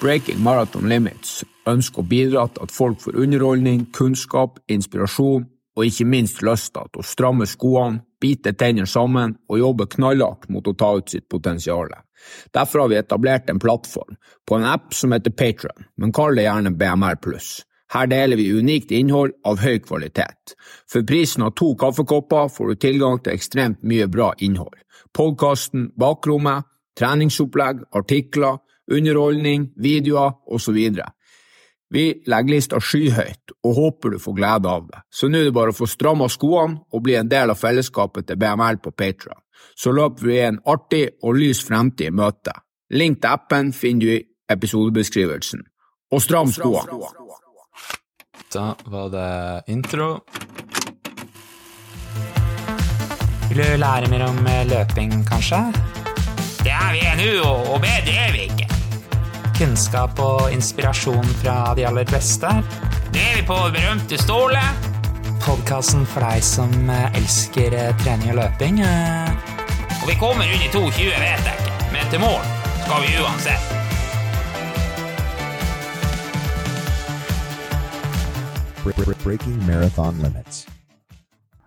Breaking Marathon Limits ønsker å bidra til at folk får underholdning, kunnskap, inspirasjon og ikke minst lysta til å stramme skoene, bite tennene sammen og jobbe knallhardt mot å ta ut sitt potensial. Derfor har vi etablert en plattform på en app som heter Patron, men kall det gjerne BMR+. Her deler vi unikt innhold av høy kvalitet. For prisen av to kaffekopper får du tilgang til ekstremt mye bra innhold. Podkasten Bakrommet, treningsopplegg, artikler, underholdning, videoer osv. Vi legger lista skyhøyt og håper du får glede av det, så nå er det bare å få stramma skoene og bli en del av fellesskapet til BML på Patron. Så løper vi en artig og lys fremtid i møte. Link til appen finner du i episodebeskrivelsen. Og stram skoene! Da var det intro. Vil du lære mer om løping, kanskje? Det er vi nå, og bedre er vi ikke. Kunnskap og inspirasjon fra de aller beste? Det er vi på berømte Ståle. Podkasten for deg som eh, elsker eh, trening og løping. eh. Og vi kommer under 2,20, vet jeg ikke. Men til mål skal vi uansett. Breaking Marathon Limits.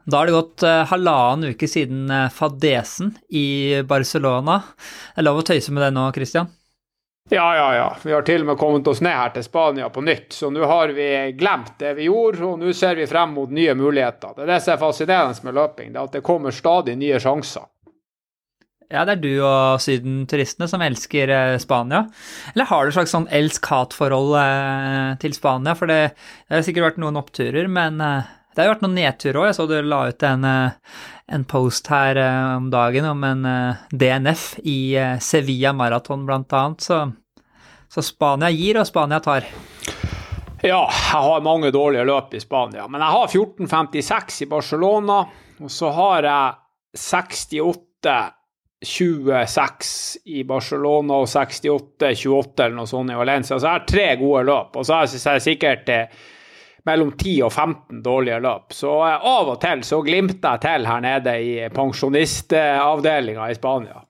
Da har det gått halvannen uke siden fadesen i Barcelona. Det er lov å tøyse med det nå, Christian? Ja, ja, ja. Vi har til og med kommet oss ned her til Spania på nytt. Så nå har vi glemt det vi gjorde, og nå ser vi frem mot nye muligheter. Det er det som er fascinerende med løping, det er at det kommer stadig nye sjanser. Ja, det er du og sydenturistene som elsker eh, Spania. Eller har du et slags sånn elsk-hat-forhold eh, til Spania? For det, det har sikkert vært noen oppturer, men eh, det har jo vært noen nedturer òg. Jeg så du la ut en, eh, en post her eh, om dagen om en eh, DNF i Sevilla Marathon, blant annet. Så, så Spania gir, og Spania tar. Ja, jeg har mange dårlige løp i Spania, men jeg har 14,56 i Barcelona, og så har jeg 68 26 i Barcelona og 68-28 eller noe sånt i Valencia. Så jeg har tre gode løp, og så har jeg er sikkert mellom 10 og 15 dårlige løp. Så eh, av og til så glimter jeg til her nede i pensjonistavdelinga i Spania.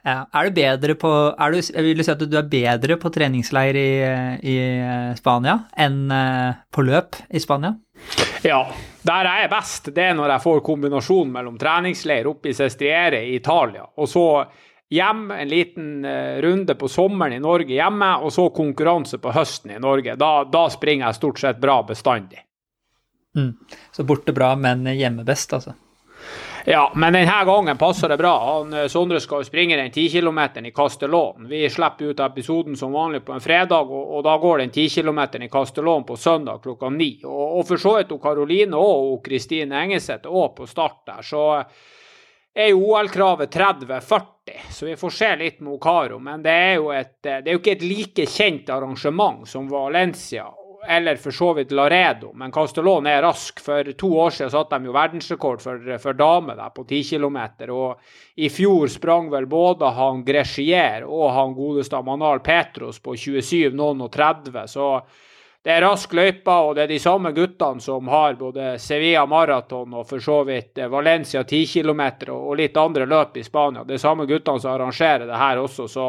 Ja, er du bedre på er du, Jeg vil si at du er bedre på treningsleir i, i Spania enn eh, på løp i Spania? Ja, der jeg er best, det er når jeg får kombinasjonen mellom treningsleir oppe i Sestriere i Italia, og så hjem, en liten eh, runde på sommeren i Norge hjemme, og så konkurranse på høsten i Norge. Da, da springer jeg stort sett bra bestandig. Mm. Så borte bra, men hjemme best, altså. Ja, men denne gangen passer det bra. Han, eh, Sondre skal jo springe den 10 km i Castellón. Vi slipper ut episoden som vanlig på en fredag, og, og da går den 10 km i Castellón på søndag klokka ni. Og, og for så vidt Karoline og Kristine Engeseth òg på start der, så er jo OL-kravet 30-40, så vi får se litt med Okaro. Men det er, et, det er jo ikke et like kjent arrangement som Valencia eller for så vidt Laredo, men Castellón er rask. For to år siden satte de jo verdensrekord for, for damer der på 10 km. Og i fjor sprang vel både han Grechier og han godeste Manal Petros på 27, noen og 30. Så det er rask løype, og det er de samme guttene som har både Sevilla Marathon og for så vidt Valencia 10 km og litt andre løp i Spania. Det er samme guttene som arrangerer det her også. så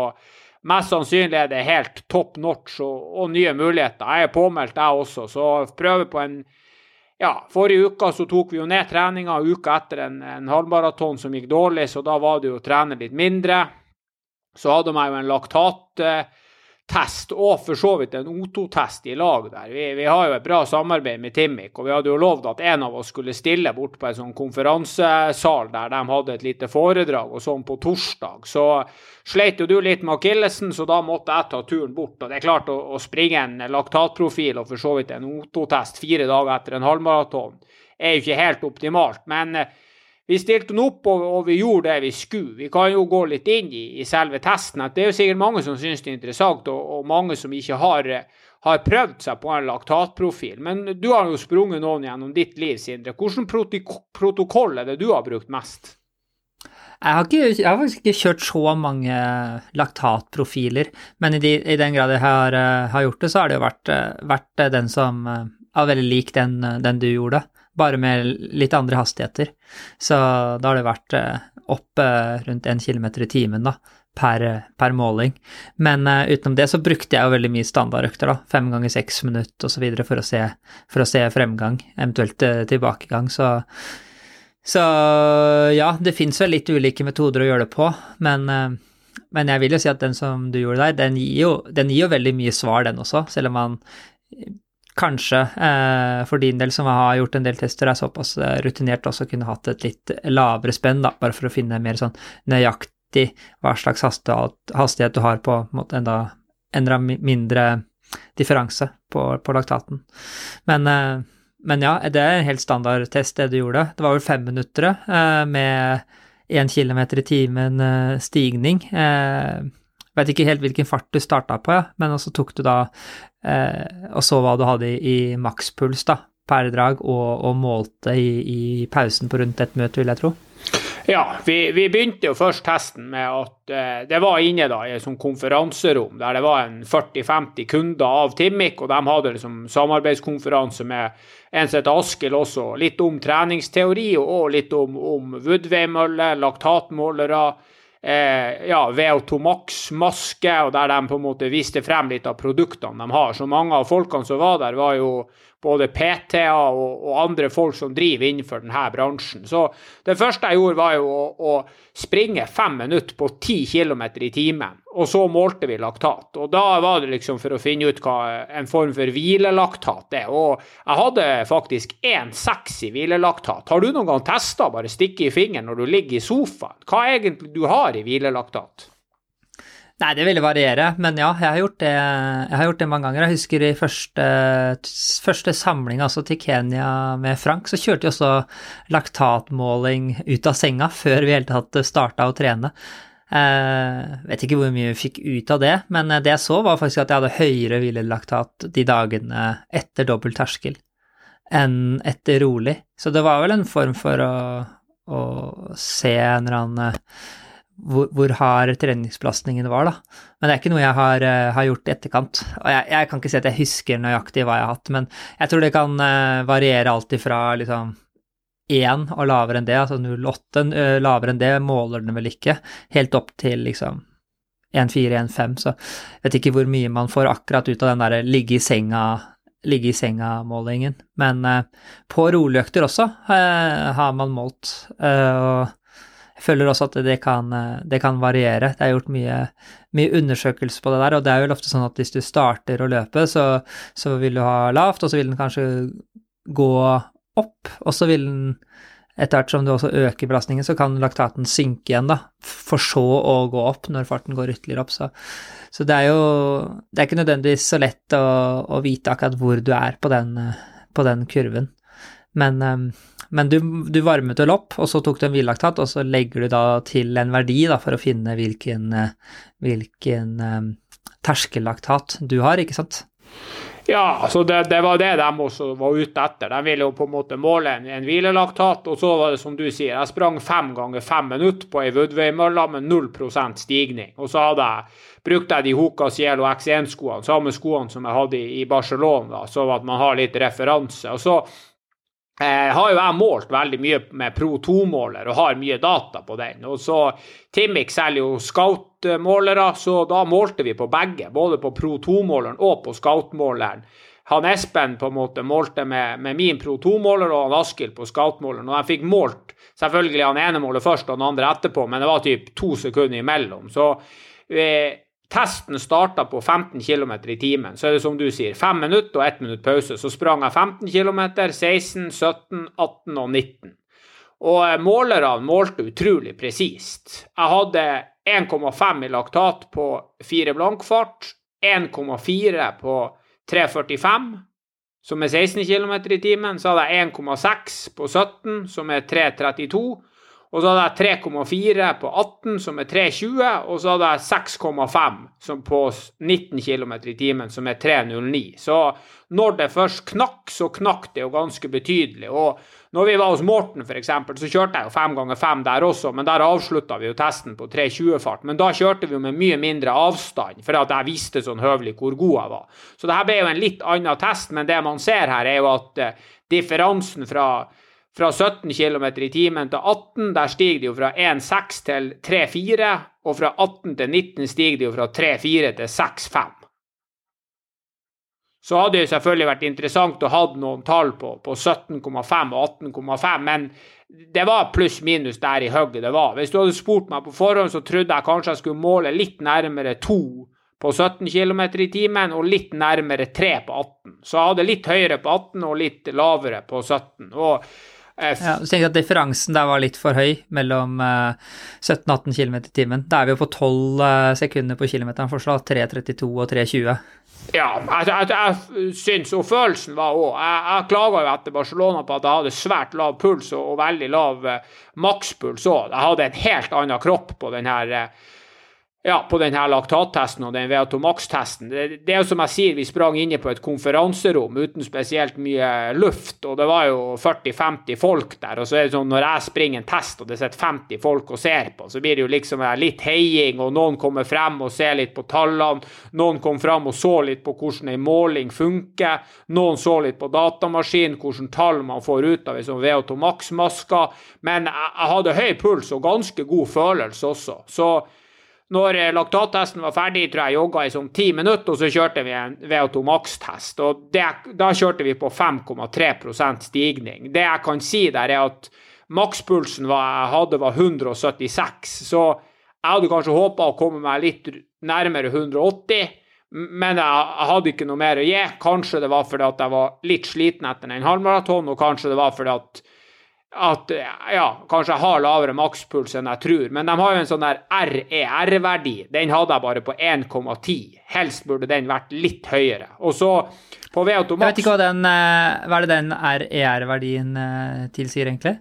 Mest sannsynlig er det helt top notch og, og nye muligheter. Jeg er påmeldt, jeg også, så prøver på en ja, Forrige uke så tok vi jo ned treninga, uka etter en, en halvmaraton som gikk dårlig, så da var det jo å trene litt mindre. Så hadde man jo en laktattest og for så vidt en O2-test i lag der. Vi, vi, har jo et bra samarbeid med Timik, og vi hadde jo lovd at en av oss skulle stille bort på en sånn konferansesal der de hadde et lite foredrag og sånn på torsdag. Så sleit jo du litt med akillesen, så da måtte jeg ta turen bort. Og det er klart å, å springe en laktatprofil og for så vidt en O2-test fire dager etter en halvmaraton er jo ikke helt optimalt. men vi stilte den opp, og, og, vi gjorde det vi skulle. Vi kan jo gå litt inn i, i selve testen. at Det er jo sikkert mange som syns det er interessant, og, og mange som ikke har, har, prøvd seg på en laktatprofil. Men du har jo sprunget noen gjennom ditt liv, Sindre. Hvilken protokoll er det du har brukt mest? Jeg har, ikke, jeg har, faktisk ikke kjørt så mange laktatprofiler, men i, de, i den grad jeg har, har, gjort det, så har det jo vært, vært den som er veldig lik den, den du gjorde bare med litt andre hastigheter. Så da har det vært eh, opp rundt én kilometer i timen, da. per, per måling. Men uh, utenom det så brukte jeg jo veldig mye standardøkter, da. Fem ganger seks minutter osv. For, å for å se fremgang, eventuelt uh, tilbakegang. Så, så ja, det fins vel litt ulike metoder å gjøre det på, men, uh, men jeg vil jo si at den som du gjorde der, den gir jo, den gir jo veldig mye svar, den også, selv om man kanskje for din del som har gjort en del tester, er såpass rutinert også kunne hatt et litt lavere spenn, da, bare for å finne mer sånn nøyaktig hva slags hastighet du har på måte enda, enda mindre differanse på, på laktaten. Men, eh, men, ja, det er en helt standard test, det du gjorde. Det var vel fem minutter eh, med én kilometer i timen eh, stigning. Jeg vet ikke helt hvilken fart du starta på, ja, men så tok du da og så hva du hadde i, i makspuls da, per drag, og, og målte i, i pausen på rundt ett møte, vil jeg tro. Ja, vi, vi, begynte jo først testen med at eh, det var inne da i et sånt konferanserom der det var en 40-50 kunder av Timmic, og de hadde liksom samarbeidskonferanse med en som Askild også. Litt om treningsteori og litt om, om Woodway-møller, laktatmålere. Eh, ja, VO2 Max-maske, og der de på en måte viste frem litt av produktene de har. Så mange av folkene som var der, var jo både PT-er og, og, andre folk som driver innenfor denne bransjen. Så det første jeg gjorde, var jo å, å springe fem minutter på ti km i timen. Og så målte vi laktat. Og da var det liksom for å finne ut hva en form for hvilelaktat er. Og jeg hadde faktisk 1,6 i hvilelaktat. Har du noen gang testa bare stikke i fingeren når du ligger i sofaen? Hva egentlig du har i hvilelaktat? Nei, det ville variere, men ja, jeg har gjort det, har gjort det mange ganger. Jeg husker i første, første samling altså til Kenya med Frank, så kjørte vi også laktatmåling ut av senga før vi i hele tatt starta å trene. Eh, vet ikke hvor mye vi fikk ut av det, men det jeg så, var faktisk at jeg hadde høyere hvilelaktat de dagene etter dobbel terskel enn etter rolig. Så det var vel en form for å, å se en eller annen hvor, hvor hard treningsbelastningen var, da. Men det er ikke noe jeg har, uh, har gjort i etterkant. Og jeg, jeg, kan ikke si at jeg husker nøyaktig hva jeg har hatt, men jeg tror det kan uh, variere alt ifra liksom 1 og lavere enn det, altså 0,8 uh, eh, lavere enn det måler den vel ikke, helt opp til liksom 1,4-1,5, så jeg vet ikke hvor mye man får akkurat ut av den derre ligge i senga ligge i senga-målingen. Men på roligøkter også har man målt, og jeg føler også at det kan, det kan variere. Det er gjort mye, mye undersøkelser på det der, og det er jo ofte sånn at hvis du starter å løpe, så, så vil du ha lavt, og så vil den kanskje gå opp, og så vil den etter hvert som du også øker belastningen, så kan laktaten synke igjen, da, for så å gå opp når farten går ytterligere opp. Så, så det er jo Det er ikke nødvendigvis så lett å, å vite akkurat hvor du er på den, på den kurven. Men um, men du, du varmet vel opp, og så tok du en hvilelaktat, og så legger du da til en verdi da, for å finne hvilken, hvilken um, terskellaktat du har, ikke sant? Ja, så det, det, var det de også var ute etter. De ville jo på en måte måle en, en hvilelaktat. Og så var det som du sier, jeg sprang fem ganger fem minutter på ei Woodway-mølle med 0% stigning. Og så hadde jeg, brukte jeg de Hoka Cielo X1-skoene, samme skoene som jeg hadde i, i Barcelona, så at man har litt referanse. Og så Eh, har jo jeg målt veldig mye med Pro 2-måler og har mye data på den. Og så Timic selger jo Scout-målere, så da målte vi på begge. Både på Pro 2-måleren og på Scout-måleren. Han Espen på en måte målte med, med min Pro 2-måler og han Askild på Scout-måleren. Og jeg fikk målt selvfølgelig han ene målet først og den andre etterpå, men det var typ to sekunder imellom. Så eh, testen starta på 15 km i timen, så er det som du sier, 5 minutter og 1 minutt pause. Så sprang jeg 15 km, 16, 17, 18 og 19. Og eh, målerne målte utrolig presist. Jeg hadde 1,5 i laktat på 4 blankfart, 1,4 på 3,45, som er 16 km i timen. Så hadde jeg 1,6 på 17, som er 3,32. Og så hadde jeg 3,4 på 18, som er 3,20, og så hadde jeg 6,5 på 19 km i timen, som er 3,09. Så når det først knakk, så knakk det jo ganske betydelig. Og når vi var hos Morten, f.eks., så kjørte jeg jo 5 ganger 5 der også, men der avslutta vi jo testen på 3,20-fart. Men da kjørte vi jo med mye mindre avstand, for at jeg visste sånn høvelig hvor god jeg var. Så det her ble jo en litt annen test, men det man ser her, er jo at eh, differansen fra fra 17 km i timen til 18, der stiger de jo fra 1,6 til 3,4. Og fra 18 til 19 stiger de jo fra 3,4 til 6,5. Så hadde det selvfølgelig vært interessant å ha noen tall på, på 17,5 og 18,5, men det var pluss-minus der i hugget det var. Hvis du hadde spurt meg på forhånd, så trodde jeg kanskje jeg skulle måle litt nærmere 2 på 17 km i timen og litt nærmere 3 på 18. Så jeg hadde litt høyere på 18 og litt lavere på 17. Og ja, du tenker at differansen der var litt for høy mellom 17-18 km i timen. Da er vi jo på 12 sekunder på kilometeren fortsatt, 3.32 og 3.20. Ja, jeg, jeg, jeg syns og følelsen var òg Jeg, jeg klaga jo etter Barcelona på at jeg hadde svært lav puls og, og veldig lav eh, makspuls òg. Jeg hadde en helt annen kropp på den her eh, ja, på den her laktattesten og den VO2max-testen. Det, det, er jo som jeg sier, vi sprang inne på et konferanserom uten spesielt mye luft, og det var jo 40-50 folk der. Og så er det sånn når jeg springer en test og det sitter 50 folk og ser på, så blir det jo liksom litt heiing, og noen kommer frem og ser litt på tallene. Noen kom frem og så litt på hvordan en måling funker. Noen så litt på datamaskinen, hvordan tall man får ut av ei sånn VO2max-maske. Men jeg, jeg hadde høy puls og ganske god følelse også. så når eh, laktattesten var ferdig, tror jeg jogga i sånn ti minutter, og så kjørte vi en VO2 Max-test. og det, Da kjørte vi på 5,3% stigning. Det jeg kan si der, er at makspulsen jeg hadde, var 176. Så jeg hadde kanskje håpa å komme meg litt nærmere 180, men jeg hadde ikke noe mer å gi. Kanskje det var fordi at jeg var litt sliten etter en halvmaraton, og kanskje det var fordi at at ja, kanskje jeg har lavere makspuls enn jeg tror. Men de har jo en sånn der RER-verdi. Den hadde jeg bare på 1,10. Helst burde den vært litt høyere. Og så på VO2 Max Jeg vet ikke hva, den, eh, hva er det den RER-verdien eh, tilsier, egentlig?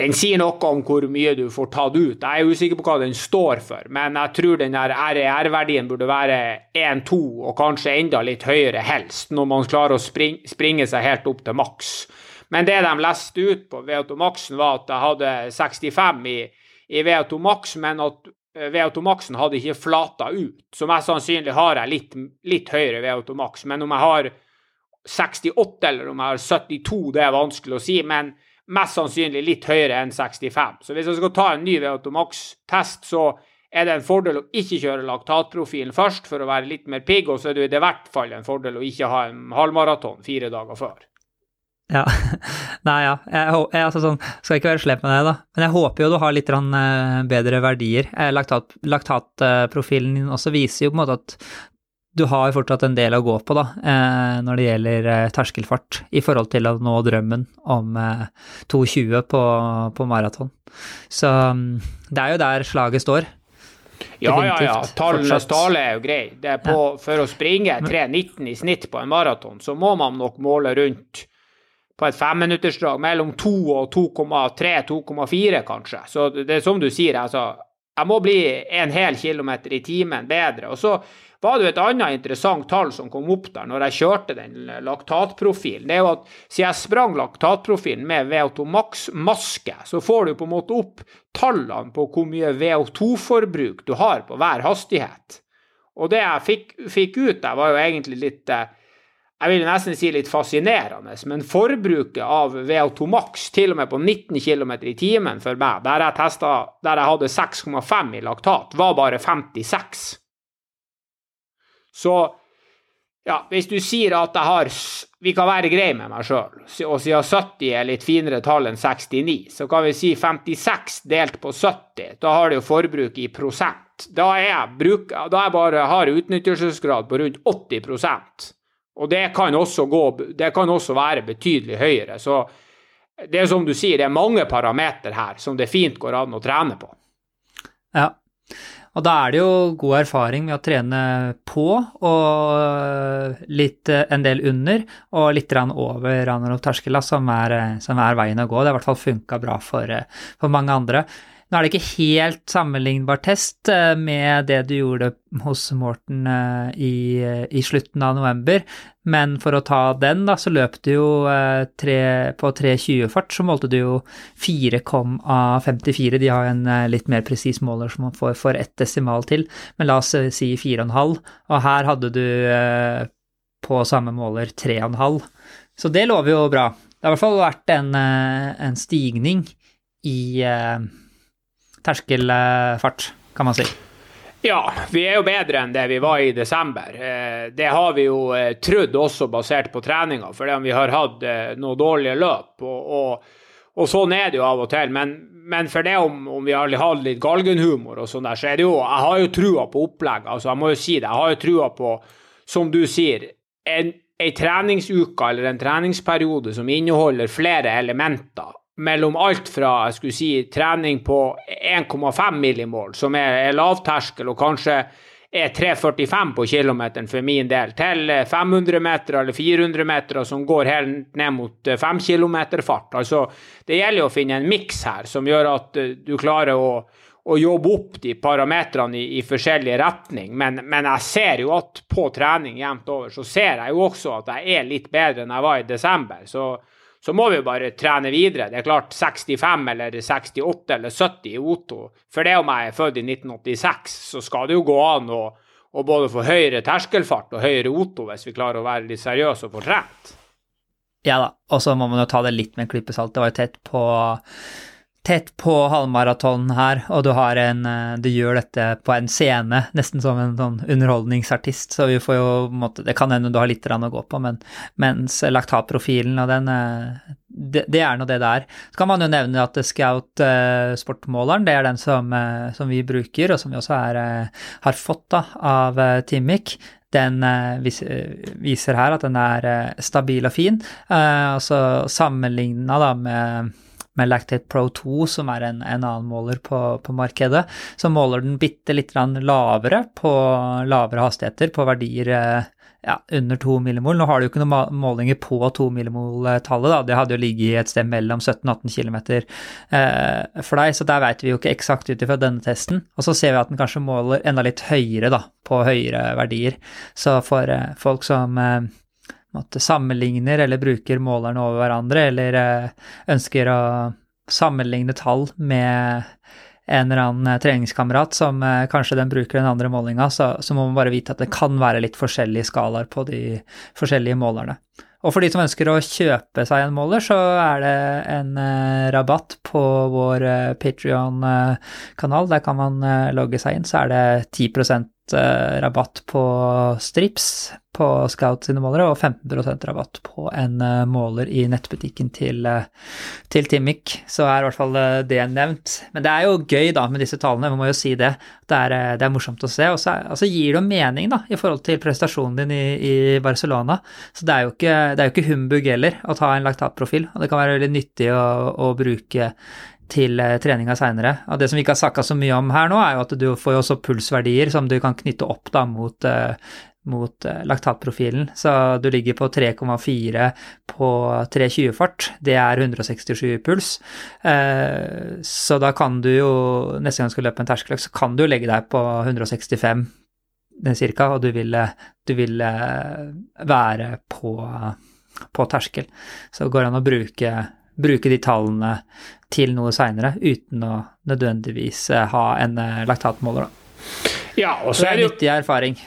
Den sier noe om hvor mye du får tatt ut. Jeg er usikker på hva den står for, men jeg tror den RER-verdien burde være 1-2, og kanskje enda litt høyere helst, når man klarer å springe, springe seg helt opp til maks. Men det de leste ut på V2 Maxen var at jeg hadde 65 i, i VO2 Max, men at eh, VO2 Maxen hadde ikke flata ut. Så mest sannsynlig har jeg litt, litt høyere V2 Max. Men om jeg har 68 eller om jeg har 72, det er vanskelig å si. Men mest sannsynlig litt høyere enn 65. Så hvis jeg skal ta en ny V2 Max-test, så er det en fordel å ikke kjøre laktatprofilen først for å være litt mer pigg, og så er det i hvert fall en fordel å ikke ha en halvmaraton fire dager før. Ja. Nei, ja. Jeg, jeg, altså sånn, skal ikke være slem med deg, da. Men jeg håper jo du har litt eh, bedre verdier. Eh, laktat, laktatprofilen din også viser jo på en måte at du har fortsatt en del å gå på da, eh, når det gjelder terskelfart, i forhold til å nå drømmen om 2,20 på, på maraton. Så mm, det er jo der slaget står. Ja, ja, ja. Tallenes tale er jo grei. På, ja. For å springe 3,19 i snitt på en maraton, så må man nok måle rundt på et femminuttersdrag mellom 2 og 2,3-2,4, kanskje. Så det er som du sier, altså. Jeg må bli en hel kilometer i timen bedre. Og så var det jo et annet interessant tall som kom opp der når jeg kjørte den laktatprofilen. Det er jo at siden jeg sprang laktatprofilen med VO2 Max-maske, så får du på en måte opp tallene på hvor mye VO2-forbruk du har på hver hastighet. Og det jeg fikk, fikk ut der, var jo egentlig litt eh, jeg vil nesten si litt fascinerende, men forbruket av VO2 Max til og med på 19 km i timen for meg, der jeg, testet, der jeg hadde 6,5 i laktat, var bare 56. Så ja, hvis du sier at jeg har Vi kan være greie med meg sjøl, og siden 70 er litt finere tall enn 69, så kan vi si 56 delt på 70. Da har du jo forbruk i prosent. Da er jeg, bruk, da jeg bare har utnyttelsesgrad på rundt 80 og det kan gå, det kan også være betydelig høyere. Så det er som du sier, det er mange parametere her som det fint går an å trene på. Ja, og da er det jo god erfaring med å trene på og litt en del under og litt over Ranarov Terskela, som, som, er veien å gå. Det har i hvert fall funka bra for, for mange andre. Nå er det ikke helt sammenlignbar test eh, med det du gjorde hos Morten eh, i, i slutten av november, men for å ta den, da, så løp du jo eh, tre, på 3.20-fart, så målte du jo 4,54. De har en litt mer presis måler som man får for ett desimal til, men la oss si 4,5, og her hadde du på samme måler 3,5. Så det lover jo bra. det har i hvert fall vært en, eh, en stigning i eh, terskelfart, kan man si. Ja, vi er jo bedre enn det vi var i desember. Eh, det har vi jo eh, trodd også basert på treninga, fordi vi har hatt eh, noen dårlige løp. Og, og, og, sånn er det jo av og til. Men, men for det om, om, vi har hatt litt galgenhumor og sånn der, så er det jo Jeg har jo trua på opplegget. Altså, jeg må jo si det. Jeg har jo trua på, som du sier, en, en treningsuke eller en treningsperiode som inneholder flere elementer mellom alt fra jeg skulle si, trening på 1,5 millimål, som er, er lavterskel og kanskje er 3,45 på kilometeren for min del, til 500 meter eller 400 meter som går helt ned mot 5 km fart. Altså, det gjelder å finne en miks her som gjør at eh, du klarer å, å jobbe opp de parametrene i, i forskjellig retning. Men, men, jeg ser jo at på trening jevnt over, så ser jeg jo også at jeg er litt bedre enn jeg var i desember. Så så må vi bare trene videre. Det er klart 65 eller 68 eller 70 i Otto. For det om jeg er født i 1986, så skal det jo gå an å, å både få høyere terskelfart og høyere Otto hvis vi klarer å være litt seriøse og få trent. Ja da, og så må man jo ta det litt med en klype salt. Det var jo tett på tett på halvmaraton her, og du en eh, Du gjør dette på en scene, nesten som en sånn underholdningsartist, så vi får jo måtte, Det kan hende du har litt å gå på, men mens laktatprofilen og den eh, det, det er nå det det er. Så kan man jo nevne at Scout eh, sportmåleren, det er den som, eh, som, vi bruker, og som vi også er, eh, har fått da, av eh, Timic Den viser, viser, her at den er stabil og fin. altså sammenligna da med med Lactate Pro 2, som er en, en annen måler på, på, markedet, så måler den bitte litt lavere på lavere hastigheter, på verdier eh, ja, under 2 millimol. Nå har du jo ikke noen målinger på 2 millimol-tallet. Det hadde jo ligget et sted mellom 17 og 18 km eh, for deg, så der veit vi jo ikke eksakt ut ifra denne testen. Og så ser vi at den kanskje måler enda litt høyere, da, på høyere verdier. Så for eh, folk som eh, måte, sammenligner eller bruker målerne over hverandre, eller eh, ønsker å sammenligne tall med en eller annen eh, treningskamerat som eh, kanskje den bruker den andre målinga, så, så, må man bare vite at det kan være litt forskjellige skalaer på de forskjellige målerne. Og for de som ønsker å kjøpe seg en måler, så er det en rabatt på vår Patrion-kanal. Der kan man logge seg inn, så er det 10 rabatt på strips på Scout sine målere, og 15% rabatt på en uh, måler i nettbutikken til, uh, til Timic. Så er i hvert fall det nevnt. Men det er jo gøy da med disse tallene, vi må jo si det. Det er, det er morsomt å se. Og så altså, gir det jo mening da, i forhold til prestasjonen din i, i Barcelona. Så det er, jo ikke, det er jo ikke humbug heller å ta en laktatprofil, og det kan være veldig nyttig å, å bruke til treninga seinere. Det som vi ikke har snakka så mye om her nå, er jo at du får jo også pulsverdier som du kan knytte opp da mot mot eh, laktatprofilen. Så du ligger på 3,4 på 3,20-fart. Det er 167 puls. Eh, så da kan du jo, neste gang du skal løpe en terskeløkt, så kan du legge deg på 165 cirka, og du vil, du vil være på, på terskel. Så det går an å bruke, bruke de tallene til noe seinere uten å nødvendigvis ha en eh, laktatmåler, da. Ja, og så er det jo nyttig erfaring.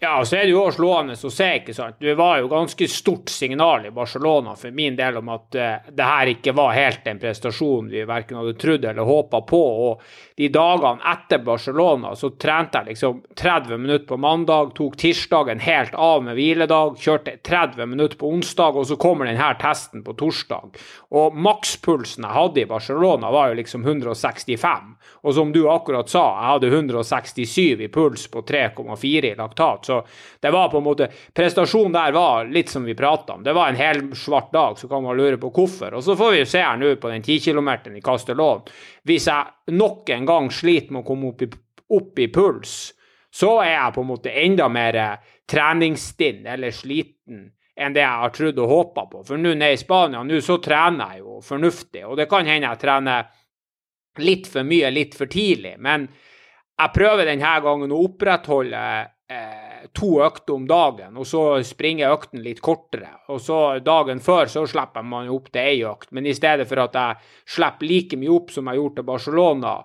Ja, så er det jo også slående å se, ikke sant. Det var jo ganske stort signal i Barcelona for min del om at uh, det her ikke var helt den prestasjonen vi verken hadde trodd eller håpa på. Og de dagene etter Barcelona så trente jeg liksom 30 minutter på mandag, tok tirsdagen helt av med hviledag, kjørte 30 minutter på onsdag, og så kommer denne testen på torsdag. Og makspulsen jeg hadde i Barcelona var jo liksom 165. Og som du akkurat sa, jeg hadde 167 i puls på 3,4 i laktat. Så det var på en måte Prestasjonen der var litt som vi prata om. Det var en hel svart dag, så kan man lure på hvorfor. Og så får vi jo se her nå på den 10 km i Castellón. Hvis jeg nok en gang sliter med å komme opp i, opp i puls, så er jeg på en måte enda mer treningsstinn eller sliten enn det jeg har trodd og håpa på. For nå nede i Spania, nå så trener jeg jo fornuftig. Og det kan hende jeg trener litt for mye litt for tidlig. Men jeg prøver denne gangen å opprettholde eh, to økter om dagen, og så springer økten litt kortere. Og så dagen før så slipper man opp til ei økt, men i stedet for at jeg slipper like mye opp som jeg gjort til Barcelona,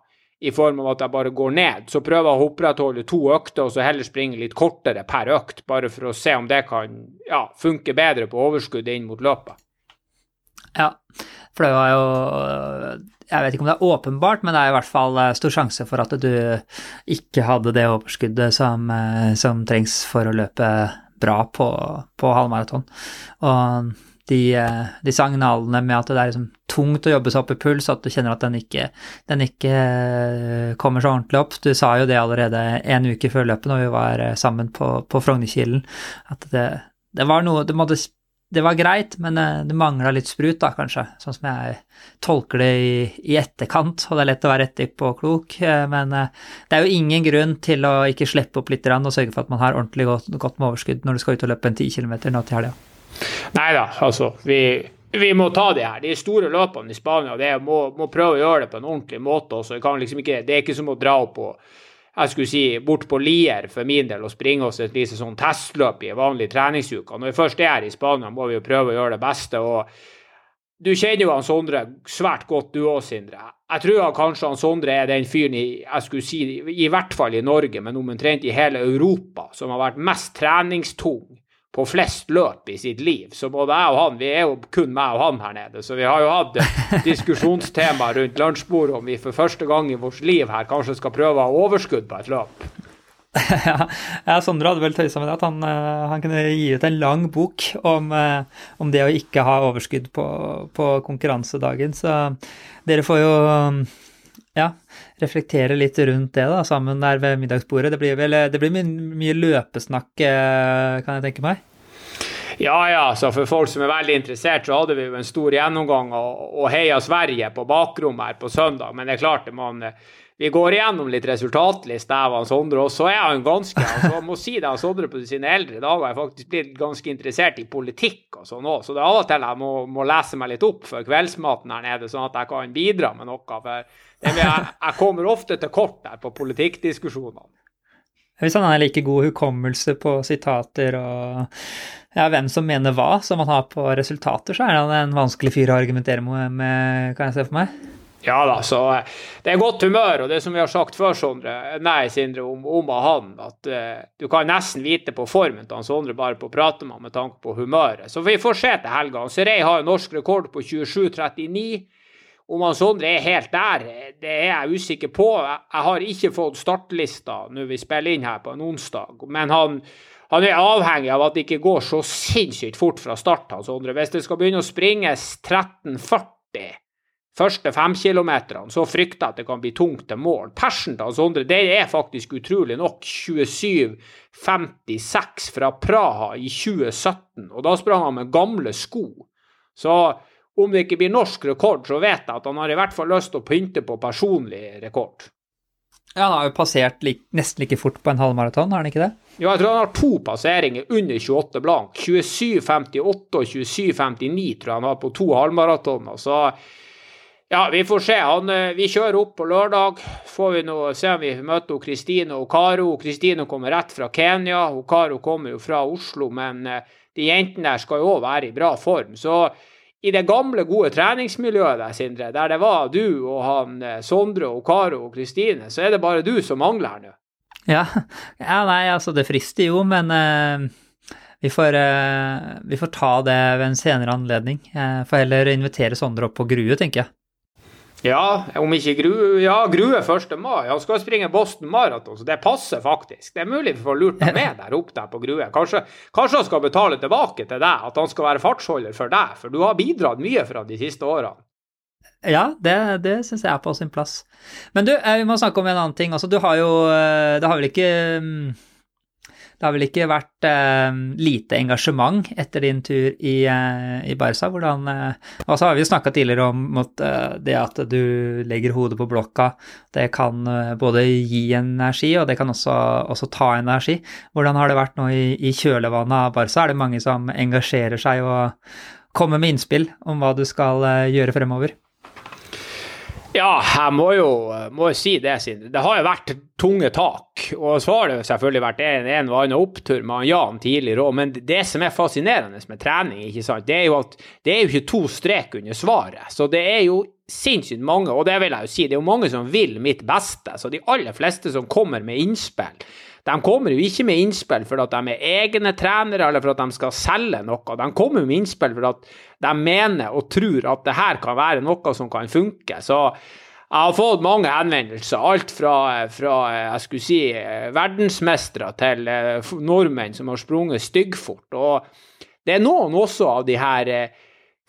i form av at jeg bare går ned, så prøver jeg å opprettholde to økter, og så heller springe litt kortere per økt, bare for å se om det kan ja, funke bedre på overskudd inn mot løpet. Ja, for det var jo Jeg vet ikke om det er åpenbart, men det er i hvert fall eh, stor sjanse for at du ikke hadde det overskuddet som, eh, som trengs for å løpe bra på, på halvmaraton. Og de, eh, de, signalene med at det er liksom tungt å jobbe seg opp i puls, at du kjenner at den ikke, den ikke kommer så ordentlig opp. Du sa jo det allerede en uke før løpet når vi var sammen på, på Frognerkilen, at det, det var noe det måtte det var greit, men eh, det mangla litt sprut, da, kanskje. Sånn som jeg tolker det i, i etterkant, og det er lett å være etterpåklok. Eh, men eh, det er jo ingen grunn til å ikke slippe opp litt og sørge for at man har ordentlig godt, godt med overskudd når du skal ut og løpe en 10 km nå til helga. Nei da, altså. Vi, vi, må ta det her. De store løpene i Spania, det må, må prøve å gjøre det på en ordentlig måte også. Liksom ikke, det er ikke som å dra opp på jeg skulle si, bort på Lier for min del og springe oss et lite sånn testløp i en vanlig treningsuke. Når vi først er her i Spania, må vi jo prøve å gjøre det beste. og Du kjenner jo han Sondre svært godt, du òg, Sindre. Jeg tror kanskje han Sondre er den fyren i jeg skulle si, i hvert fall i Norge, men omtrent i hele Europa, som har vært mest treningstung på flest løp i sitt liv. Så både jeg og han, vi er jo kun meg og han her nede. Så vi har jo hatt diskusjonstema rundt lunsjbordet om vi for første gang i vårt liv her kanskje skal prøve å ha overskudd på et løp. ja, Sondre hadde vel tøysa med det, at han, eh, han, kunne gi ut en lang bok om, eh, om det å ikke ha overskudd på, på konkurransedagen. Så dere får jo ja, reflektere litt rundt det da, sammen der ved middagsbordet. Det blir vel det blir mye, mye løpesnakk, eh, kan jeg tenke meg? Ja, ja, så for folk som er veldig interessert, så hadde vi jo en stor gjennomgang og, og heia Sverige på bakrommet her på søndag. Men det er klart, man, vi går igjennom litt resultatliste av han Sondre, og så er han ganske altså, Jeg må si det, han Sondre på sine eldre dager er faktisk blitt ganske interessert i politikk og sånn òg, så det er av og til jeg må, må, lese meg litt opp før kveldsmaten her nede, sånn at jeg kan bidra med noe. for jeg, jeg kommer ofte til kort der på politikkdiskusjonene. Hvis han har like god hukommelse på sitater og ja, hvem som mener hva, som han har på resultater, så er han en vanskelig fyr å argumentere med, kan jeg se for meg. Ja da, så eh, det er godt humør, og det som vi har sagt før, Sondre, nei, Sindre, om, om han, at uh, du kan nesten vite på formen til han Sondre bare på å prate med ham med tanke på humøret. Så vi får se til helga. Serei har norsk rekord på 27,39. Om han Sondre er helt der, det er jeg usikker på. Jeg har ikke fått startlista når vi spiller inn her på en onsdag. Men han, han er avhengig av at det ikke går så sinnssykt fort fra start. Sondre. Hvis det skal begynne å springes 13,40 første femkilometerne, så frykter jeg at det kan bli tungt til mål. Persen til Sondre det er faktisk utrolig nok 27,56 fra Praha i 2017, og da sprang han med gamle sko. Så om det ikke blir norsk rekord, så vet jeg at han har i hvert fall lyst til å pynte på personlig rekord. Ja, Han har jo passert like, nesten like fort på en halvmaraton, har han ikke det? Ja, jeg tror han har to passeringer under 28 blank. 27,58 og 27,59 tror jeg han har på to halvmaratoner. Så ja, vi får se. Han, eh, vi kjører opp på lørdag. Får vi nå se om vi møter Kristine og Karo. Kristine kommer rett fra Kenya. og Karo kommer jo fra Oslo, men eh, de jentene der skal jo òg være i bra form. Så i det gamle, gode treningsmiljøet der, Sindre, der det var du og han eh, Sondre og Karo og Kristine, så er det bare du som mangler her nå. Ja. ja, nei, altså det frister jo, men uh, vi, får, uh, vi får ta det ved en senere anledning. Uh, får heller invitere Sondre opp på Grue, tenker jeg. Ja, om ikke Grue Ja, Grue 1. mai. Han skal springe Boston Marathon, så det passer faktisk. Det er mulig vi får lurt deg med der opp der på Grue. Kanskje, kanskje, han skal betale tilbake til deg, at han skal være fartsholder for deg, for du har bidratt mye for ham de siste årene. Ja, det, det syns jeg er på sin plass. Men du, eh, vi må snakke om en annen ting. Altså, du har jo eh, Det har vel ikke mm, det har vel ikke vært eh, lite engasjement etter din tur i, eh, i Barca. Hvordan eh, Og så har vi jo snakka tidligere om mot, eh, det at du legger hodet på blokka. Det kan eh, både gi energi, og det kan også, også, ta energi. Hvordan har det vært nå i, i kjølvannet av Barca? Er det mange som engasjerer seg og kommer med innspill om hva du skal eh, gjøre fremover? Ja, jeg må jo, må jo si det, Sindre. Det har jo vært tunge tak. Og så har selvfølgelig vært en, en og annen opptur med Jan tidligere òg. Men det som er fascinerende med trening, ikke sant, det er jo at det er jo ikke to strek under svaret. Så det er jo sinnssykt mange, og det vil jeg jo si, det er jo mange som vil mitt beste. Så de aller fleste som kommer med innspill, De kommer jo ikke med innspill for at de er egne trenere, eller for at de skal selge noe. De kommer jo med innspill for at de mener og tror at det her kan være noe som kan funke. Så jeg har fått mange henvendelser, alt fra, fra jeg skulle si, verdensmestere til eh, nordmenn som har sprunget styggfort. Og det er noen også av de her eh,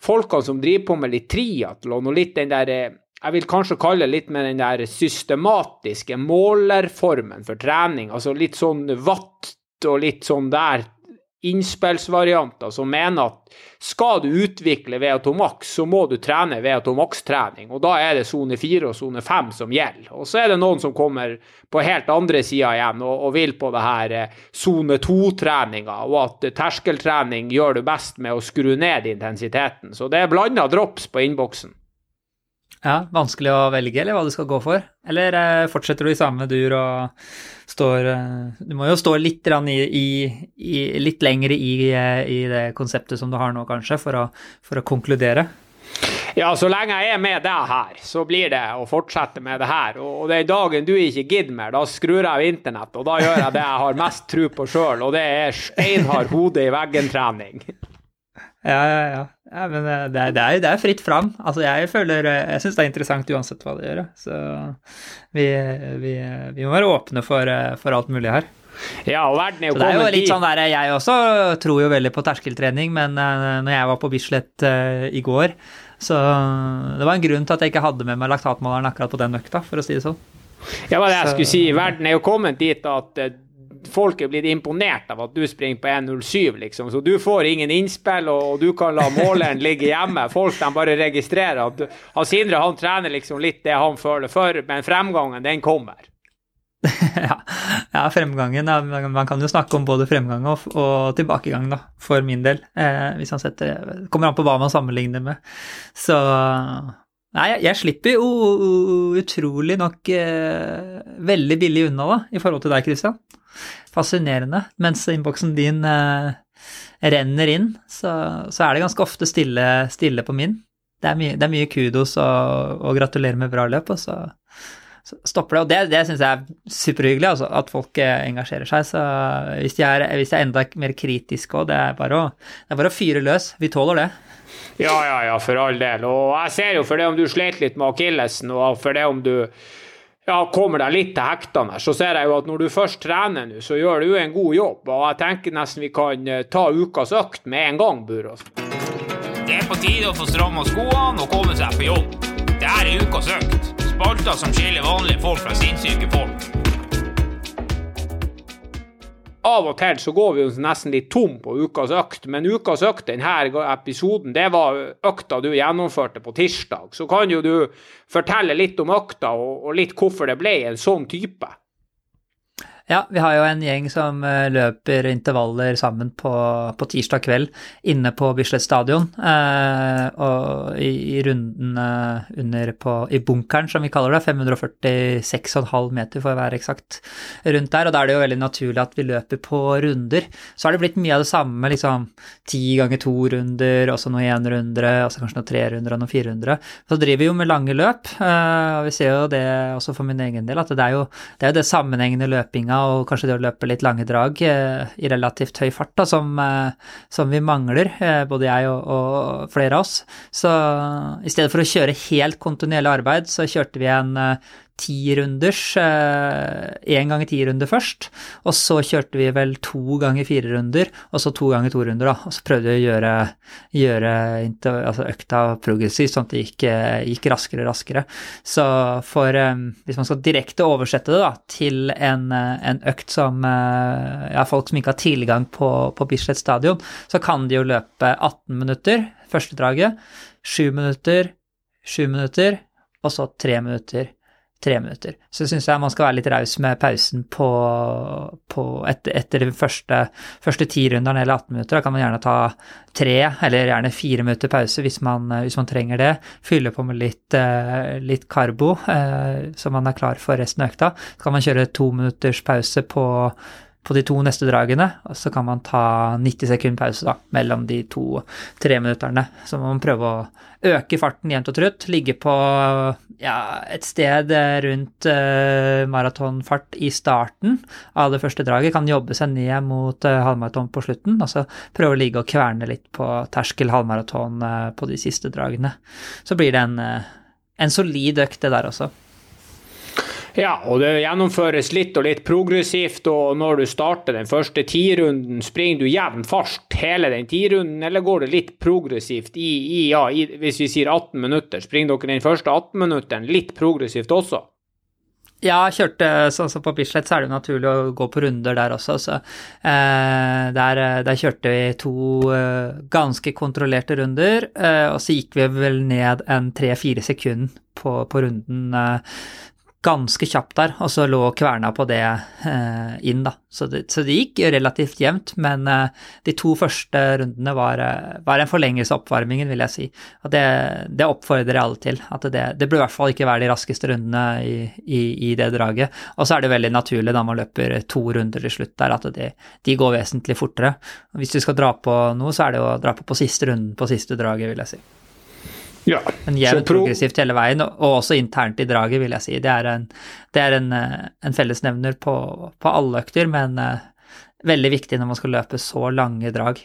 folkene som driver på med litt triatlon og litt den der eh, jeg vil kanskje kalle det litt med den der systematiske målerformen for trening. Altså litt sånn watt og litt sånn der innspillsvarianter som mener at skal du utvikle VO2 Max, så må du trene VO2 Max-trening. Og da er det sone 4 og sone 5 som gjelder. Og så er det noen som kommer på helt andre sida igjen og, og, vil på det her sone eh, 2-treninga, og at terskeltrening gjør du best med å skru ned intensiteten. Så det er blanda drops på innboksen. Ja, Vanskelig å velge, eller hva du skal gå for? Eller eh, fortsetter du i samme dur og står eh, Du må jo stå litt, i, i, i, litt lenger i, eh, i, det konseptet som du har nå, kanskje, for å, for å, konkludere? Ja, så lenge jeg er med deg her, så blir det å fortsette med det her. Og den dagen du ikke gidder mer, da skrur jeg av internett, og da gjør jeg det jeg har mest tro på sjøl, og det er steinhard hode i veggen-trening. Ja, ja, ja. ja men eh, det er, det, er, det er, fritt fram. Altså, jeg føler eh, Jeg syns det er interessant uansett hva det gjør. Så vi, vi, vi må være åpne for, eh, for, alt mulig her. Ja, verden er jo så det er jo litt sånn der, Jeg også tror jo veldig på terskeltrening, men når jeg var på Bislett i går, så det var en grunn til at jeg ikke hadde med meg laktatmåleren akkurat på den økta, for å si det sånn. Ja, hva det jeg skulle si. Verden er jo kommet dit at folk er blitt imponert av at du springer på 1,07, liksom. Så du får ingen innspill, og du kan la måleren ligge hjemme. Folk de bare registrerer at han Sindre han trener liksom litt det han føler for, men fremgangen, den kommer. ja, fremgangen Man kan jo snakke om både fremgang og, og tilbakegang, da, for min del. Eh, hvis han setter Kommer an på hva man sammenligner med. Så Nei, jeg, jeg slipper jo utrolig nok eh, veldig billig unna, da, i forhold til deg, Christian fascinerende. Mens innboksen din eh, renner inn, så, så, er det ganske ofte stille, stille på min. Det er, mye, det er mye kudos og, og gratulerer med bra løp, og så, så stopper det. Og det, det syns jeg er superhyggelig, altså, at folk eh, engasjerer seg. Så hvis de er, hvis de er enda mer kritiske òg, det, det, er bare å fyre løs. Vi tåler det. Ja, ja, ja, for all del. Og jeg ser jo for det om du slet litt med akillesen, og for det om du ja, kommer deg litt til hektene, så ser jeg jo at når du først trener nå, så gjør du en god jobb. Og jeg tenker nesten vi kan eh, ta ukas økt med en gang, Burås. Det er på tide å få stramma skoene og komme seg på jobb. Det er ukas økt. Spalta som skiller vanlige folk fra sinnssyke folk av og til så går vi jo nesten litt tom på ukas økt, men ukas økt denne episoden, det var økta du gjennomførte på tirsdag. Så kan jo du fortelle litt om økta, og, og litt hvorfor det ble en sånn type. Ja, vi har jo en gjeng som eh, løper intervaller sammen på, på tirsdag kveld inne på Bislett stadion. Eh, og i, i runden eh, under på, i bunkeren, som vi kaller det, 546,5 meter for å være eksakt rundt der. Og da er det jo veldig naturlig at vi løper på runder. Så har det blitt mye av det samme, liksom ti ganger to runder, også noe énrundere, også kanskje noe trerunder og noe firehundre. Så driver vi jo med lange løp, eh, og vi ser jo det også for min egen del, at det er jo det, er jo det sammenhengende løpinga treninga og kanskje det å løpe litt lange drag eh, i relativt høy fart, da, som, eh, som, vi mangler, eh, både jeg og, og, flere av oss. Så i stedet for å kjøre helt kontinuerlig arbeid, så kjørte vi en tirunders, én ganger ti runder først, og så kjørte vi vel to ganger fire runder, og så to ganger to runder, da. Og så prøvde vi å gjøre, gjøre altså økta progressivt, sånn at det gikk, gikk raskere og raskere. Så for hvis man skal direkte oversette det da, til en, en økt som ja, folk som ikke har tilgang på, på Bislett stadion, så kan de jo løpe 18 minutter første draget, 7 minutter, 7 minutter, og så 3 minutter tre minutter. Så syns jeg man skal være litt raus med pausen på, på etter, etter de første, første ti rundene eller 18 minutter. Da kan man gjerne ta tre, eller gjerne fire minutter pause hvis man, hvis man trenger det. Fylle på med litt, eh, litt karbo, eh, så man er klar for resten av økta. Så kan man kjøre to minutters pause på på de to neste dragene, og så kan man ta 90 sekund pause da, mellom de to treminutterne. Så må man prøve å øke farten jevnt og trutt, ligge på ja, et sted rundt uh, maratonfart i starten av det første draget, kan jobbe seg ned mot uh, halvmaraton på slutten, og så prøve å ligge og kverne litt på terskel halvmaraton uh, på de siste dragene. Så blir det en, en solid økt, det der også. Ja, og det gjennomføres litt og litt progressivt, og når du starter den første tirunden, springer du jevn fart hele den tirunden, eller går det litt progressivt i, i ja, i, hvis vi sier 18 minutter? Springer dere den første 18 minutteren litt progressivt også? Ja, kjørte sånn som på Bislett, så er det jo naturlig å gå på runder der også. Så eh, der, der, kjørte vi to eh, ganske kontrollerte runder, eh, og så gikk vi vel ned en tre-fire sekunder på, på runden. Ganske kjapt der, og så lå kverna på det eh, inn, da. Så det, så det, gikk relativt jevnt, men eh, de to første rundene var, eh, var, en forlengelse av oppvarmingen, vil jeg si. Og det, det oppfordrer jeg alle til. At det, det bør i hvert fall ikke være de raskeste rundene i, i, i det draget. Og så er det veldig naturlig da man løper to runder til slutt der, at de, de går vesentlig fortere. Og hvis du skal dra på noe, så er det å dra på på siste runden på siste draget, vil jeg si. Ja. Men jevnt progressivt hele veien, og også internt i draget, vil jeg si. Det er en, det er en, eh, en fellesnevner på, på, alle økter, men uh, veldig viktig når man skal løpe så lange drag.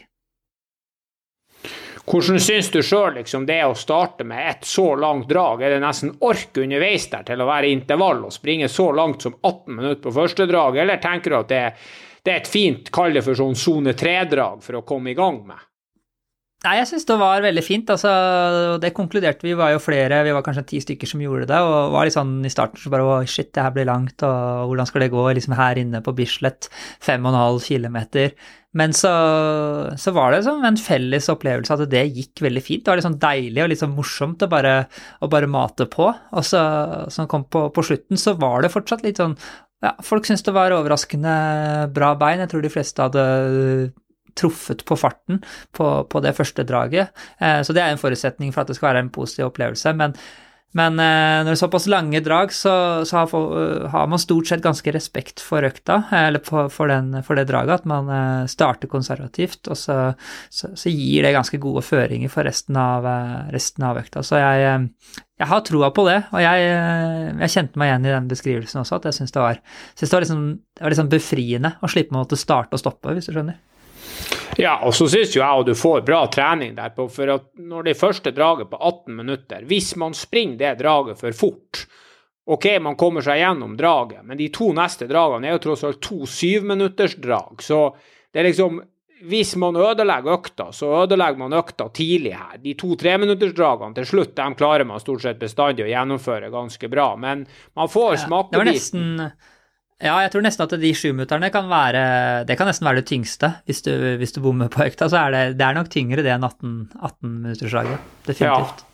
Hvordan syns du sjøl liksom, det å starte med et så langt drag? Er det nesten ork underveis der til å være intervall og springe så langt som 18 minutter på første drag, eller tenker du at det, det er et fint, kall det for sånn sone tre-drag for å komme i gang med? Nei, jeg syns det var veldig fint. altså Det konkluderte vi, var jo flere, vi var kanskje ti stykker som gjorde det. Og var litt sånn i starten så bare å shit, det her blir langt, og hvordan skal det gå liksom her inne på Bislett, halv kilometer. Men så, så var det som en felles opplevelse at det gikk veldig fint. Det var litt sånn deilig og litt sånn morsomt å bare, å bare mate på. Og så, som kom på, på slutten, så var det fortsatt litt sånn ja, folk syntes det var overraskende bra bein. Jeg tror de fleste hadde truffet på farten på, på det første draget. Eh, så det er en forutsetning for at det skal være en positiv opplevelse. Men, men eh, når det er såpass lange drag, så, så har, har, man stort sett ganske respekt for økta, eller for, for, den, for det draget, at man eh, starter konservativt, og så, så, så, gir det ganske gode føringer for resten av, resten av økta. Så jeg, jeg har troa på det, og jeg, jeg, kjente meg igjen i den beskrivelsen også, at jeg syns det var, synes det var, liksom, det var liksom befriende å slippe å måtte starte og stoppe, hvis du skjønner. Ja, og så syns jo jeg at du får bra trening der på, for at når det første draget på 18 minutter Hvis man springer det draget for fort OK, man kommer seg gjennom draget, men de to neste dragene er jo tross alt to syvminuttersdrag, så det er liksom hvis man ødelegger økta, så ødelegger man økta tidlig her. De to treminuttersdragene til slutt de klarer man stort sett bestandig å gjennomføre ganske bra, men man får ja, smakebiten. Ja, jeg tror nesten at de sjuminutterne kan være Det kan nesten være det tyngste. Hvis du, hvis du bommer på økta, så er det, det er nok tyngre det enn 18-minutterslaget. 18 Definitivt. Ja.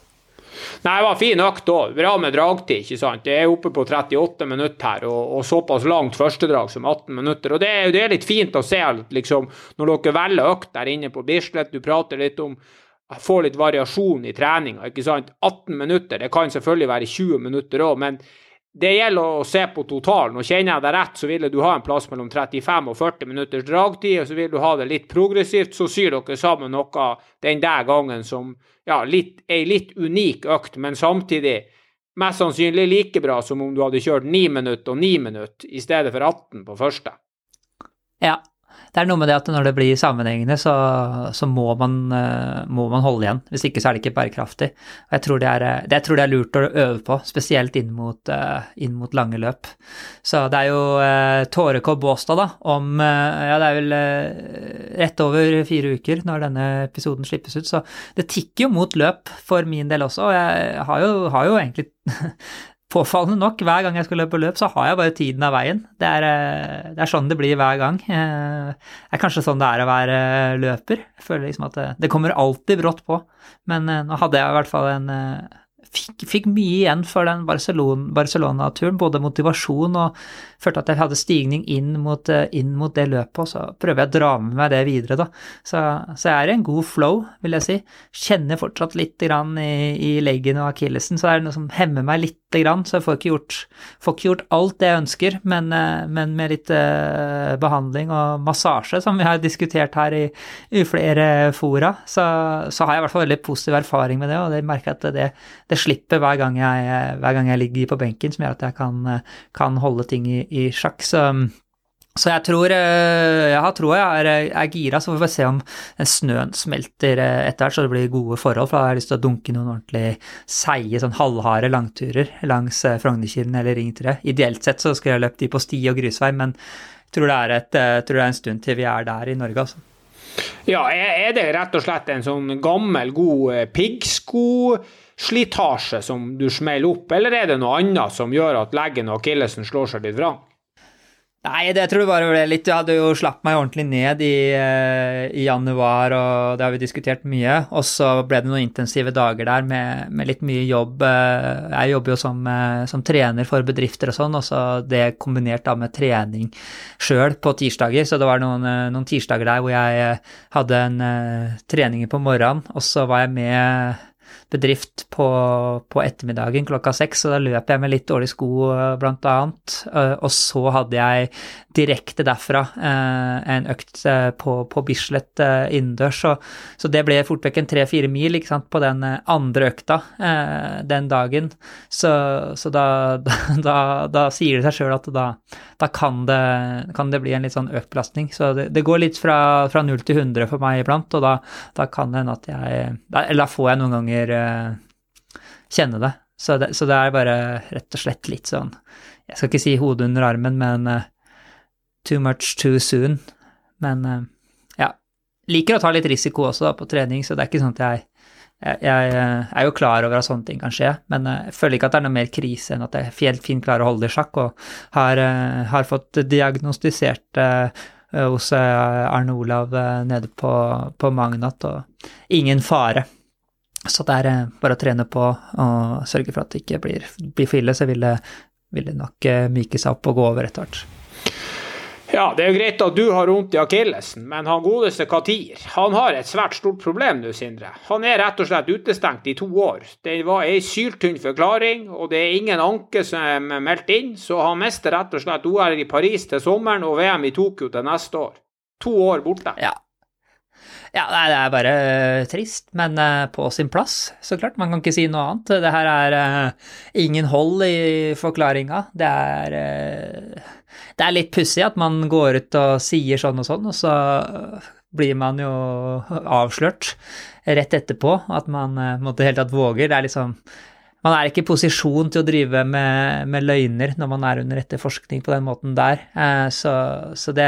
Nei, det var fin økt òg. Bra med dragtid, ikke sant. Det er oppe på 38 minutter her, og, og såpass langt førstedrag som 18 minutter. Og det, det er litt fint å se liksom, når dere velger økt der inne på Bislett. Du prater litt om få litt variasjon i treninga, ikke sant. 18 minutter, det kan selvfølgelig være 20 minutter òg, men det gjelder å se på totalen. og Kjenner jeg deg rett, så ville du ha en plass mellom 35 og 40 minutters dragtid. og Så vil du ha det litt progressivt. Så syr dere sammen noe den der gangen som ja, litt, ei litt unik økt, men samtidig mest sannsynlig like bra som om du hadde kjørt 9 minutter og 9 minutter i stedet for 18 på første. Ja, det er noe med det at når det blir sammenhengende, så, så må, man, uh, må, man, holde igjen. Hvis ikke så er det ikke bærekraftig. Og jeg tror det er, eh, det, tror det er lurt å øve på, spesielt inn mot, uh, inn mot lange løp. Så det er jo uh, Tåre K. Båstad, da, om Ja, det er vel rett over fire uker når denne episoden slippes ut, så det tikker jo mot løp for min del også. Og jeg har jo, har jo egentlig påfallende nok, hver gang jeg skal løpe løp, så har jeg bare tiden av veien. Det er, eh, det er, sånn det blir hver gang. Eh, det er kanskje sånn det er å være løper. Jeg føler liksom at det, det kommer alltid brått på. Men eh, nå hadde jeg i hvert fall en fikk, fikk, mye igjen for den Barcelona-turen, både motivasjon og følte at jeg hadde stigning inn mot, eh, inn mot, det løpet, og så prøver jeg å dra med meg det videre, da. Så, så jeg er i en god flow, vil jeg si. Kjenner fortsatt litt grann i, i leggen og akillesen, så er det noe som hemmer meg litt grann, så jeg får ikke gjort, får ikke gjort alt det jeg ønsker, men, eh, men med litt uh, behandling og massasje, som vi har diskutert her i, i flere fora, så, så, har jeg i hvert fall veldig positiv erfaring med det, og det merker jeg at det, det slipper hver gang, jeg, hver gang jeg ligger på benken, som gjør at jeg kan, kan holde ting i, i sjakk. Så så jeg tror eh, jeg har troa jeg er, er, gira, så får vi se om snøen smelter eh, etter hvert, så det blir gode forhold. For da har jeg lyst til å dunke noen ordentlig seige, sånn halvharde langturer langs eh, Frognerkilen eller Ring 3. Ideelt sett så skulle jeg løpt de på sti og grusvei, men jeg tror det er, et, tror det er en stund til vi er der i Norge, altså. Ja, er det rett og slett en sånn gammel, god piggskoslitasje som du smeller opp, eller er det noe annet som gjør at leggen og akillesen slår seg litt vrang? Nei, det tror jeg bare ble litt Jeg hadde jo slapp meg ordentlig ned i, eh, i, januar, og det har vi diskutert mye. Og så ble det noen intensive dager der med, med litt mye jobb. Eh, jeg jobber jo som, eh, som trener for bedrifter og sånn, og så det kombinert da med trening sjøl på tirsdager. Så det var noen, noen, tirsdager der hvor jeg hadde en trening på morgenen, og så var jeg med bedrift på, på, ettermiddagen klokka seks, og da løp jeg med litt dårlige sko, eh, blant annet. Eh, og så hadde jeg direkte derfra eh, en økt på, på Bislett innendørs, så, så, det ble fort vekk en tre-fire mil sant, på den andre økta den dagen. Så, så da, da, da, sier det seg sjøl at da, da kan, det, kan, det, bli en litt sånn økt belastning. Så det, det går litt fra, fra 0 til 100 for meg iblant, og da, da kan det hende at jeg Eller da får jeg noen ganger uh, kjenne det. Så, det. så, det. er bare rett og slett litt sånn Jeg skal ikke si hodet under armen, men uh, too much too soon. Men uh, ja. Liker å ta litt risiko også da, på trening, så det er ikke sånn at jeg jeg, jeg, er jo klar over at sånne ting kan skje, men jeg føler ikke at det er noe mer krise enn at jeg helt fint klarer å holde det i sjakk, og har, har fått diagnostisert hos Arne Olav nede på, på Magnat, og ingen fare. Så det er eh, bare å trene på og sørge for at det ikke blir, blir for ille, så vil det, vil det nok eh, myke seg opp og gå over etter hvert. Ja, det er jo greit at du har vondt i akillesen, men han godeste Katir han har et svært stort problem nå, Sindre. Han er rett og slett utestengt i to år. Det var ei syltynn forklaring, og det er ingen anke som er meldt inn, så han mister rett og slett OL i Paris til sommeren og VM i Tokyo til neste år. To år borte. Ja, ja, det er bare eh, trist, men eh, på sin plass, så klart. Man kan ikke si noe annet. Det her er uh, ingen hold i forklaringa. Det er Det er litt pussig at man går ut og sier sånn og sånn, og så blir man jo avslørt rett etterpå. At man måtte i hele tatt våger. Det er liksom man er ikke i posisjon til å drive med, med løgner når man er under etterforskning på den måten der. Så, så det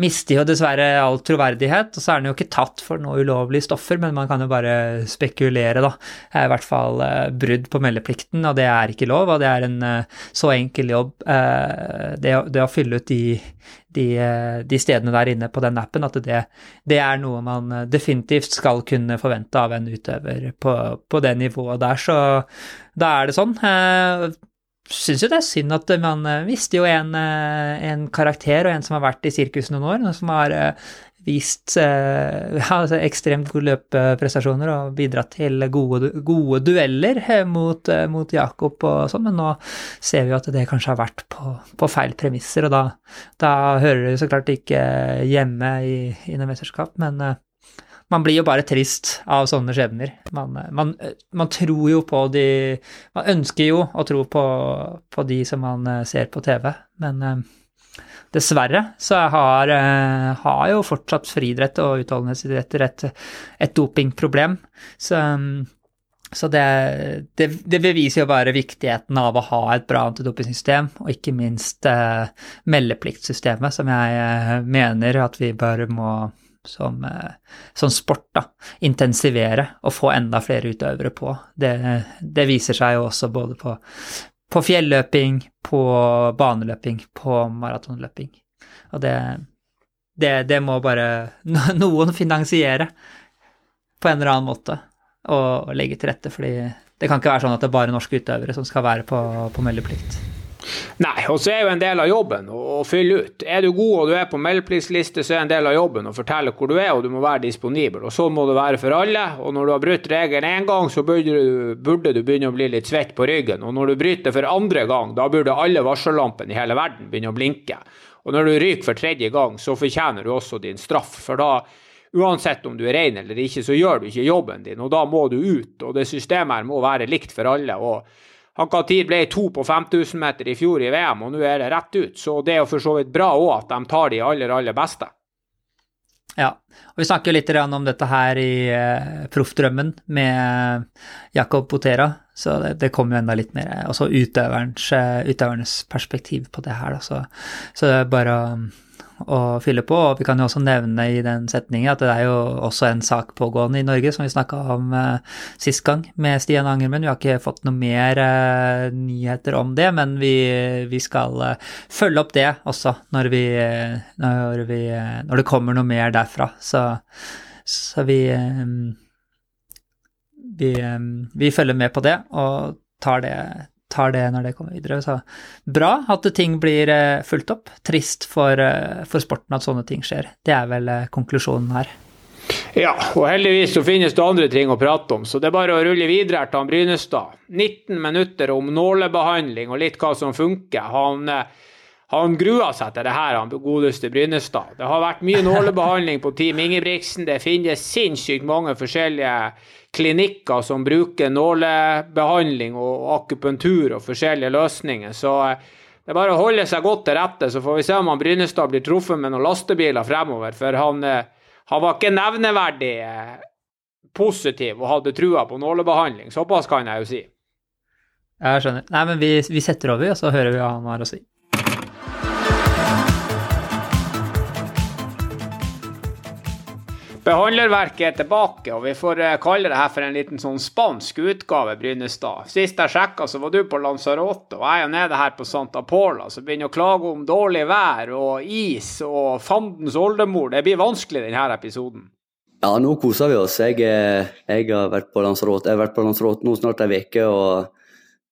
mister jo dessverre all troverdighet. Og så er den jo ikke tatt for noe ulovlige stoffer, men man kan jo bare spekulere, da. I hvert fall uh, brudd på meldeplikten, og det er ikke lov. Og det er en uh, så enkel jobb, det, det, det, å fylle ut de, de, de, stedene der inne på den appen, at det, det, er noe man definitivt skal kunne forvente av en utøver på, på det nivået der. Så da er det sånn syns jo det er synd at man uh, mister jo en, uh, en, karakter, og en som har vært i sirkus noen år, som har uh, vist ja, altså ekstremt gode løpeprestasjoner og bidratt til gode, gode dueller mot, mot, Jakob og sånn, men nå ser vi jo at det kanskje har vært på, på feil premisser, og da, da, hører det så klart ikke hjemme i, i noe mesterskap, men man blir jo bare trist av sånne skjebner. Man, man, man, tror jo på de Man ønsker jo å tro på, på de som man eh, ser på TV, men eh, dessverre så har, eh, har jo fortsatt friidrett og utholdenhetsidretter et, et dopingproblem. Så, så det, det, det, beviser jo bare viktigheten av å ha et bra antidopingsystem, og ikke minst eh, meldepliktsystemet, som jeg mener at vi bare må som, eh, som, sport, da. Intensivere og få enda flere utøvere på. Det, det viser seg jo også både på, på fjelløping, på baneløping, på maratonløping. Og det, det, det, må bare noen finansiere på en eller annen måte og legge til rette, fordi det kan ikke være sånn at det er bare norske utøvere som skal være på, på meldeplikt. Nei, og så er jo en del av jobben å, fylle ut. Er du god og du er på meldepliktliste, så er en del av jobben å fortelle hvor du er, og du må være disponibel. Og Sånn må det være for alle. Og når du har brutt regelen én gang, så burde du, burde du begynne å bli litt svett på ryggen. Og når du bryter for andre gang, da burde alle varsellampene i hele verden begynne å blinke. Og når du ryker for tredje gang, så fortjener du også din straff. For da, uansett om du er ren eller ikke, så gjør du ikke jobben din, og da må du ut. Og det systemet her må være likt for alle. og han Katir ble to på 5000 meter i fjor i VM, og nå er det rett ut. Så det er jo for så vidt bra òg at de tar de aller, aller beste. Ja, og vi snakker litt om dette her i uh, Proffdrømmen med Jakob Potera, så det, det kommer jo enda litt mer også utøverens, utøvernes perspektiv på det her. Da. Så, så det er bare å å fylle på. Og vi kan jo også nevne i den setningen at det er jo også en sak pågående i Norge, som vi snakka om eh, sist gang med Stian Angermen. Vi har ikke fått noe mer eh, nyheter om det, men vi, vi skal eh, følge opp det også når, vi, når, vi, når det kommer noe mer derfra. Så, så vi, vi, vi følger med på det og tar det tar det når det kommer videre. Så bra at ting blir eh, fulgt opp. Trist for, eh, for sporten at sånne ting skjer. Det er vel eh, konklusjonen her. Ja, og heldigvis så finnes det andre ting å prate om, så det er bare å rulle videre til han Brynestad. 19 minutter om nålebehandling og litt hva som funker. Han, han gruer seg til det her, han godeste Brynestad. Det har vært mye nålebehandling på Team Ingebrigtsen. Det finnes sinnssykt mange forskjellige klinikker som bruker nålebehandling og akupunktur og forskjellige løsninger. Så eh, det er bare å holde seg godt til rette, så får vi se om han Brynestad blir truffet med noen lastebiler fremover. For han, eh, han var ikke nevneverdig eh, positiv og hadde trua på nålebehandling. Såpass kan jeg jo si. Jeg skjønner. Nei, men vi, vi setter over, og så hører vi hva han har å si. Behandlerverket er tilbake, og vi får eh, kalle det her for en liten sånn spansk utgave, Brynestad. Sist jeg sjekka, så var du på Lanzarote, og jeg er nede her på Santa Pola, så begynner å klage om dårlig vær og is og fandens oldemor. Det blir vanskelig denne episoden. Ja, nå koser vi oss. Jeg, eh, jeg har vært på Lanzarote. Jeg har vært på Lanzarote nå snart ei uke, og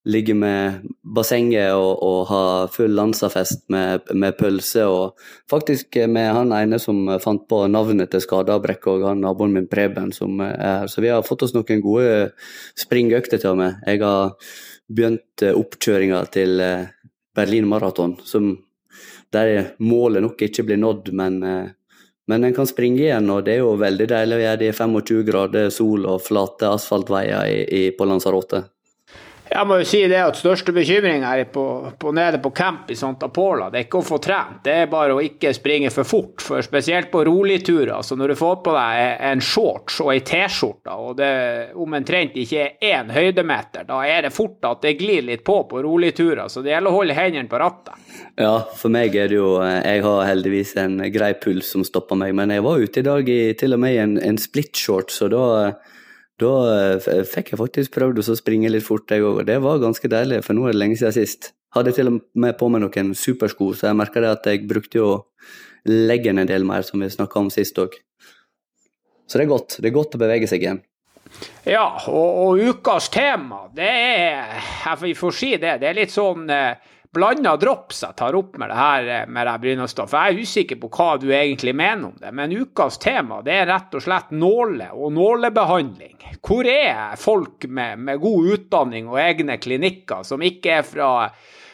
ligge med bassenget og, og ha full Lanza-fest med, med, pølse. Og faktisk med han ene som fant på navnet til Skadabrekk, og han naboen min Preben som er her. Så vi har fått oss noen gode springøkter til og med. Jeg har begynt oppkjøringa til eh, Berlin Maraton, som der målet nok ikke blir nådd, men eh, men en kan springe igjen, og det er jo veldig deilig å gjøre det i 25 grader sol og flate asfaltveier i, i, på Lanzarote. Jeg må jo si det at største bekymring her på, på, nede på camp i Santa Pola, det er ikke å få trent, det er bare å ikke springe for fort. For spesielt på roligturer, så når du får på deg en shorts og ei T-skjorte, og det omtrent ikke er én høydemeter, da er det fort at det glir litt på på roligturer. Så det gjelder å holde hendene på rattet. Ja, for meg er det jo Jeg har heldigvis en grei puls som stopper meg, men jeg var ute i dag i til og med i en, en shorts, så da da eh, fikk jeg faktisk prøvd å springe litt fort, jeg òg, det var ganske deilig, for nå er det lenge siden sist. Hadde til og med på meg noen supersko, så jeg merka at jeg brukte jo leggen en del mer, som vi snakka om sist òg. Så det er godt. Det er godt å bevege seg igjen. Ja, og, og ukas tema, det er Vi får si det. Det er litt sånn eh, blanda drops jeg tar opp med det her eh, med det Brynestad. Jeg er usikker på hva du egentlig mener om det. Men ukas tema det er rett og slett nåle og nålebehandling. Hvor er folk med, med god utdanning og egne klinikker som ikke er fra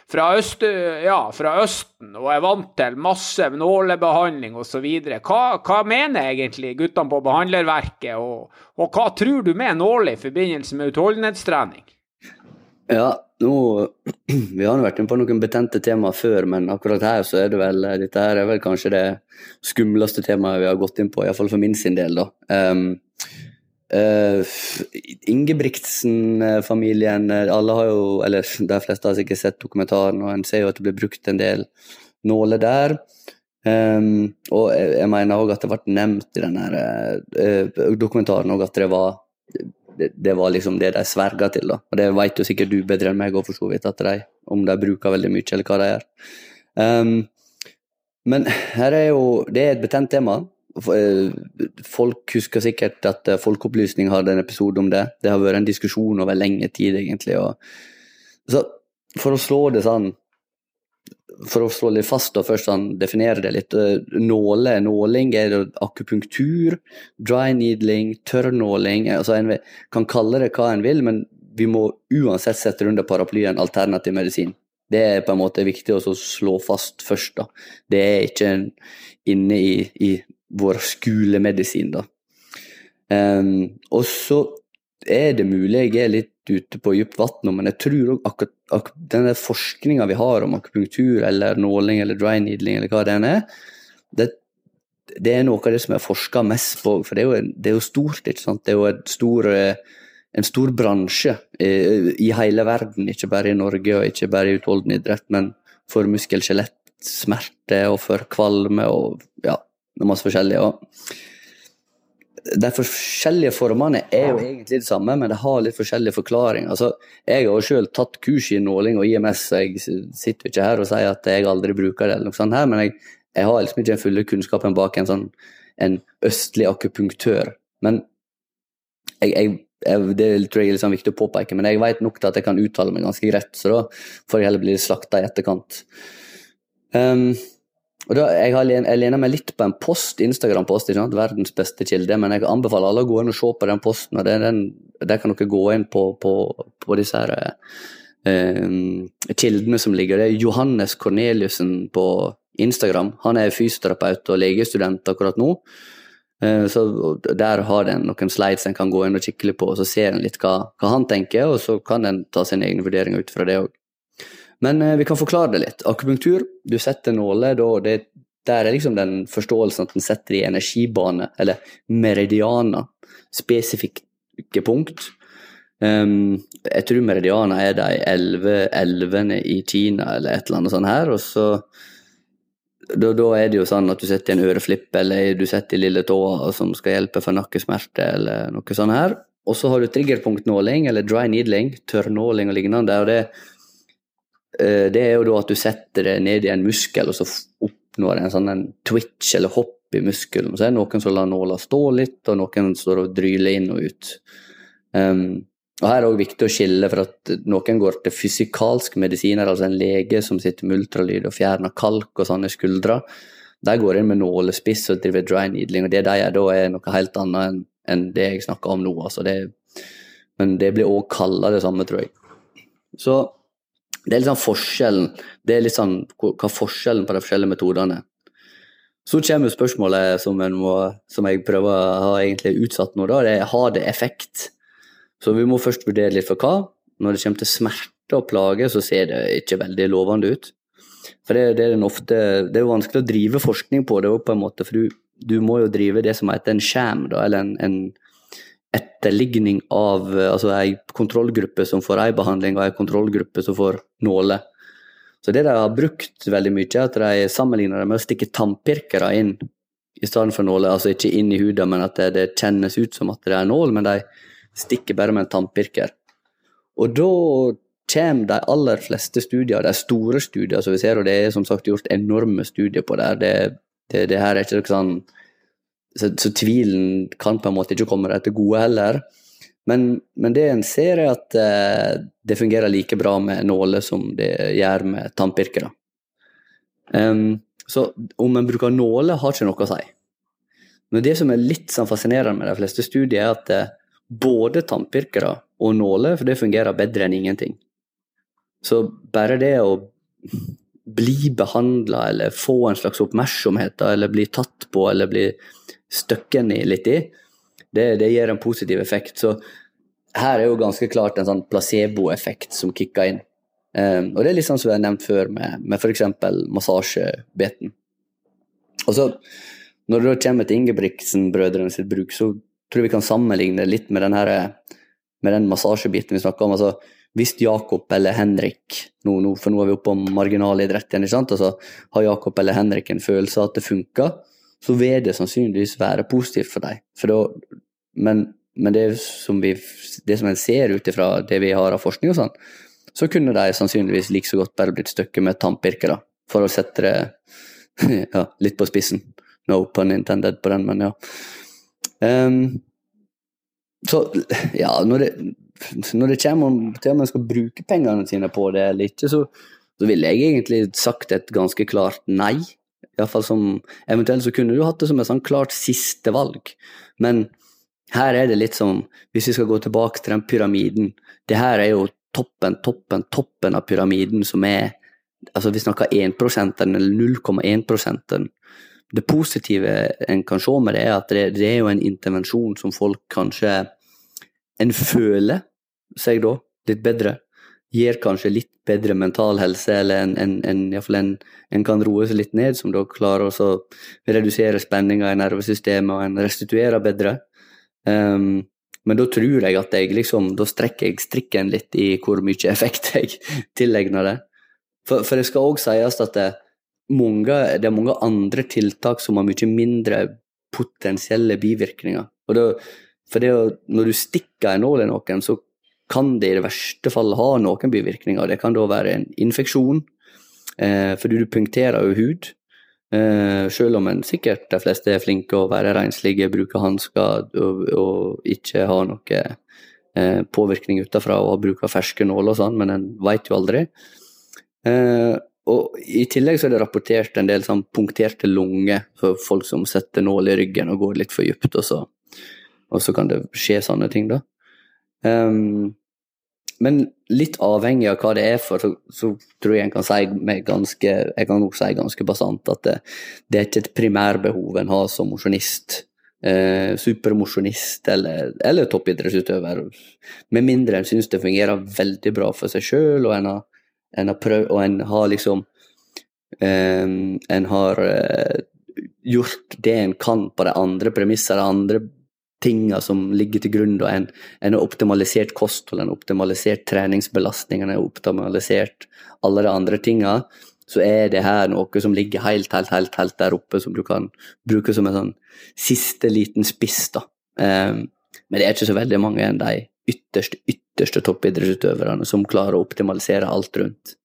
fra, øst, ja, fra Østen og er vant til masse nålebehandling osv. Hva, hva mener egentlig guttene på behandlerverket, og, og hva tror du med nåle i forbindelse med utholdenhetstrening? Ja, nå, Vi har vært inne på noen betente temaer før, men akkurat her så er det vel dette her er vel kanskje det skumleste temaet vi har gått inn på, iallfall for min sin del. da. Um, uh, Ingebrigtsen-familien, alle har jo, eller de fleste har sikkert sett dokumentaren, og en ser jo at det blir brukt en del nåler der. Um, og jeg, mener òg at det ble nevnt i denne uh, dokumentaren at det var det, var liksom det de sverga til. da. Og Det vet jo sikkert du bedre enn meg òg, for så vidt, at de, om de bruker veldig mye, eller hva de gjør. Um, men her er jo, det er et betent tema. Eh, folk husker sikkert at eh, Folkeopplysning hadde en episode om det. Det har vært en diskusjon over lenge tid, egentlig. Og, så for å slå det sånn for å slå litt fast da, først sånn, definere det litt. eh, Nåle, nåling er det akupunktur, dry needling, tørrnåling. Altså en kan kalle det hva en vil, men vi må uansett sette under paraplyen alternativ medisin. Det er på en måte viktig å slå fast først. da. Det er ikke inne i, i vår skolemedisin. da. Um, og så er det mulig jeg er litt ute på dypt vann men jeg tror òg akkurat ak den forskninga vi har om akupunktur eller nåling eller dry needling eller hva det enn er, det, det er noe av det som jeg forsker mest på. For det er jo, det er jo stort, ikke sant. Det er jo stor, eh, en stor bransje eh, i hele verden, ikke bare i Norge og ikke bare i utholden idrett, men for muskel-skjelettsmerter og for kvalme og ja, masse forskjellig. Og de forskjellige formene er jo egentlig det samme, men det har litt forskjellige forklaringer. Altså, jeg har jo selv tatt kurs i nåling og IMS, så jeg sitter jo ikke her og sier at jeg aldri bruker det, eller noe sånt her, men jeg, jeg har liksom ikke den fulle kunnskapen bak en sånn en østlig akupunktør. Men jeg, jeg, jeg, det tror jeg er sånn viktig å påpeke, men jeg vet nok til at jeg kan uttale meg ganske greit, så da får jeg heller bli slakta i etterkant. Um, og da, jeg, har, jeg lener meg litt på en post, Instagram-post, ikke sant? verdens beste kilde, men jeg anbefaler alle å gå inn og se på den posten. og det den, Der kan dere gå inn på, på, på disse her, eh, kildene som ligger. Det er Johannes Corneliussen på Instagram. Han er fysioterapeut og legestudent akkurat nå. Eh, så Der har den noen slides en kan gå inn og kikke litt på, og så ser en litt hva, hva han tenker, og så kan en ta sine egne vurderinger ut fra det òg. Men eh, vi kan forklare det litt. Akupunktur, du setter nåler, da det, der er liksom den forståelsen at den setter i energibane, eller meridianer, spesifikke punkt. Um, jeg tror meridianer er de elleve elvene i Kina, eller et eller annet sånt her, og så da, da er det jo sånn at du setter en øreflipp, eller du setter i lille tåa som skal hjelpe for nakkesmerte, eller noe sånt her. Og så har du triggerpunktnåling, eller dry needling, tørrnåling og lignende. og det Eh, det er jo da at du setter det ned i en muskel, og så oppnår en sånn en twitch eller hopp i muskelen. Så er det noen som lar nåla stå litt, og noen står og dryler inn og ut. Um, og Her er det også viktig å skille, for at noen går til fysikalsk medisiner, altså en lege som sitter med ultralyd og fjerner kalk og sånne skuldre. De går inn med nålespiss og driver dry needling, og det de gjør da, er noe helt annet enn det jeg snakker om nå. Altså det, men det blir òg kalla det samme, tror jeg. Så det er litt sånn forskjellen Det er litt sånn hva forskjellen på de forskjellige metodene. Så kommer spørsmålet som, må, som jeg prøver å ha utsatt nå, da. Det er har det effekt? Så vi må først vurdere litt for hva. Når det kommer til smerte og plage, så ser det ikke veldig lovende ut. For det, det er ofte Det er vanskelig å drive forskning på det òg, på en måte, for du, du må jo drive det som heter en sham, da, eller en, en etterligning av eh, altså ei kontrollgruppe som får ei behandling, og ei kontrollgruppe som får nåler. Så det de har brukt veldig mye, er at de sammenligner det med å stikke tannpirkere inn i stedet for nåler. Altså ikke inn i huden, men at det, det kjennes ut som at det er nål, men de stikker bare med en tannpirker. Og da kommer de aller fleste studier, de store studier som vi ser, og det er som sagt gjort enorme studier på det. Det, det, det her er ikke noe sånn så, så tvilen kan på en måte ikke komme deg til gode heller. Men, men det en ser, er at eh, det fungerer like bra med nåler som det gjør med tannpirkere. Um, så om en bruker nåler, har ikke noe å si. Men det som er litt sånn fascinerende med de fleste studier, er at eh, både tannpirkere og nåler for det fungerer bedre enn ingenting. Så bare det å bli behandla eller få en slags oppmerksomhet, eller bli tatt på eller bli støkken i litt i, det, det gir en positiv effekt. Så her er jo ganske klart en sånn placeboeffekt som kicker inn. Um, og det er litt sånn som jeg har nevnt før med, med f.eks. massasjebeten. Og så, når det da kommer til Ingebrigtsen-brødrene sitt bruk, så tror jeg vi kan sammenligne litt med den, her, med den massasjebiten vi snakka om. altså hvis Jakob eller Henrik nå, nå, For nå er vi oppe på marginalidrett igjen. ikke sant? Altså, har Jakob eller Henrik en følelse av at det funker, så vil det sannsynligvis være positivt for dem. For da, men, men det som vi det som en ser ut ifra det vi har av forskning, og sånn, så kunne de sannsynligvis like så godt bare blitt stykket med tannpirkere, for å sette det ja, litt på spissen. No pun intended på den, men ja. Um, så ja, når det, når det kommer om til om en skal bruke pengene sine på det eller ikke, så, så ville jeg egentlig sagt et ganske klart nei. I hvert fall som, Eventuelt så kunne du hatt det som et sånn klart siste valg. Men her er det litt som, hvis vi skal gå tilbake til den pyramiden Det her er jo toppen, toppen, toppen av pyramiden som er altså Vi snakker 1% eller 0,1% Det positive en kan se med det, er at det, det er jo en intervensjon som folk kanskje En føler seg da litt bedre. Gir kanskje litt bedre mental helse, eller en, en, en, en, en kan roe seg litt ned, som da klarer å redusere spenninga i nervesystemet, og en restituerer bedre. Um, men da tror jeg at jeg liksom, da strekker jeg strikken litt i hvor mye effekt jeg tillegner det. For, for det skal òg sies at det, mange, det, er mange andre tiltak som har mye mindre potensielle bivirkninger. Og det, for det, når du stikker en nål i noen, så kan det i det verste fall ha noen bivirkninger. Det kan da være en infeksjon, eh, fordi du punkterer jo hud. Eh, selv om en sikkert de fleste er flinke å være renslige, bruke hansker og, og, ikke ha noe eh, påvirkning utenfra og bruke ferske nåler og sånn, men en veit jo aldri. Uh, og I tillegg så er det rapportert en del sånn punkterte lunger for folk som setter nål i ryggen og går litt for dypt, og så, og så kan det skje sånne ting, da. Um, men litt avhengig av hva det er for, så, så tror jeg en kan si med ganske jeg kan nok si ganske basant at det, det er ikke et primærbehov en har som mosjonist. Eh, supermosjonist eller, eller toppidrettsutøver. Med mindre en syns det fungerer veldig bra for seg sjøl, og en har, Og en har liksom eh, En har eh, gjort det en kan på de andre premisser, de andre tinga som ligger til grunn. Da. En, en optimalisert kosthold, en optimalisert treningsbelastning, en optimalisert alle de andre tinga. Så er det her noe som ligger helt, helt, helt, helt der oppe, som du kan bruke som en sånn siste liten spiss. da. Um, men det er ikke så veldig mange enn de ytterste, ytterste toppidrettsutøverne som klarer å optimalisere alt rundt.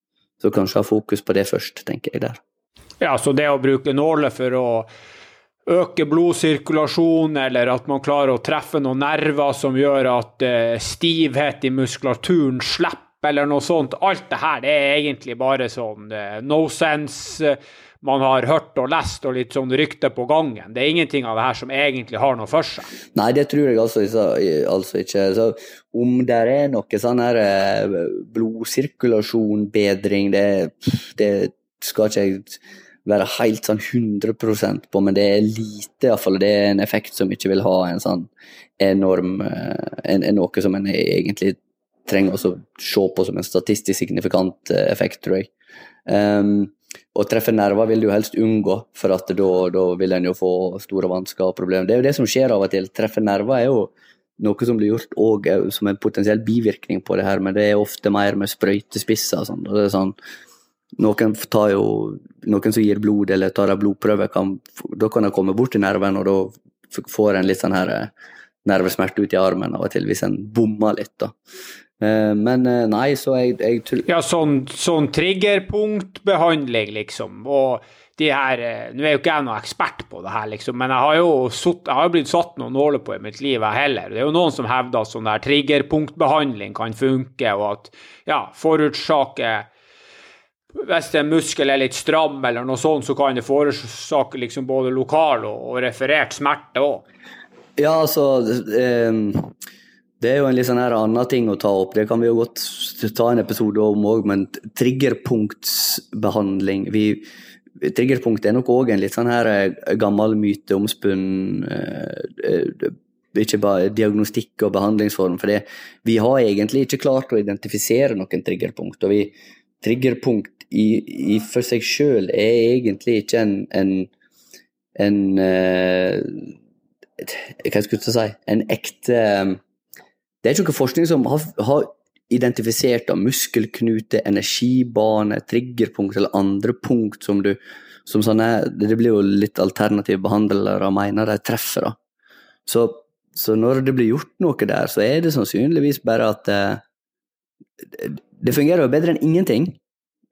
Så kanskje ha fokus på det først, tenker jeg der. Ja, så det å bruke nåler for å øke blodsirkulasjonen, eller at man klarer å treffe noen nerver som gjør at uh, stivhet i muskulaturen slipper, eller noe sånt. Alt det her det er egentlig bare sånn uh, no sense. Uh, man har hørt og lest og litt sånn rykte på gangen. Det er ingenting av det her som egentlig har noe for seg. Nei, det tror jeg altså, altså ikke. Så om det er noe sånn her blodsirkulasjon, bedring, det, det skal ikke jeg være helt sånn 100 på, men det er lite, iallfall. Det er en effekt som ikke vil ha en sånn enorm eh, en, en Noe som en egentlig trenger å se på som en statistisk signifikant eh, effekt, tror jeg. Um, å treffe nerver vil du helst unngå, for at da, da vil en jo få store vansker og problemer. Det er jo det som skjer av og til. Treffe nerver er jo noe som blir gjort og, som en potensiell bivirkning på det her, men det er ofte mer med sprøytespisser og sånn. Og det er sånn noen, jo, noen som gir blod eller tar en blodprøve, kan, da kan de komme bort til nerven, og da får en litt sånn her eh, nervesmerte ut i armen av og til hvis en bommer litt. da. Eh, men eh, nei, så jeg, jeg tror Ja, sånn, sånn triggerpunktbehandling, liksom. Og de her Nå er jo ikke jeg noen ekspert på det her, liksom, men jeg har jo, sutt, jeg har blitt satt noen nåler på i mitt liv, jeg heller. Det er jo noen som hevder at sånn der triggerpunktbehandling kan funke, og at ja, forårsaker hvis en muskel er litt stram, eller noe sånt, så kan det forårsake liksom både lokal og, referert smerte òg. Ja, altså eh, Det er jo en litt sånn her annen ting å ta opp. Det kan vi jo godt ta en episode om òg, men triggerpunktsbehandling vi, Triggerpunkt er nok òg en litt sånn her eh, gammel myte omspunnen eh, eh, ikke bare diagnostikk og behandlingsform. For det, vi har egentlig ikke klart å identifisere noen triggerpunkt. og vi Triggerpunkt i, i for seg sjøl er egentlig ikke en, en, en uh, Hva skulle jeg si En ekte Det er ikke noe forskning som har, har identifisert av muskelknute, energibane, triggerpunkt eller andre punkt som du som sånne, Det blir jo litt alternative behandlere mener de treffer. da. Så, så, når det blir gjort noe der, så er det sannsynligvis bare at uh, det fungerer jo bedre enn ingenting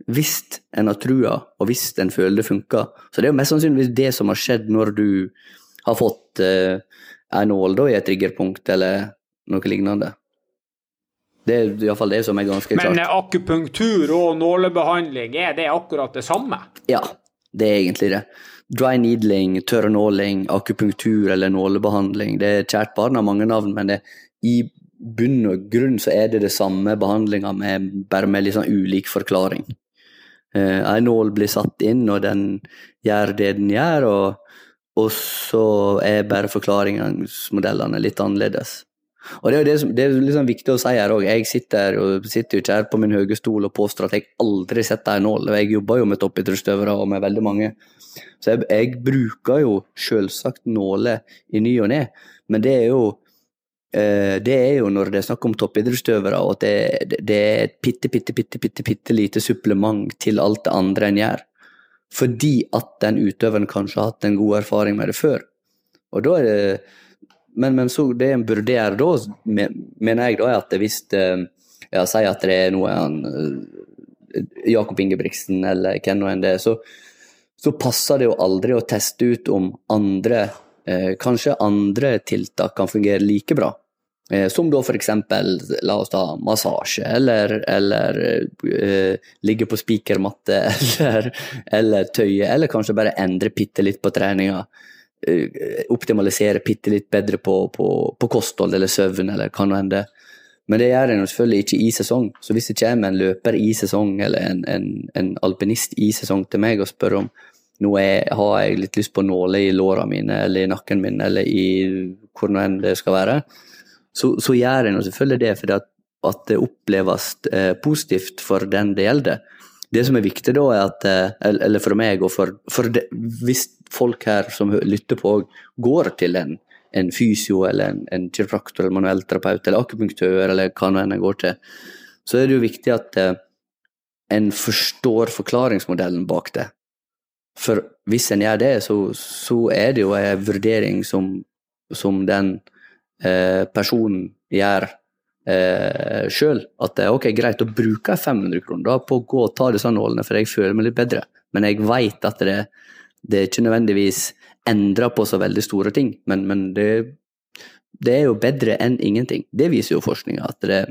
hvis en har trua, og hvis en føler det funker. Så det er jo mest sannsynligvis det som har skjedd når du har fått uh, en nål da, i et triggerpunkt, eller noe lignende. Det er iallfall det som er ganske klart. Men akupunktur og nålebehandling, er det akkurat det samme? Ja, det er egentlig det. Dry needling, tørrnåling, akupunktur eller nålebehandling. Det er kjært barn har mange navn, men det, i bunn og grunn så er det det samme behandlinga, med, bare med litt sånn ulik forklaring. Eh, en nål blir satt inn, og den gjør det den gjør, og, og så er bare forklaringsmodellene litt annerledes. Og Det er det det er liksom viktig å si her òg. Jeg sitter, jo ikke her på min høye stol og påstår at jeg aldri setter en nål. Jeg jobber jo med toppidrettsutøvere og med veldig mange. Så jeg, jeg bruker jo selvsagt nåler i ny og ne, men det er jo det er jo når det er snakk om toppidrettsutøvere, og at det, det- er et bitte, bitte, bitte, bitte, bitte lite supplement til alt det andre en gjør. Fordi at den utøveren kanskje har hatt en god erfaring med det før. Og da er det men, men så det en burde gjøre da, mener jeg da, er at hvis jeg ja, Si at det er noe han eh, Jakob Ingebrigtsen eller hvem nå enn det er, så, så passer det jo aldri å teste ut om andre eh, Kanskje andre tiltak kan fungere like bra. Eh, som da eksempel, la oss ta massasje, eller, eller eh, ligge på spikermatte, eller, eller tøye, eller kanskje bare endre bitte litt på treninga eh, optimalisere bitte litt bedre på, på, på kosthold eller søvn eller hva nå enn det. Men det gjør en selvfølgelig ikke i sesong. Så hvis det kommer en løper i sesong eller en, en, en alpinist i sesong til meg og spør om nå er, har jeg litt lyst på nåler i låra mine eller i nakken min eller i hvor enn det skal være, så, så gjør jeg nå selvfølgelig det fordi at, at det oppleves eh, positivt for den det gjelder. Det som er viktig da, er at eh, eller for meg og for, for det, Hvis folk her som lytter på, går til en, en fysio eller en, en kiropraktor eller manuellterapeut eller akupunktør eller hva nå enn en går til, så er det jo viktig at eh, en forstår forklaringsmodellen bak det. For hvis en gjør det, så, så er det jo en vurdering som, som den eh, personen gjør eh, sjøl. At det er ok, greit, å bruke 500 kroner på å gå og ta disse nålene, for jeg føler meg litt bedre. Men jeg veit at det, det ikke nødvendigvis endrer på så veldig store ting. Men, men det, det er jo bedre enn ingenting. Det viser jo forskninga, at det,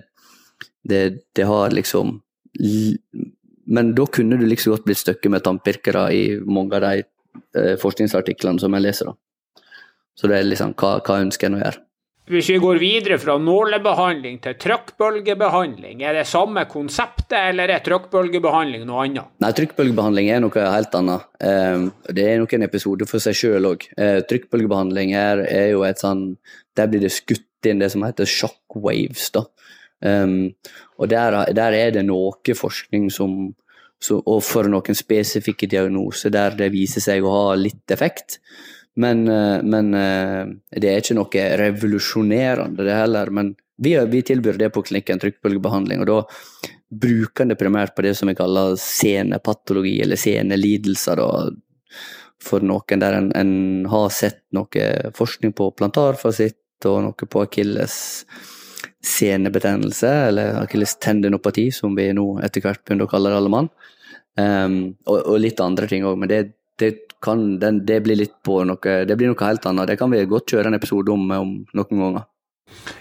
det, det har liksom Men da kunne du like godt blitt støkket med tannpirkere i mange av de eh, forskningsartiklene som jeg leser. da. Så det er liksom, hva, hva ønsker en å gjøre? Hvis vi går videre fra nålebehandling til trykkbølgebehandling, er det samme konseptet, eller er trykkbølgebehandling noe annet? Nei, trykkbølgebehandling er noe helt annet. Eh, det er nok en episode for seg sjøl òg. Eh, trykkbølgebehandling er, er jo et sånn Der blir det skutt inn det som heter shockwaves, da. Og der, der er det noe forskning som så, Og for noen spesifikke diagnoser der det viser seg å ha litt effekt. Men, eh, men eh, det er ikke noe revolusjonerende, det heller. Men vi, vi tilbyr det på klinikken, trykkbølgebehandling. og da bruker en det primært på det som vi kaller senepatologi, eller senelidelser. Da, for noen der en, en har sett noe forskning på plantarfasitt og noe på akilles senebetennelse, eller akilles tendinopati, som vi nå etter hvert begynner å kalle det alle mann. Um, og, og litt andre ting òg, men det, det, kan, den, det blir litt på noe Det blir noe helt annet. Det kan vi godt kjøre en episode om, om noen ganger.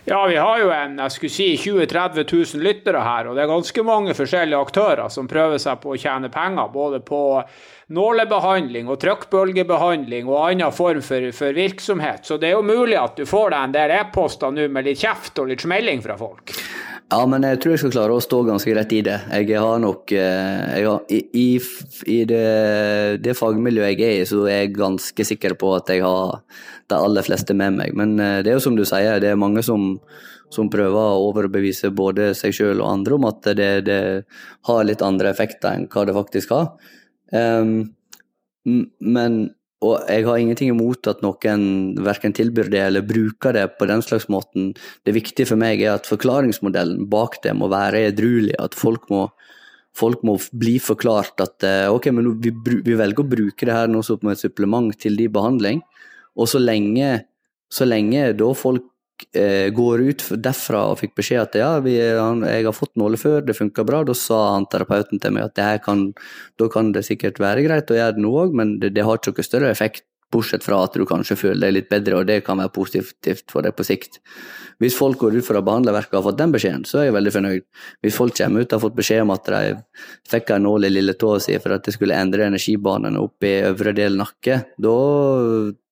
Ja, vi har jo en jeg skulle si 20 000-30 000 lyttere her, og det er ganske mange forskjellige aktører som prøver seg på å tjene penger, både på nålebehandling og trykkbølgebehandling og annen form for, for virksomhet. Så det er jo mulig at du får deg en del e-poster nå med litt kjeft og litt smelling fra folk. Ja, men jeg tror jeg skal klare å stå ganske rett i det. Jeg har nok eh, jeg har, I, i, i det, det fagmiljøet jeg er i, så er jeg ganske sikker på at jeg har de aller fleste med meg. Men eh, det er jo som du sier, det er mange som, som prøver å overbevise både seg sjøl og andre om at det, det har litt andre effekter enn hva det faktisk har. Um, men og jeg har ingenting imot at noen verken tilbyr det eller bruker det på den slags måten. Det viktige for meg er at forklaringsmodellen bak det må være edruelig. At folk må, folk må bli forklart at eh, ok, men vi, vi velger å bruke det her nå som et supplement til de behandling. Og så lenge, så lenge da folk går ut derfra og fikk beskjed at ja, vi, jeg har fått nåler før, det funka bra, da sa han terapeuten til meg at det her kan, da kan det sikkert være greit å gjøre det nå òg, men det, det har ikke noe større effekt Bortsett fra at du kanskje føler deg litt bedre, og det kan være positivt for deg på sikt. Hvis folk går ut fra behandlerverket og har fått den beskjeden, så er jeg veldig fornøyd. Hvis folk kommer ut og har fått beskjed om at de fikk en nål i lille tåa si for at det skulle endre energibanene opp i øvre del nakke, da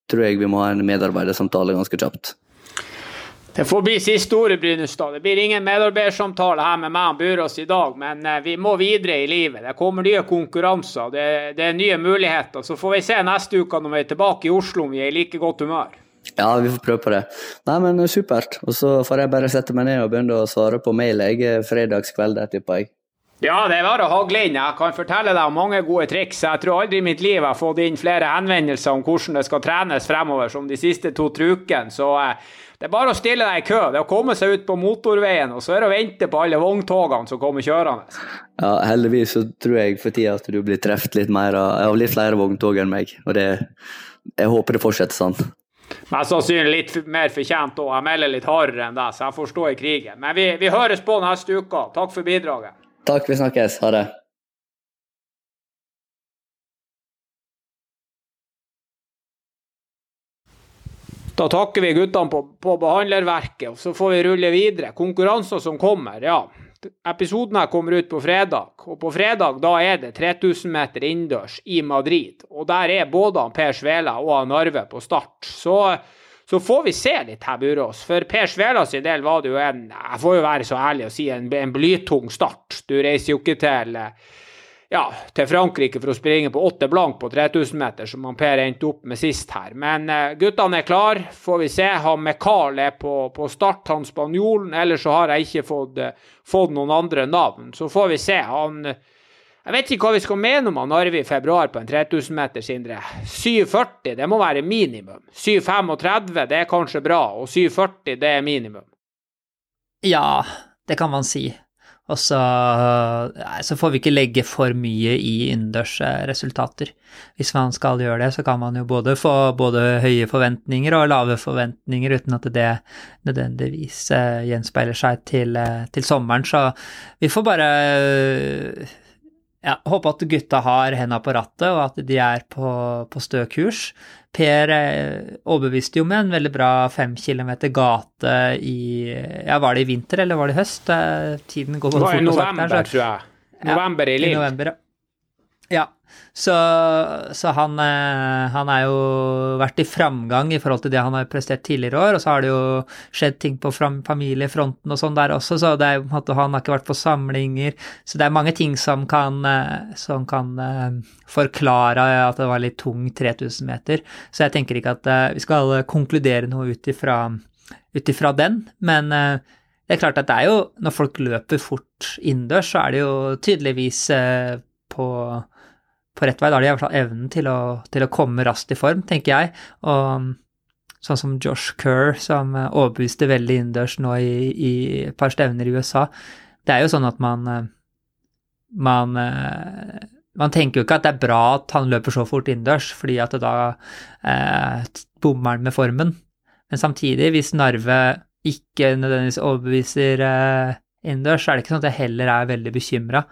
tror jeg vi må ha en medarbeidersamtale ganske kjapt. Det får bli siste ordet, Brynestad. Det blir ingen medarbeidersamtale her med meg og Burås i dag, men eh, vi må videre i livet. Det kommer nye konkurranser, det, det, er nye muligheter. Så får vi se neste uke når vi er tilbake i Oslo om vi er i like godt humør. Ja, vi får prøve på det. Nei, men supert. Og så får jeg bare sette meg ned og begynne å svare på mail jeg fredagskveld, tipper jeg. Ja, det er bare å hagle inn. Jeg kan fortelle deg om mange gode triks. Jeg tror aldri i mitt liv jeg har fått inn flere henvendelser om hvordan det skal trenes fremover som de siste to-tre ukene. Så eh, det er bare å stille deg i kø. Det er å komme seg ut på motorveien, og så er det å vente på alle vogntogene som kommer kjørende. Ja, heldigvis så tror jeg for tida at du blir truffet litt mer av litt flere vogntog enn meg. Og det, jeg håper det fortsetter sånn. Mest sannsynlig litt mer fortjent òg. Jeg melder litt hardere enn deg, så jeg får stå i krigen. Men vi, vi høres på neste uke. Takk for bidraget. Takk, vi snakkes. Ha det. Da takker vi guttene på, på behandlerverket, og så får vi rulle videre. Konkurranser som kommer, ja. Episoden her kommer ut på fredag, og på fredag da er det 3000 meter innendørs i Madrid. Og der er både Per Svela og Narve på start. Så, så, får vi se litt her, Burås. For Per Svela sin del var det jo en Jeg får jo være så ærlig å si en, en blytung start. Du reiser jo ikke til ja, til Frankrike for å springe på åtte blank på 3000 meter, som han Per endte opp med sist her. Men uh, guttene er klar, får vi se. Han med Carl er på, på start, han spanjolen. Ellers så har jeg ikke fått, uh, fått, noen andre navn. Så får vi se. Han Jeg vet ikke hva vi skal mene om han Arve i februar på en 3000 meter, Sindre. 7,40 det må være minimum. 7,35 det er kanskje bra, og 7,40 det er minimum. Ja, det kan man si. Og så, så, får vi ikke legge for mye i innendørs resultater. Hvis man skal gjøre det, så kan man jo både få både høye forventninger og lave forventninger uten at det nødvendigvis eh, gjenspeiler seg til, eh, til sommeren. Så vi får bare ja, håpe at gutta har henda på rattet, og at de er på, på stø kurs. Per eh, overbeviste jo med en veldig bra fem kilometer gate i Ja, var det i vinter eller var det i høst? Eh, tiden går både fort. Det var i november, tror jeg. November i Lill. Ja, i november, ja. Ja, så, så han, eh, han er jo vært i framgang i forhold til det han har prestert tidligere år, og så har det jo skjedd ting på familiefronten og sånn der også, så det er han har ikke vært på samlinger, så det er mange ting som kan, eh, som kan eh, forklare at det var litt tung 3000 meter, så jeg tenker ikke at vi skal konkludere noe ut ifra den, men det er klart at det er jo, når folk løper fort innendørs, så er det jo tydeligvis på på rett vei. Da har de i hvert fall evnen til å, til å komme raskt i form, tenker jeg. Og sånn som Josh Kerr, som overbeviste veldig innendørs nå i, i, et par stevner i USA. Det er jo sånn at man man, man tenker jo ikke at det er bra at han løper så fort innendørs, fordi at da eh, bommer han med formen. Men samtidig, hvis Narve ikke nødvendigvis overbeviser eh, innendørs, så er det ikke sånn at jeg heller er veldig bekymra.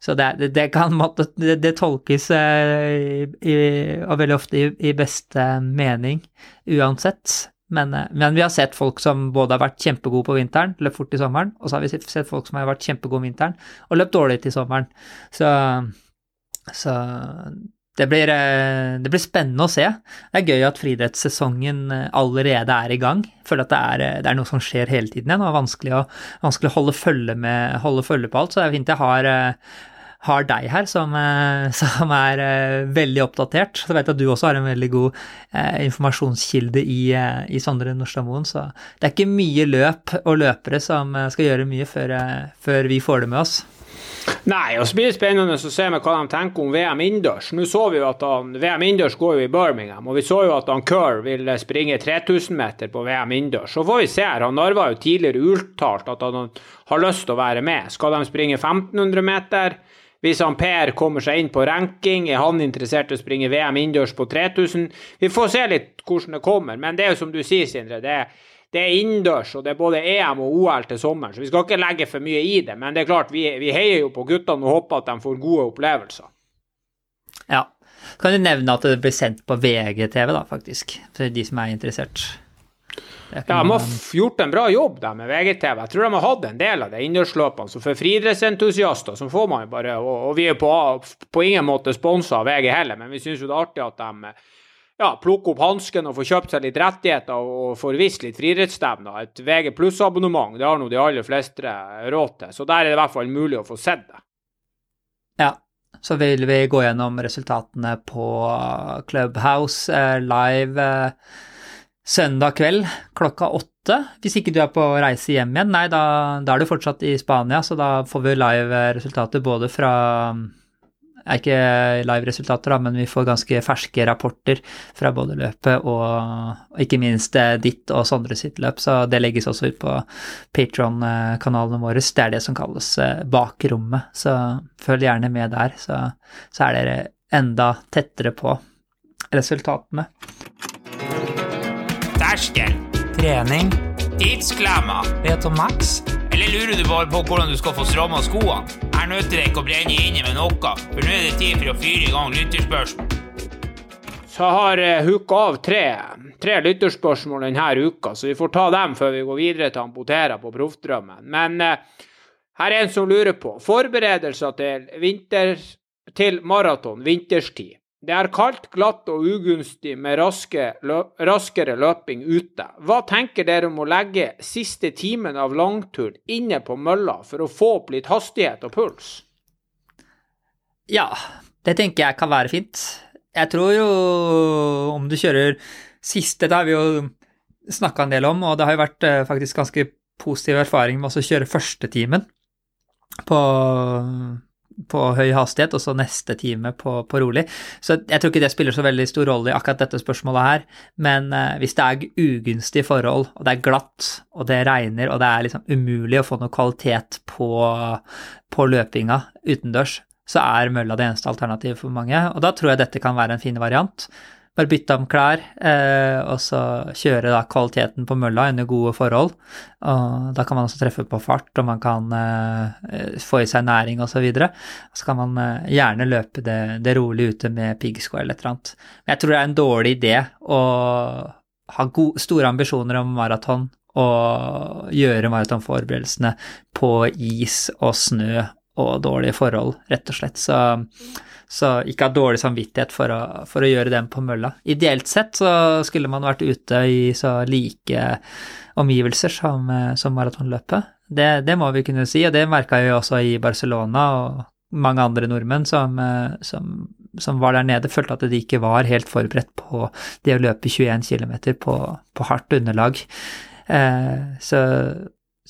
Så det, det, kan måtte, det, det tolkes eh, i, og veldig ofte i, i, beste mening uansett. Men, eh, men, vi har sett folk som både har vært kjempegode på vinteren, løpt fort i sommeren, og så har vi sett folk som har vært kjempegode om vinteren og løpt dårlig til sommeren. Så, så det, blir, eh, det blir, spennende å se. Det er gøy at friidrettssesongen allerede er i gang. For det er, det er noe som skjer hele tiden igjen, og vanskelig å, vanskelig å holde, følge med, holde følge på alt. Så det er fint jeg har har deg her, som, eh, som er uh, veldig oppdatert. Så vet jeg at du også har en veldig god uh, informasjonskilde i, i Sondre Nordstadmoen. Så det er ikke mye løp og løpere som skal gjøre mye før, før, vi får det med oss. Nei, og så blir det spennende å se hva de tenker om VM innendørs. Nå så vi jo at han, VM innendørs går jo i Birmingham, og vi så jo at han Kerr vil springe 3000 meter på VM innendørs. Så får vi se. Han Narva jo tidligere uttalt at han har lyst til å være med. Skal de springe 1500 meter? Hvis han Per kommer seg inn på ranking, er han interessert i å springe VM innendørs på 3000? Vi får se litt hvordan det kommer, men det er jo som du sier, Sindre. det er det er innendørs, og det er både EM og OL til sommeren, så vi skal ikke legge for mye i det. Men det er klart, vi, vi heier jo på guttene og håper at de får gode opplevelser. Ja, Kan du nevne at det blir sendt på VGTV, da, faktisk, for de som er interessert. Ja, de har gjort en bra jobb der med VGTV. Jeg tror de har hatt en del av det innendørsløpene. Så for friidrettsentusiaster så får man jo bare Og, og vi er på, på ingen måte sponsa av VG heller, men vi syns jo det er artig at de ja, plukker opp hansken og får kjøpt seg litt rettigheter og får vist litt friidrettsstevner. Et VG pluss-abonnement det har nå de aller fleste råd til, så der er det i hvert fall mulig å få sett det. Ja, så vil vi gå gjennom resultatene på Clubhouse eh, live eh, søndag kveld klokka åtte. Hvis ikke du er på reise hjem igjen, nei, da, da er du fortsatt i Spania, så da får vi live-resultater både fra er ikke live-resultater, da, men vi får ganske ferske rapporter fra både løpet og, ikke minst eh, ditt og Sondre sitt løp, så det legges også ut på Patron-kanalene våre. Det er det som kalles eh, bakrommet, så følg gjerne med der, så, så er dere enda tettere på resultatene. Terskel. Trening. Tidsklemma. Vet om Max. Eller lurer du bare på hvordan du skal få stramma skoene? Her nytter det ikke å brenne inne med noe, for nå er det tid for å fyre i gang lytterspørsmål. Så har jeg hooka av tre, tre lytterspørsmål denne uka, så vi får ta dem før vi går videre til Ampotera på Proffdrømmen. Men uh, her er en som lurer på forberedelser til, vinter, til maraton vinterstid. Det er kaldt, glatt og ugunstig med raske, lø, raskere løping ute. Hva tenker dere om å legge siste timen av langturen inne på mølla for å få opp litt hastighet og puls? Ja, det tenker jeg kan være fint. Jeg tror jo om du kjører siste, det har vi jo snakka en del om, og det har jo vært eh, faktisk ganske positiv erfaring med å kjøre første timen på på høy hastighet, og så neste time på, på, rolig. Så jeg tror ikke det spiller så veldig stor rolle i akkurat dette spørsmålet her. Men eh, hvis det er ugunstige forhold, og det er glatt, og det regner, og det er liksom umulig å få noe kvalitet på, på løpinga utendørs, så er mølla det eneste alternativet for mange. Og da tror jeg dette kan være en fin variant. Bare bytte om klær, eh, og så kjøre da kvaliteten på mølla under gode forhold. Og da kan man også treffe på fart, og man kan eh, få i seg næring osv. Så, videre. så kan man eh, gjerne løpe det, det rolig ute med piggsko eller et eller annet. Men jeg tror det er en dårlig idé å ha gode, store ambisjoner om maraton og gjøre maratonforberedelsene på is og snø og dårlige forhold, rett og slett. Så så ikke ha dårlig samvittighet for å, for å, gjøre den på mølla. Ideelt sett så skulle man vært ute i så like omgivelser som, som maratonløpet. Det, det, må vi kunne si, og det merka vi også i Barcelona og mange andre nordmenn som, som, som, var der nede, følte at de ikke var helt forberedt på det å løpe 21 km på, på hardt underlag. Eh, så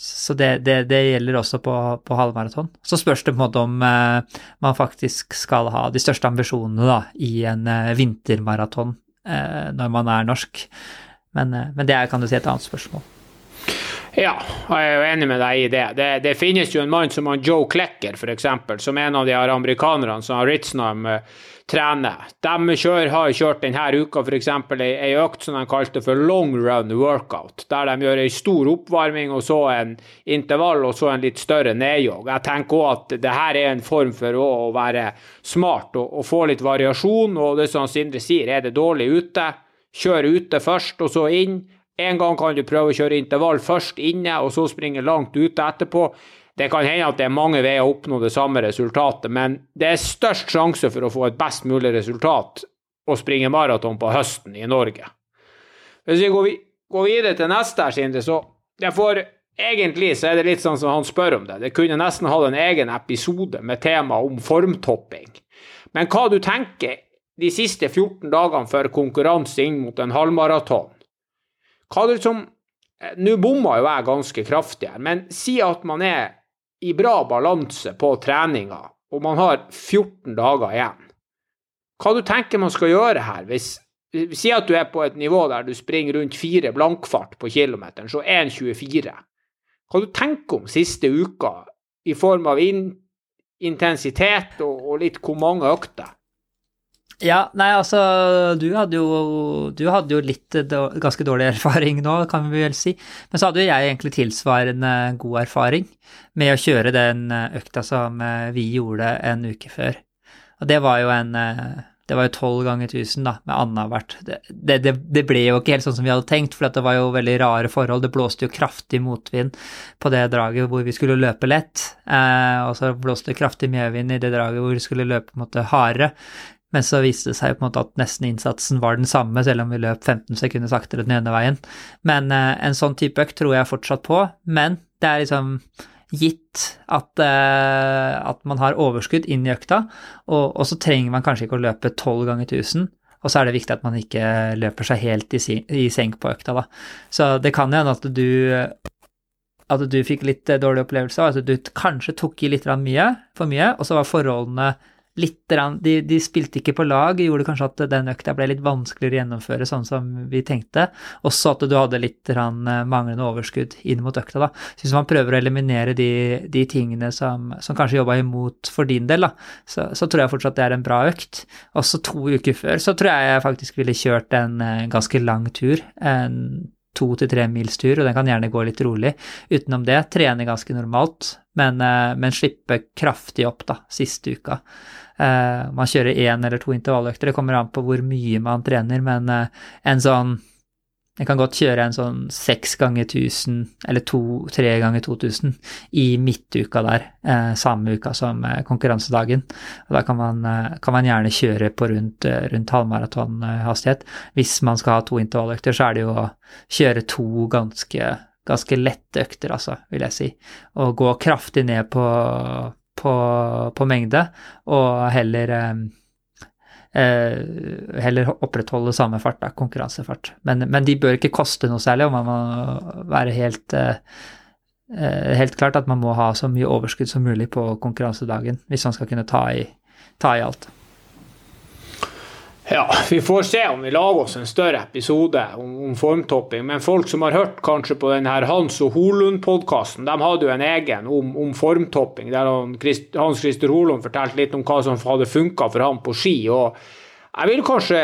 så det, det, det, gjelder også på, på halvmaraton. Så spørs det på en måte om eh, man faktisk skal ha de største ambisjonene da, i en eh, vintermaraton eh, når man er norsk. Men, eh, men, det er kan du si et annet spørsmål. Ja, jeg er jo enig med deg i det. Det, det finnes jo en mann som Joe Klecker, f.eks., som er en av de her amerikanerne som har Ritznam uh, trener. De kjører, har kjørt denne uka f.eks. ei, økt som de kalte for long run workout, der de gjør ei stor oppvarming og så en intervall og så en litt større nedjogg. Jeg tenker òg at det her er en form for å være smart og, og få litt variasjon. Og det som Sindre sier, er det dårlig ute, kjør ute først og så inn en gang kan du prøve å kjøre intervall først inne, og så springe langt ute etterpå. Det kan hende at det er mange veier å oppnå det samme resultatet, men det er størst sjanse for å få et best mulig resultat å springe maraton på høsten i Norge. Hvis vi går, videre til neste her, Sindre, så det får Egentlig så er det litt sånn som han spør om det. Det kunne nesten hatt en egen episode med tema om formtopping. Men hva du tenker de siste 14 dagene før konkurranse inn mot en halvmaraton? Hva du som eh, Nå bomma jo jeg ganske kraftig her, men si at man er i bra balanse på treninga, og man har 14 dager igjen. Hva du tenker man skal gjøre her? Hvis, si at du er på et nivå der du springer rundt fire blankfart på kilometeren, så 1,24. Hva du tenker om siste uka i form av in intensitet og, og litt hvor mange økter? Ja, nei, altså, du hadde jo, du hadde jo litt ganske dårlig erfaring nå, kan vi vel si. Men så hadde jo jeg egentlig tilsvarende god erfaring med å kjøre den økta som eh, vi gjorde en uke før. Og det var jo en, eh, det var jo tolv ganger 1000 da, med annethvert. Det, det, det ble jo ikke helt sånn som vi hadde tenkt, for det var jo veldig rare forhold. Det blåste jo kraftig motvind på det draget hvor vi skulle løpe lett, eh, og så blåste det kraftig medvind i det draget hvor vi skulle løpe på en måte hardere. Men så viste det seg på en måte at nesten innsatsen var den samme, selv om vi løp 15 sekunder saktere den ene veien. Men eh, en sånn type økt tror jeg fortsatt på, men det er liksom gitt at, eh, at man har overskudd inn i økta, og, og, så trenger man kanskje ikke å løpe 12 ganger 1000. Og så er det viktig at man ikke løper seg helt i, i senk på økta, da. Så det kan hende at du at du fikk litt dårlig opplevelse, og at du kanskje tok i litt mye, for mye, og så var forholdene litt de, de, spilte ikke på lag, gjorde kanskje at den økta ble litt vanskeligere å gjennomføre sånn som vi tenkte. Også at du hadde litt eh, manglende overskudd inn mot økta, da. Så hvis man prøver å eliminere de, de tingene som, som, kanskje jobba imot for din del, da, så, så, tror jeg fortsatt det er en bra økt. Også to uker før så tror jeg jeg faktisk ville kjørt en eh, ganske lang tur. en to til tre mils tur, og den kan gjerne gå litt rolig. Utenom det, trene ganske normalt, men, eh, men slippe kraftig opp da, siste uka. Uh, man kjører én eller to intervalløkter, det kommer an på hvor mye man trener, men uh, en sånn Jeg kan godt kjøre en sånn seks ganger 1000, eller to-tre ganger 2000 i midtuka der, uh, samme uka som konkurransedagen. Og da kan man, kan man, gjerne kjøre på rundt, rundt halvmaratonhastighet. Hvis man skal ha to intervalløkter, så er det jo å kjøre to ganske ganske lette økter, altså, vil jeg si. Og gå kraftig ned på, på, på mengde, og heller eh, eh, heller opprettholde samme fart, da, konkurransefart. Men, men, de bør ikke koste noe særlig, og man må være helt, eh, helt klart at man må ha så mye overskudd som mulig på konkurransedagen hvis man skal kunne ta i, ta i alt. Ja, vi får se om vi lager oss en større episode om, om formtopping. Men folk som har hørt kanskje på denne Hans og Holund-podkasten, de hadde jo en egen om, om formtopping, der han, Hans Christer Holund fortalte litt om hva som hadde funka for ham på ski. og jeg vil kanskje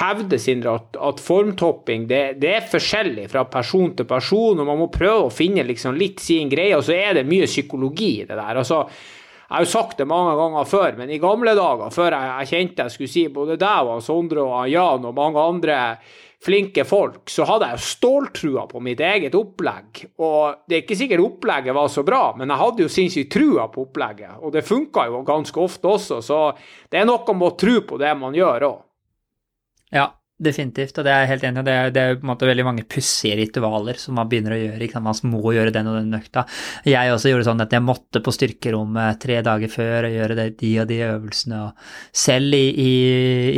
hevde Sindre, at, at formtopping det, det, er forskjellig fra person til person, og man må prøve å finne liksom litt sin greie. Og så er det mye psykologi i det der. altså jeg har jo sagt det mange ganger før, men i gamle dager, før jeg, jeg kjente jeg skulle si både deg og Sondre og Jan og mange andre flinke folk, så hadde jeg jo ståltrua på mitt eget opplegg. Og det er ikke sikkert opplegget var så bra, men jeg hadde jo sinnssykt trua på opplegget. Og det funka jo ganske ofte også, så det er noe med å tro på det man gjør òg. Ja, Definitivt, og det er jeg helt enig i. Det, det, er på en måte veldig mange pussige ritualer som man begynner å gjøre. Ikke sant? Man må gjøre den og den økta. Jeg også gjorde sånn at jeg måtte på styrkerommet tre dager før og gjøre det, de og de øvelsene. Og selv i, i,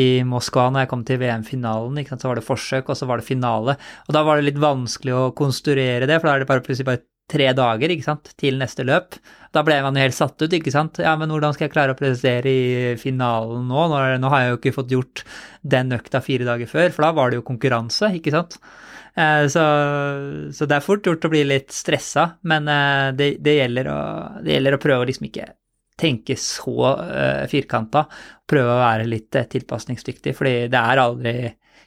i Moskva, når jeg kom til VM-finalen, så var det forsøk, og så var det finale. Og da var det litt vanskelig å konstruere det, for da er det bare plutselig bare tre dager ikke sant, til neste løp. Da ble man jo helt satt ut, ikke sant. Ja, men hvordan skal jeg klare å prestere i finalen nå? Nå, har jeg jo ikke fått gjort den økta fire dager før, for da var det jo konkurranse, ikke sant. Eh, så, så, det er fort gjort å bli litt stressa, men eh, det, det, gjelder å, det, gjelder å, prøve å liksom ikke tenke så uh, firkanta. Prøve å være litt tilpasningsdyktig, fordi det er aldri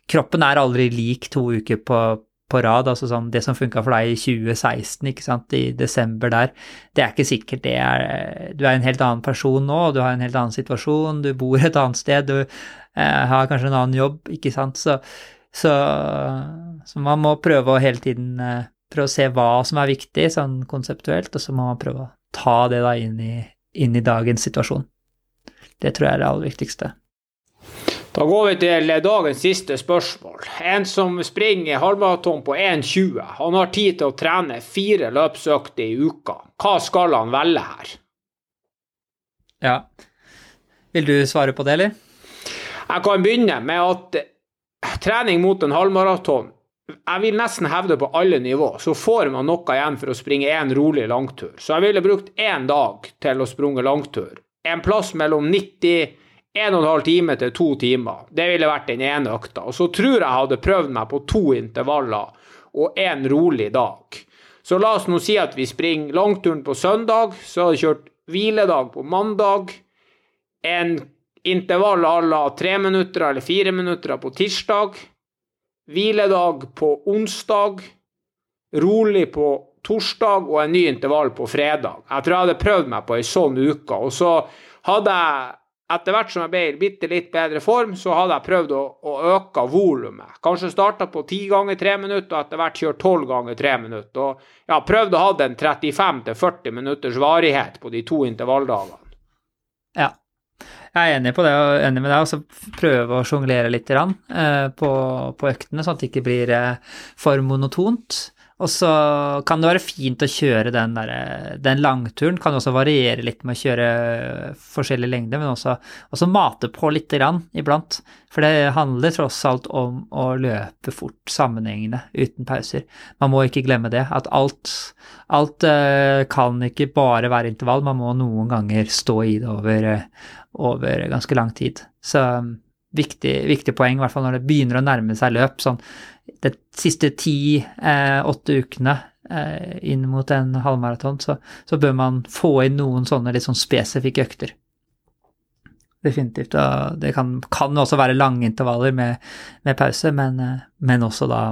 Kroppen er aldri lik to uker på, på rad. altså sånn, Det som funka for deg i 2016, ikke sant, i desember der, det er ikke sikkert det er Du er en helt annen person nå, du har en helt annen situasjon, du bor et annet sted, du eh, har kanskje en annen jobb, ikke sant. Så, så, så, man må prøve å hele tiden eh, prøve å se hva som er viktig, sånn konseptuelt, og så må man prøve å ta det da inn i, inn i dagens situasjon. Det tror jeg er det aller viktigste. Da går vi til dagens siste spørsmål. En som springer halvmaraton på 1,20. Han har tid til å trene fire løpsøkter i uka. Hva skal han velge her? Ja. Vil du svare på det, eller? Jeg kan begynne med at trening mot en halvmaraton jeg vil nesten hevde på alle nivå, så får man noe igjen for å springe én rolig langtur. Så jeg ville brukt én dag til å sprunge langtur. En plass mellom 90 en og en halv time til to timer. Det ville vært den ene økta. Og så tror jeg jeg hadde prøvd meg på to intervaller og en rolig dag. Så la oss nå si at vi springer langturen på søndag, så har jeg kjørt hviledag på mandag. En intervall à la tre minutter eller fire minutter på tirsdag. Hviledag på onsdag. Rolig på torsdag og en ny intervall på fredag. Jeg tror jeg hadde prøvd meg på ei sånn uke. Og så hadde jeg etter hvert som jeg ble i bitte litt bedre form, så hadde jeg prøvd å, å øke volumet. Kanskje starta på 10 ganger 3 minutter, og etter hvert kjørt 12 ganger 3 minutter. Og ja, prøvd å ha en 35-40 minutters varighet på de to intervalldagene. Ja. Jeg er enig, på det, og enig med deg. Altså prøve å sjonglere litt eh, på, på, øktene, sånn at det ikke blir eh, for monotont. Og så kan det være fint å kjøre den, der, den langturen. Kan også variere litt med å kjøre forskjellige lengder, men også, også mate på litt grann iblant. For det handler tross alt om å løpe fort sammenhengende uten pauser. Man må ikke glemme det, at alt, alt uh, kan ikke bare være intervall. Man må noen ganger stå i det over, over ganske lang tid. Så viktig, viktig poeng, i hvert fall når det begynner å nærme seg løp. sånn de siste ti-åtte eh, ukene eh, inn mot en halvmaraton, så, så, bør man få inn noen sånne litt sånn spesifikke økter. Definitivt. Og det kan, kan også være lange intervaller med, med pause, men, eh, men også da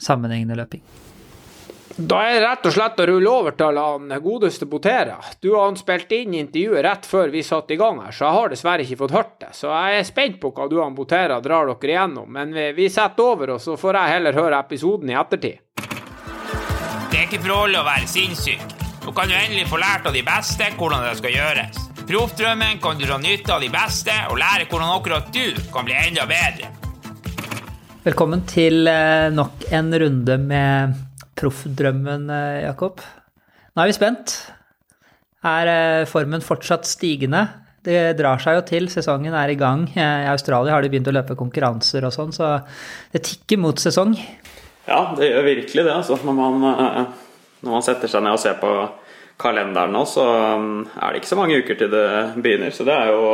sammenhengende løping. Da er det rett og slett å rulle over til han godeste Botera. Du har spilt inn intervjuet rett før vi satte i gang her, så jeg har dessverre ikke fått hørt det. Så jeg er spent på hva du og Botera drar dere igjennom, men vi, vi setter over, og så får jeg heller høre episoden i ettertid. Det er ikke farlig å være sinnssyk. Nå kan du endelig få lært av de beste hvordan det skal gjøres. Proffdrømmen kan du dra nytte av de beste, og lære hvordan akkurat du kan bli enda bedre. Velkommen til eh, nok en runde med proffdrømmen, eh, Jakob. Nå er vi spent. Er eh, formen fortsatt stigende? Det drar seg jo til, sesongen er i gang. I Australia har de begynt å løpe konkurranser og sånn, så det tikker mot sesong. Ja, det gjør virkelig det. Altså. Når, man, eh, når man setter seg ned og ser på kalenderen nå, så er det ikke så mange uker til det begynner. Så det er jo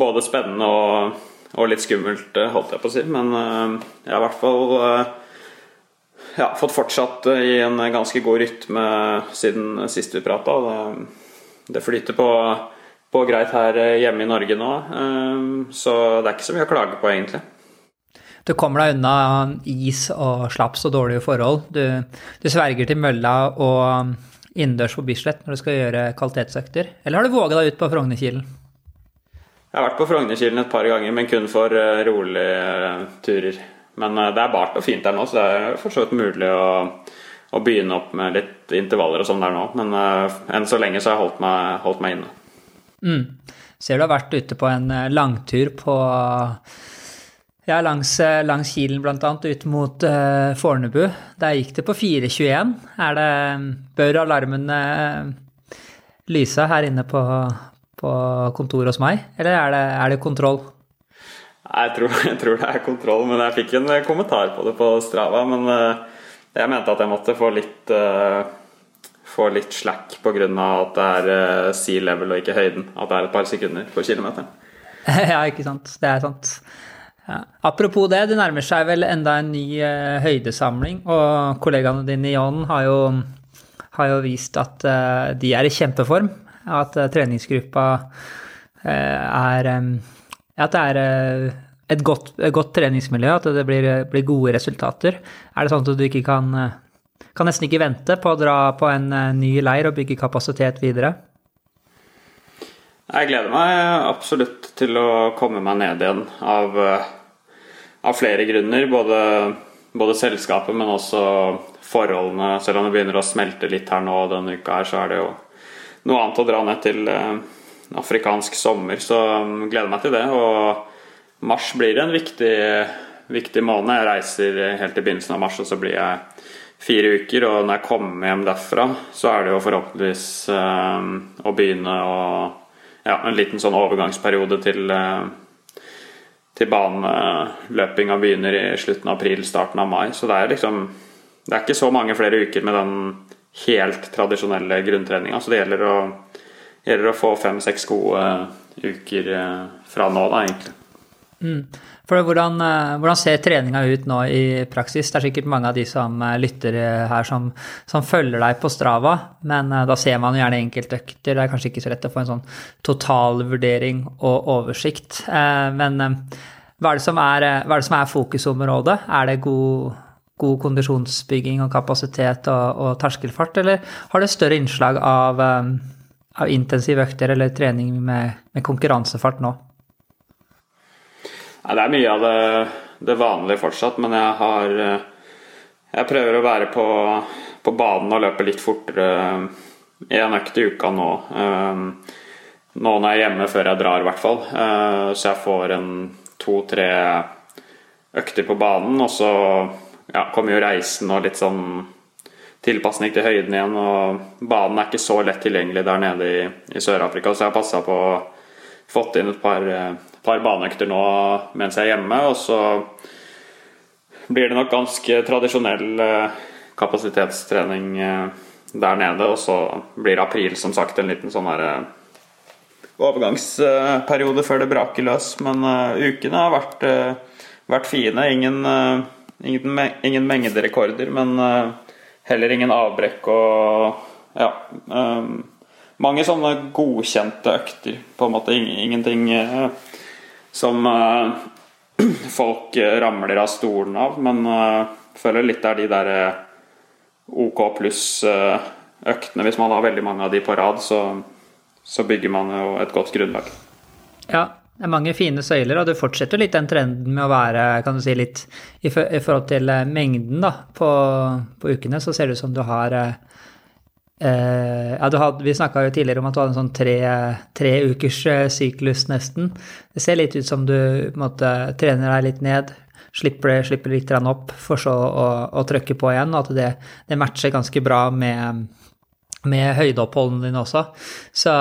både spennende og, og litt skummelt, holdt jeg på å si. Men jeg har i hvert fall ja, fått fortsatt eh, i en ganske god rytme siden sist vi prata. Det, det, flyter på, på, greit her eh, hjemme i Norge nå, eh, så det er ikke så mye å klage på, egentlig. Du kommer deg unna is og slaps og dårlige forhold. Du, du sverger til mølla og innendørs på Bislett når du skal gjøre kvalitetsøkter. Eller har du våga deg ut på Frognerkilen? Jeg har vært på Frognerkilen et par ganger, men kun for rolige turer. Men eh, det er bart og fint der nå, så det er for så vidt mulig å, å, begynne opp med litt intervaller og sånn der nå. Men uh, enn så lenge så har jeg holdt meg, holdt meg inne. Mm. Ser du har vært ute på en eh, langtur på ja, langs, langs Kilen bl.a. ut mot uh, Fornebu. Der gikk det på 4.21. Er det Bør alarmen uh, lyse her inne på, på kontoret hos meg, eller er det, er det kontroll? Jeg tror, jeg tror, det er kontroll, men jeg fikk en kommentar på det på Strava. Men eh, jeg mente at jeg måtte få litt, uh, få litt slack pga. at det er sea level og ikke høyden. At det er et par sekunder på kilometeren. Ja, ikke sant. Det er sant. Ja. Apropos det, det nærmer seg vel enda en ny høydesamling. Og kollegaene dine i Ånden har, har, jo vist at de er i kjempeform. At treningsgruppa er at det er eh, et godt, et godt treningsmiljø, at det blir, blir, gode resultater. Er det sånn at du ikke kan, eh, kan nesten ikke vente på å dra på en eh, ny leir og bygge kapasitet videre? Jeg gleder meg absolutt til å komme meg ned igjen av, av flere grunner. Både, både, selskapet, men også forholdene. Selv om det begynner å smelte litt her nå denne uka, her, så er det jo noe annet å dra ned til afrikansk sommer, så um, gleder meg til det. Og mars blir en viktig, viktig måned. Jeg reiser helt i begynnelsen av mars, og så blir jeg fire uker. Og når jeg kommer hjem derfra, så er det jo forhåpentligvis um, å begynne å Ja, en liten sånn overgangsperiode til uh, til baneløpinga begynner i slutten av april, starten av mai. Så det er liksom Det er ikke så mange flere uker med den helt tradisjonelle grunntreninga, så det gjelder å gjelder å få fem-seks gode eh, uker eh, fra nå, da, egentlig. Mm. For hvordan, eh, hvordan, ser treninga ut nå i praksis? Det er sikkert mange av de som lytter her, som, som følger deg på Strava, men da ser man gjerne enkeltøkter. Det er kanskje ikke så lett å få en sånn totalvurdering og oversikt. Men hva er det som er, det som er fokusområdet? Er det god, god kondisjonsbygging og kapasitet og, og terskelfart, eller har det større innslag av av intensive økter eller trening med, med konkurransefart nå? Ja, det er mye av det, det, vanlige fortsatt, men jeg har Jeg prøver å være på, på banen og løpe litt fortere én økt i uka nå. Nå når jeg er hjemme før jeg drar, i hvert fall. Så jeg får en to-tre økter på banen, og så ja, kommer jo reisen og litt sånn tilpasning til høyden igjen. Og banen er ikke så lett tilgjengelig der nede i, i Sør-Afrika, så jeg har passa på å fått inn et par par baneøkter nå mens jeg er hjemme. Og så blir det nok ganske tradisjonell eh, kapasitetstrening eh, der nede. Og så blir april som sagt en liten sånn her eh, overgangsperiode før det braker løs. Men ukene har vært, vært fine. Ingen, ingen, ingen mengderekorder, men heller ingen avbrekk og ja. mange sånne godkjente økter, på en måte. Ingenting som uh, folk uh, ramler av stolen av. Men uh, føler litt det er de der OK pluss-øktene. Hvis man har veldig mange av de på rad, så, så bygger man jo et godt grunnlag. Ja, det er mange fine søyler, og du fortsetter litt den trenden med å være kan du si, litt i, forhold til mengden da, på, på ukene, så ser det ut som du har Eh, ja, had, vi snakka jo tidligere om at du hadde en sånn tre, tre ukers eh, syklus, nesten. Det ser litt ut som du måte, trener deg litt ned, slipper, slipper litt opp, for så å, å trykke på igjen. Og at det, det matcher ganske bra med, med høydeoppholdene dine også. Så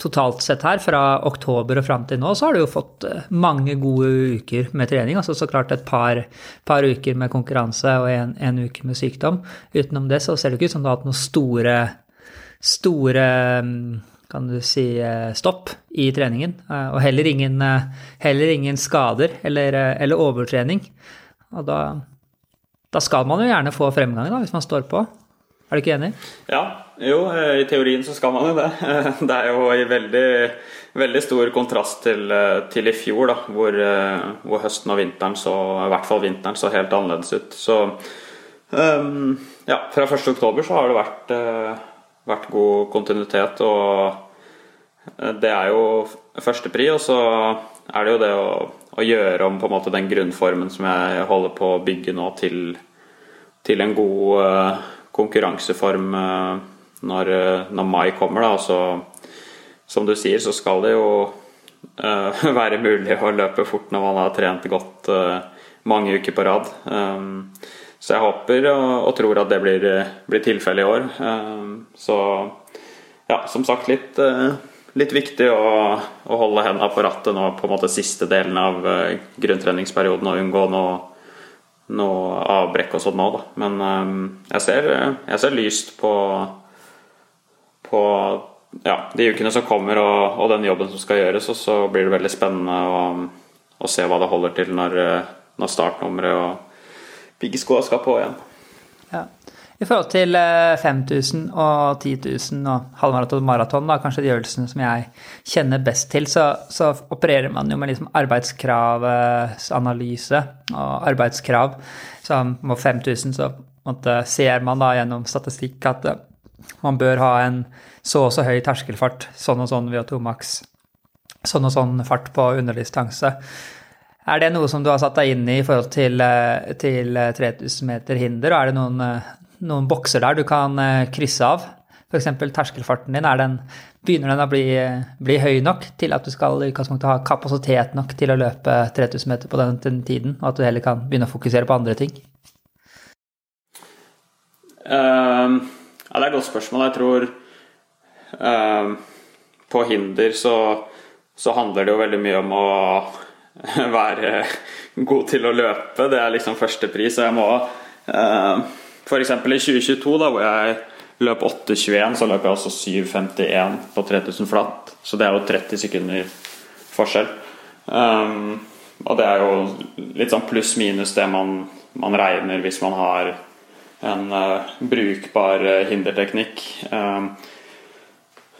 totalt sett her, fra oktober og fram til nå, så har du jo fått eh, mange gode uker med trening. Altså så klart et par, par uker med konkurranse og en, en, uke med sykdom. Utenom det så ser det ikke ut som du har hatt noen store, store mm, kan du si, eh, stopp i treningen. Eh, og heller ingen, heller ingen skader eller, eller, overtrening. Og da, da skal man jo gjerne få fremgang, da, hvis man står på. Er du ikke enig? Ja, jo, i teorien så skal man jo det. Det er jo i veldig, veldig stor kontrast til, til i fjor, da, hvor, hvor, høsten og vinteren så, i hvert fall vinteren, så helt annerledes ut. Så um, ja, fra 1.10 så har det vært, vært god kontinuitet, og det er jo førstepri. Og så er det jo det å, å, gjøre om på en måte den grunnformen som jeg holder på å bygge nå, til, til en god konkurranseform eh, når, eh, når, mai kommer. Da. Så, som du sier, så skal det jo uh, være mulig å løpe fort når man har trent godt uh, mange uker på rad. Um, så jeg håper og, og, tror at det blir, blir tilfellet i år. Um, så ja, som sagt litt, uh, litt viktig å, å holde hendene på rattet nå på en måte siste delen av grunntreningsperioden og unngå noe noe avbrekk og sånn nå, da. Men um, jeg, ser, jeg, ser, lyst på, på ja, de ukene som kommer og, og, den jobben som skal gjøres. Og så blir det veldig spennende å, å se hva det holder til når, når startnummeret og piggskoa skal på igjen. Ja. I forhold til 5000 eh, og 10 000 og halvmaraton og maraton, da, kanskje de øvelsene som jeg kjenner best til, så, så opererer man jo med liksom arbeidskravsanalyse og arbeidskrav. Så på 5000 så måtte, ser man da gjennom statistikk at eh, man bør ha en så og så høy terskelfart, sånn og sånn VO2 tomaks, sånn og sånn fart på underdistanse. Er det noe som du har satt deg inn i i forhold til, eh, til 3000 meter hinder, og er det noen noen bokser der du kan eh, krysse av. F.eks. terskelfarten din. Den, begynner den å bli, bli, høy nok til at du skal i ha kapasitet nok til å løpe 3000 meter på den, den, tiden, og at du heller kan begynne å fokusere på andre ting? Uh, ja, det er et godt spørsmål. Jeg tror uh, på hinder så, så handler det jo veldig mye om å være god til å løpe. Det er liksom førstepris, og jeg må uh, F.eks. i 2022, da, hvor jeg løp 8,21, så løp jeg også 7,51 på 3000 flatt. Så det er jo 30 sekunder forskjell. Um, og det er jo litt sånn pluss-minus det man, man, regner hvis man har en uh, brukbar uh, hinderteknikk. Um,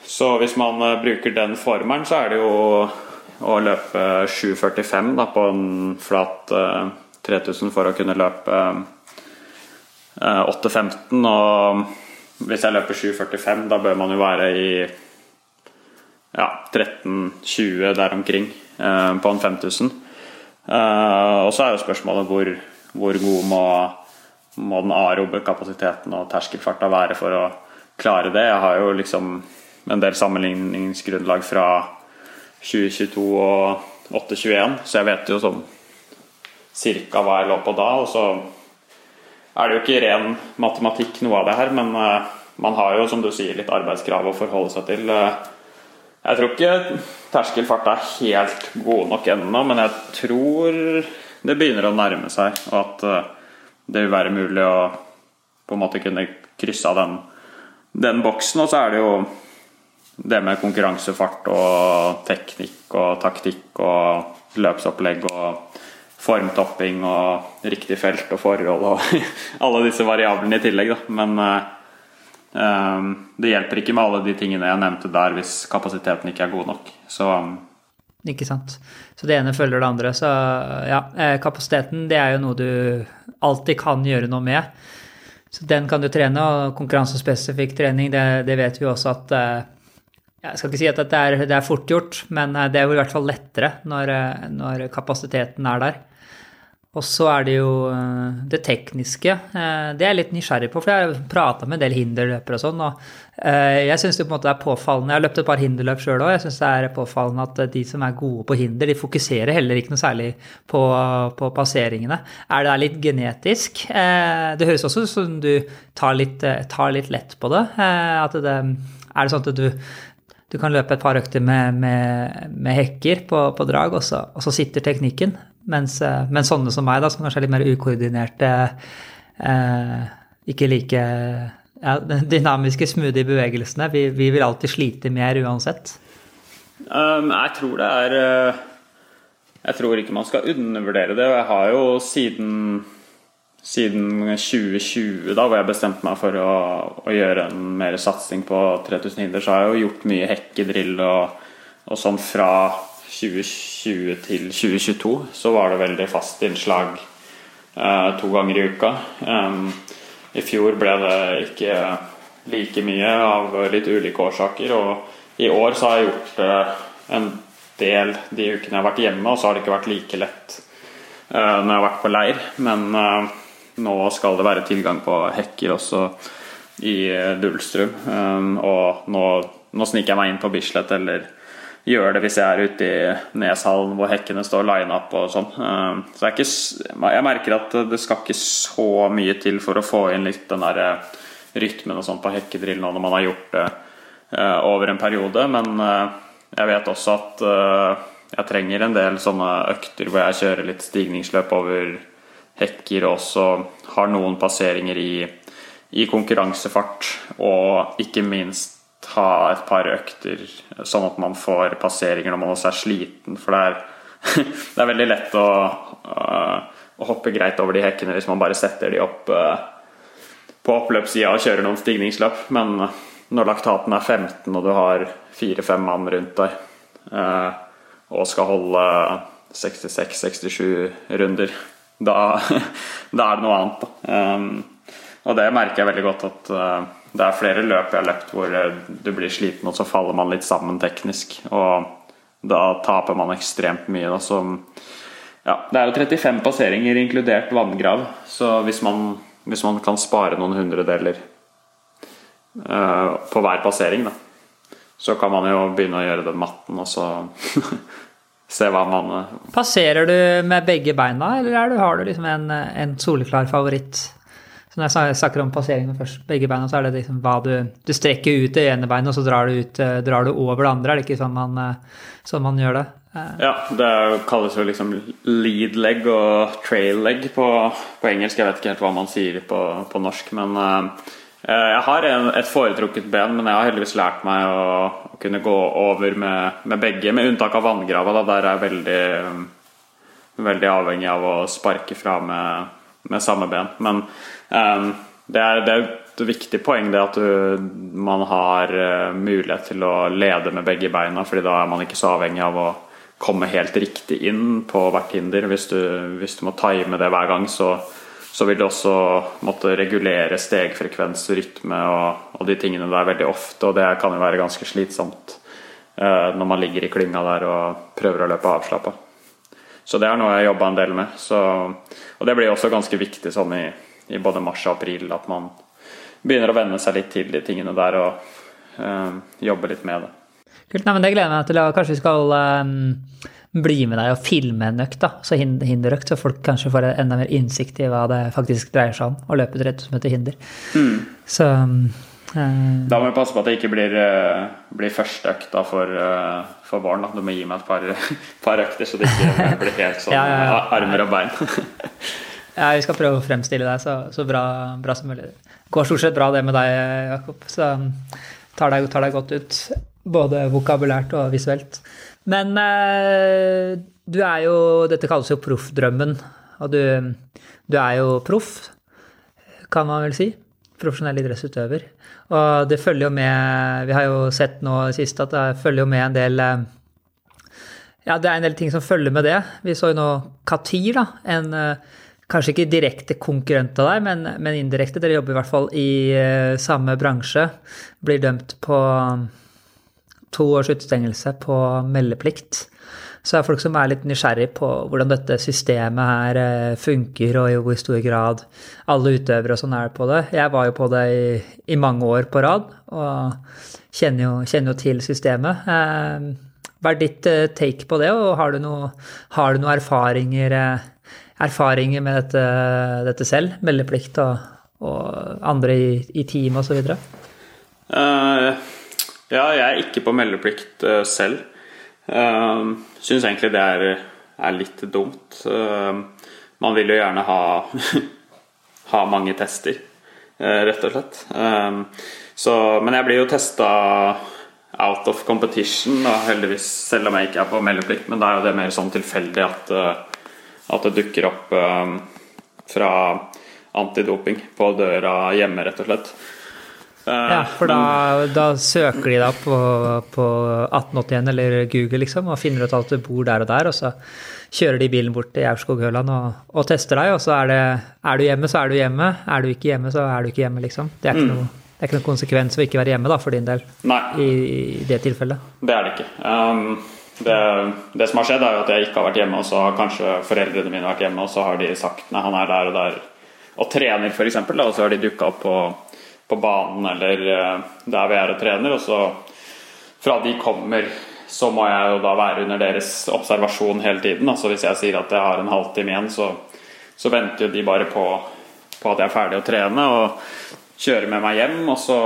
så hvis man uh, bruker den formelen, så er det jo å løpe 7,45 på en flat 3000 for å kunne løpe 8.15 og Hvis jeg løper 7,45, da bør man jo være i ja, 13-20 der omkring eh, på en 5000. Eh, og så er jo spørsmålet hvor, hvor god må, må den aerobe kapasiteten og terskelfarta være for å klare det. Jeg har jo liksom en del sammenligningsgrunnlag fra 2022 og 821, så jeg vet jo sånn cirka hva jeg lå på da. Og så er det jo ikke ren matematikk noe av det her, men uh, man har jo, som du sier, litt arbeidskrav å forholde seg til. Uh, jeg tror ikke terskelfart er helt god nok ennå, men jeg tror det begynner å nærme seg, og at uh, det vil være mulig å på en måte kunne krysse av den, den boksen. Og så er det jo det med konkurransefart og teknikk og taktikk og løpsopplegg og formtopping og riktig felt og forhold og alle disse variablene i tillegg. Da. Men uh, det hjelper ikke med alle de tingene jeg nevnte der hvis kapasiteten ikke er god nok. Så ikke sant. Så det ene følger det andre. Så ja, eh, kapasiteten det er jo noe du alltid kan gjøre noe med. Så den kan du trene, og konkurransespesifikk trening, det, det vet vi også at jeg skal ikke si at det er, det er fort gjort, men det er jo i hvert fall lettere når, når kapasiteten er der. Og så er det jo eh, det tekniske. Eh, det er jeg litt nysgjerrig på, for jeg har prata med en del hinderløpere og sånn. Og eh, jeg syns det på en måte er påfallende Jeg har løpt et par hinderløp sjøl òg. Jeg syns det er påfallende at de som er gode på hinder, de fokuserer heller ikke noe særlig på, på passeringene. Er det der litt genetisk? Det høres også ut som du tar litt, tar litt, lett på det. At det er det sånn at du du kan løpe et par økter med, med, med hekker på, på drag, og så, og så sitter teknikken. Mens, eh, men sånne som meg, da, som kanskje er litt mer ukoordinerte, eh, ikke like ja, dynamiske, smoothie bevegelsene, vi, vi, vil alltid slite mer uansett. Um, jeg tror det er eh, Jeg tror ikke man skal undervurdere det. og Jeg har jo siden, siden 2020, da hvor jeg bestemte meg for å, å gjøre en mer satsing på 3000 hinder, så har jeg jo gjort mye hekkedrill og, og sånn fra 2020 til 2022 så var det veldig fast innslag eh, to ganger i uka. Um, I fjor ble det ikke like mye av litt ulike årsaker. Og i år så har jeg gjort eh, en del de ukene jeg har vært hjemme, og så har det ikke vært like lett eh, når jeg har vært på leir. Men eh, nå skal det være tilgang på hekker også i eh, Um, og nå, nå sniker jeg meg inn på Bislett eller gjør det hvis jeg er ute i Neshallen hvor hekkene står line up og sånn. Eh, så jeg, ikke, jeg, merker at det skal ikke så mye til for å få inn litt den der eh, rytmen og sånn på hekkedrill nå når man har gjort det eh, over en periode. Men jeg vet også at jeg trenger en del sånne økter hvor jeg kjører litt stigningsløp over hekker og også har noen passeringer i, i konkurransefart og ikke minst ta et par økter, sånn at man får passeringer når man også er sliten. For det er, det er veldig lett å, å, hoppe greit over de hekkene hvis man bare setter de opp uh, på oppløpssida og kjører noen stigningsløp. Men når laktaten er 15 og du har fire-fem mann rundt deg uh, og skal holde 66-67 runder, da, da, er det noe annet. Um, og det merker jeg veldig godt at det er flere løp jeg har løpt hvor eh, du blir sliten, og så faller man litt sammen teknisk. Og da taper man ekstremt mye. Da, så, ja, det er jo 35 passeringer, inkludert vanngrav. Så hvis man, hvis man kan spare noen hundredeler uh, på hver passering, da, så kan man jo begynne å gjøre den matten, og så se hva man Passerer du med begge beina, eller du, har du liksom en, en soleklar favoritt? Så når jeg snakker om passering med først begge beina, så er det liksom hva du Du strekker ut det ene beinet, og så drar du, ut, eh, drar du over det andre. Er det ikke sånn man, eh, sånn man gjør det? Eh. Ja, det kalles jo liksom lead leg og trail leg på, på, engelsk. Jeg vet ikke helt hva man sier på, på norsk, men uh, jeg har et foretrukket ben, men jeg har heldigvis lært meg å, kunne gå over med, med, begge, med unntak av vanngrava. Der er jeg veldig, veldig avhengig av å sparke fra med, med samme ben. Men Um, det, er, det er, et viktig poeng det at du, man har uh, mulighet til å lede med begge beina, fordi da er man ikke så avhengig av å komme helt riktig inn på hvert hinder. Hvis du, hvis du må time det hver gang, så, så vil det også måtte regulere stegfrekvens, rytme og, og, de tingene der veldig ofte. Og det kan jo være ganske slitsomt eh, når man ligger i klynga der og prøver å løpe avslappa. Så det er noe jeg jobba en del med. Så, og det blir også ganske viktig sånn i, i, både mars og april at man begynner å venne seg litt til de tingene der og eh, jobbe litt med det. Kult, nei, men Det gleder jeg meg til. Kanskje vi skal um bli med deg og filme en økt, da, så hinderøkt, så folk kanskje får enda mer innsikt i hva det faktisk dreier seg om å løpe et rett som heter hinder. Mm. Så uh, Da må vi passe på at det ikke blir, uh, blir første økta for, uh, for barn. Da. Du må gi meg et par, par økter, så det ikke blir helt sånn ja, ja, ja. armer og bein. ja, vi skal prøve å fremstille deg så, så bra, bra, som mulig. Det går stort sett bra det med deg, Jakob. Så tar deg, tar deg godt ut. Både vokabulært og visuelt. Men eh, du er jo Dette kalles jo proffdrømmen. Og du, du er jo proff, kan man vel si. Profesjonell idrettsutøver. Og det følger jo med Vi har jo sett nå sist at det følger jo med en del eh, Ja, det er en del ting som følger med det. Vi så jo nå Katir, da. En eh, kanskje ikke direkte konkurrent av deg, men, men indirekte. Dere jobber i hvert fall i samme bransje. Blir dømt på to års utestengelse på meldeplikt. Så er folk som er litt nysgjerrig på hvordan dette systemet her eh, funker, og i hvor stor grad alle utøvere og sånn er på det. Jeg var jo på det i, i mange år på rad, og kjenner jo, kjenner jo til systemet. Eh, hva er ditt eh, take på det, og har du noen noe erfaringer, erfaringer, med dette, dette, selv? Meldeplikt og, og andre i, i team osv.? Uh, ja, jeg er ikke på meldeplikt uh, selv. Uh, Syns egentlig det er, er litt dumt. Uh, man vil jo gjerne ha, ha mange tester, rett og slett. Så, men jeg blir jo testa out of competition, da, heldigvis, selv om jeg ikke er på meldeplikt. Men da er jo det mer sånn tilfeldig at, at det dukker opp fra antidoping på døra hjemme, rett og slett. Ja, for da, da, søker de da på, på 1881 eller Google liksom, og finner ut at du bor der og der, og så kjører de bilen bort til Aurskog-Høland og, og, tester deg, og så er det Er du hjemme, så er du hjemme. Er du ikke hjemme, så er du ikke hjemme, liksom. Det er ikke, mm. noe, det er ikke noen konsekvens å ikke være hjemme, da, for din del, i, i, det tilfellet. Det er det ikke. Um, det, det, som har skjedd, er jo at jeg ikke har vært hjemme, og så har kanskje foreldrene mine vært hjemme, og så har de sagt nei, han er der og der og trener, f.eks., og så har de dukka opp på på banen eller eh, der vi er og trener. Og så fra de kommer, så må jeg jo da være under deres observasjon hele tiden. Altså hvis jeg sier at jeg har en halvtime igjen, så, så venter jo de bare på, på, at jeg er ferdig å trene og kjører med meg hjem. Og så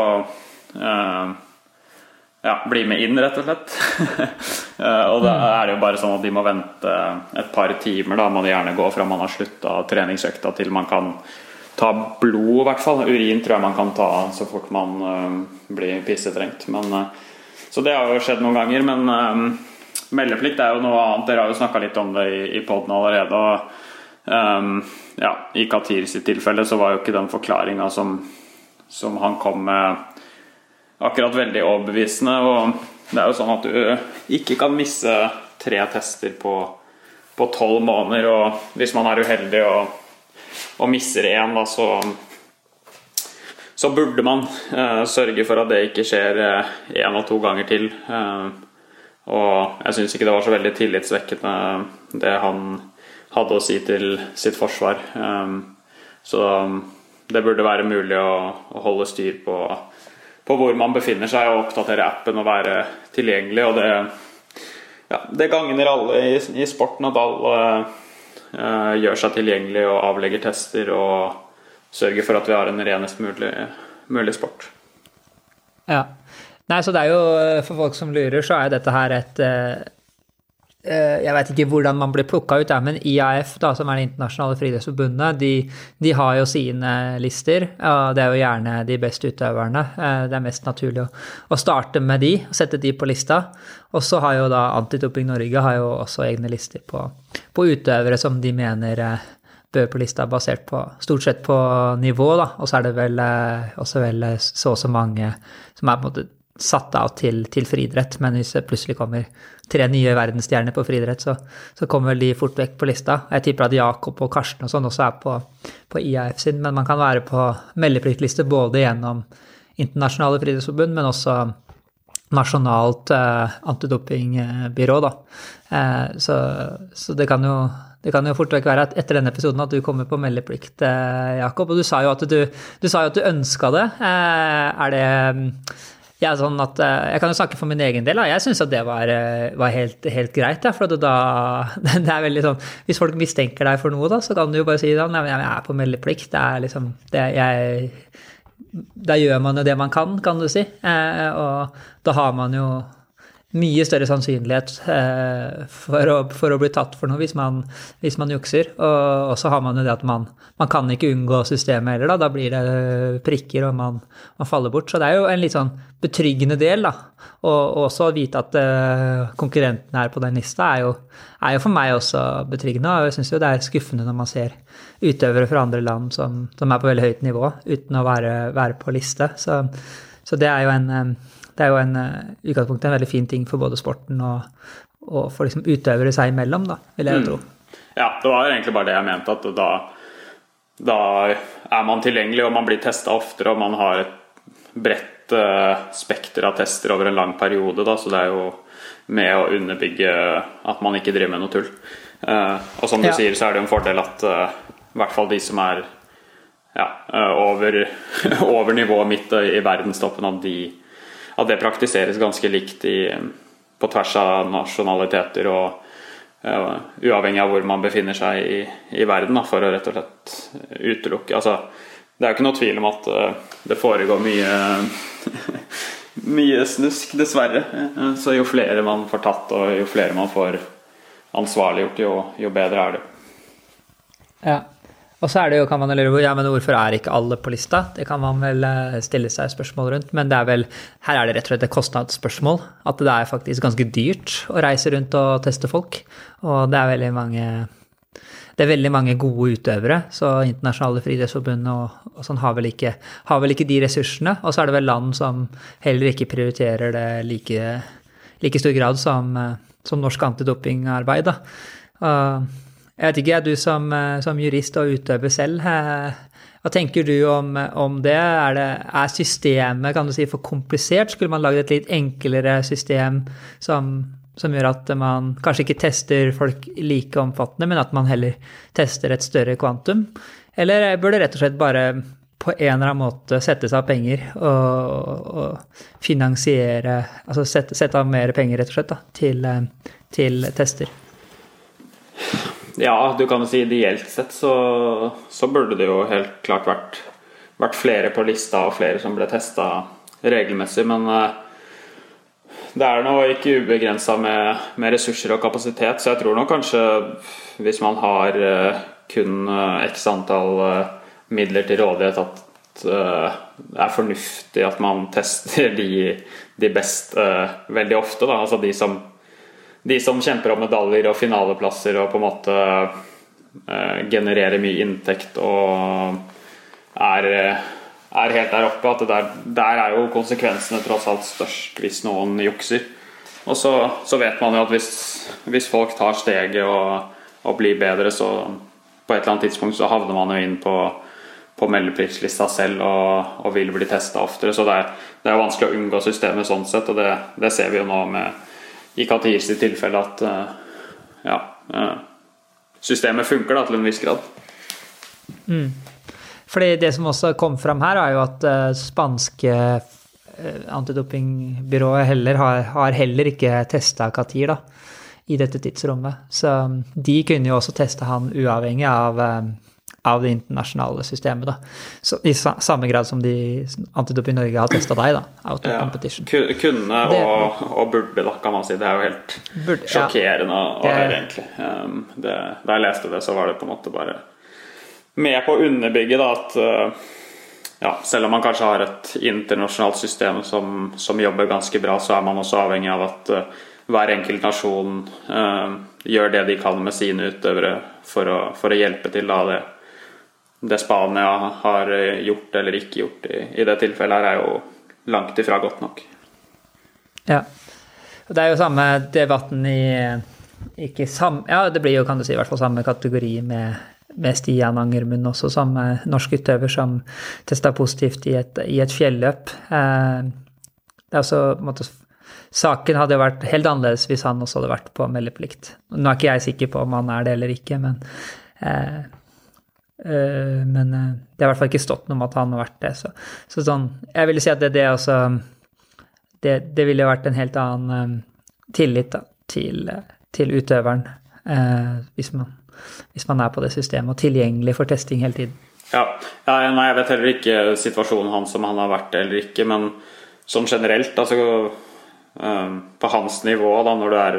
eh, ja, bli med inn, rett og slett. Eh, og da er det jo bare sånn at de må vente et par timer. Da må de gjerne gå fra man har slutta treningsøkta til man kan ta blod, i hvert fall. Urin tror jeg man kan ta så fort man uh, blir pissetrengt. Men, uh, så det har jo skjedd noen ganger. Men uh, meldeplikt er jo noe annet. Dere har jo snakka litt om det i, i poden allerede. Og um, ja, i Katir sitt tilfelle så var jo ikke den forklaringa som, som, han kom med, akkurat veldig overbevisende. Og det er jo sånn at du ikke kan misse tre tester på tolv måneder. Og hvis man er uheldig og og misser én, da, så så burde man uh, sørge for at det ikke skjer én uh, og to ganger til. Uh, og jeg syns ikke det var så veldig tillitsvekkende det han hadde å si til sitt forsvar. Um, så det burde være mulig å, å holde styr på, på, hvor man befinner seg, og oppdatere appen og være tilgjengelig. Og det, ja, det gagner alle i, i sporten at alle Eh, gjør seg tilgjengelig og avlegger tester og sørger for at vi har en renest mulig, mulig sport. Ja. Nei, så det er jo, eh, For folk som lurer, så er dette her et eh, Jeg vet ikke hvordan man blir plukka ut, men IAF, da, som er Det internasjonale friidrettsforbundet, de, de, har jo sine lister. og Det er jo gjerne de beste utøverne. Det er mest naturlig å, å starte med de, og sette de på lista. Og så har jo da Antidoping Norge har jo også egne lister på, på utøvere som de mener eh, bør på lista, basert på stort sett på nivå, da. Og så er det vel eh, også vel så og så mange som er på en måte satt av til, til friidrett, men hvis det plutselig kommer tre nye verdensstjerner på friidrett, så, så kommer vel de fort vekk på lista. Jeg tipper at Jakob og Karsten og sånn også er på, på IAF sin, men man kan være på meldepliktliste både gjennom internasjonale friidrettsforbund, men også nasjonalt eh, antidopingbyrå, da. Eh, så, så det kan jo det kan jo fort vekk være at etter denne episoden at du kommer på meldeplikt, eh, Jakob. Og du sa jo at du, du, du ønska det. Eh, er det ja, sånn at, eh, Jeg kan jo snakke for min egen del. Jeg syns at det var, var helt, helt, greit. For da, det er veldig sånn, Hvis folk mistenker deg for noe, da, så kan du jo bare si at jeg er på meldeplikt. Det er liksom, det, jeg, da gjør man jo det man kan, kan du si. og da har man jo mye større sannsynlighet eh, for, å, for, å, bli tatt for noe hvis man, hvis man jukser. Og, så har man jo det at man, man kan ikke unngå systemet heller, da. Da blir det prikker, og man, man, faller bort. Så det er jo en litt sånn betryggende del, da. Og, også å vite at uh, konkurrentene er på den lista er jo, er jo, for meg også betryggende. Og jeg syns jo det er skuffende når man ser utøvere fra andre land som, som er på veldig høyt nivå uten å være, være på liste. Så, så det er jo en um, det er jo en utgangspunkt, utgangspunktet en veldig fin ting for både sporten og, og for liksom utøvere seg imellom, da, vil jeg mm. tro. Ja, det var egentlig bare det jeg mente, at da, da er man tilgjengelig, og man blir testa oftere, og man har et bredt uh, spekter av tester over en lang periode, da, så det er jo med å underbygge at man ikke driver med noe tull. Uh, og som du ja. sier, så er det jo en fordel at uh, i hvert fall de som er ja, over, over nivået mitt i verdenstoppen, at de at det praktiseres ganske likt i, på tvers av nasjonaliteter og uh, uavhengig av hvor man befinner seg i, i verden, da, for å rett og slett utelukke altså, Det er jo ikke noe tvil om at uh, det foregår mye mye snusk, dessverre. Så jo flere man får tatt, og jo flere man får ansvarliggjort, jo, jo bedre er det. Ja. Og så er det jo, kan man lure ja, men hvorfor er ikke alle på lista? Det kan man vel eh, stille seg spørsmål rundt. Men det er vel, her er det rett og slett et kostnadsspørsmål. At det er faktisk ganske dyrt å reise rundt og teste folk. Og det er veldig mange er veldig mange gode utøvere, så internasjonale friidrettsforbund og, og, sånn har vel, ikke, har vel, ikke, de ressursene. Og så er det vel land som heller ikke prioriterer det like, like stor grad som, eh, som norsk antidopingarbeid. Uh, jeg vet ikke, du som, eh, som jurist og utøver selv, eh, hva tenker du om, om det? Er, det? er, systemet kan du si, for komplisert? Skulle man lagd et litt enklere system som, som, gjør at man kanskje ikke tester folk like omfattende, men at man heller tester et større kvantum? Eller bør det rett og slett bare på en eller annen måte sette seg av penger og, og finansiere Altså sette, sette, av mer penger, rett og slett, da, til, eh, til tester? Ja, du kan jo si ideelt sett så, så burde det jo helt klart vært, vært, flere på lista og flere som ble testa regelmessig, men uh, det er nå ikke ubegrensa med, med, ressurser og kapasitet, så jeg tror nok kanskje hvis man har uh, kun uh, x antall midler til rådighet, at det er fornuftig at man tester de, de best veldig ofte. Da. Altså de som de som kjemper om medaljer og finaleplasser og på en måte eh, genererer mye inntekt og er, er helt der oppe, at der, der, er jo konsekvensene tross alt størst hvis noen jukser. Og så, så vet man jo at hvis, hvis folk tar steget og, og, blir bedre, så på et eller annet tidspunkt så havner man jo inn på, på meldepliktslista selv og, og, vil bli testa oftere. Så det er, det er vanskelig å unngå systemet sånn sett, og det, det ser vi jo nå med i Katirs tilfelle at uh, ja, uh, systemet funker da, til en viss grad. Mm. Fordi Det som også kom fram her, er jo at uh, spanske antidopingbyrået heller har, har, heller ikke testa Katir da, i dette tidsrommet. Så de kunne jo også teste han uavhengig av av det internasjonale systemet. Da. Så, I samme grad som de Antidoping Norge har testa deg, da. Out of ja, competition. Kunne det, og, og, burde, da, kan man si. Det er jo helt burde, sjokkerende ja, å høre, egentlig. Um, det, da jeg leste det, så var det på en måte bare med på å underbygge da, at uh, ja, selv om man kanskje har et internasjonalt system som, som, jobber ganske bra, så er man også avhengig av at uh, hver enkelt nasjon uh, gjør det de kan med sine utøvere for å, for å hjelpe til da, det det Spania har gjort eller ikke gjort i, i det tilfellet, her er jo langt ifra godt nok. Ja. Det er jo samme debatten i ikke sam, Ja, det blir jo, kan du si, i hvert fall samme kategori med, med Stian Angermund også, samme eh, norsk utøver som testa positivt i et, i et fjelløp. Eh, det er også måtte, Saken hadde jo vært helt annerledes hvis han også hadde vært på meldeplikt. Nå er ikke jeg sikker på om han er det eller ikke, men eh, eh, Men eh, det har i hvert fall ikke stått noe om at han har vært det. Så, så sånn Jeg ville si at det, det også det, det ville vært en helt annen tillit da, til, til utøveren hvis man, hvis man er på det systemet og tilgjengelig for testing hele tiden. Ja, ja nei, Jeg vet heller ikke situasjonen hans, om han har vært det eller ikke. Men sånn generelt, altså På hans nivå, da, når du er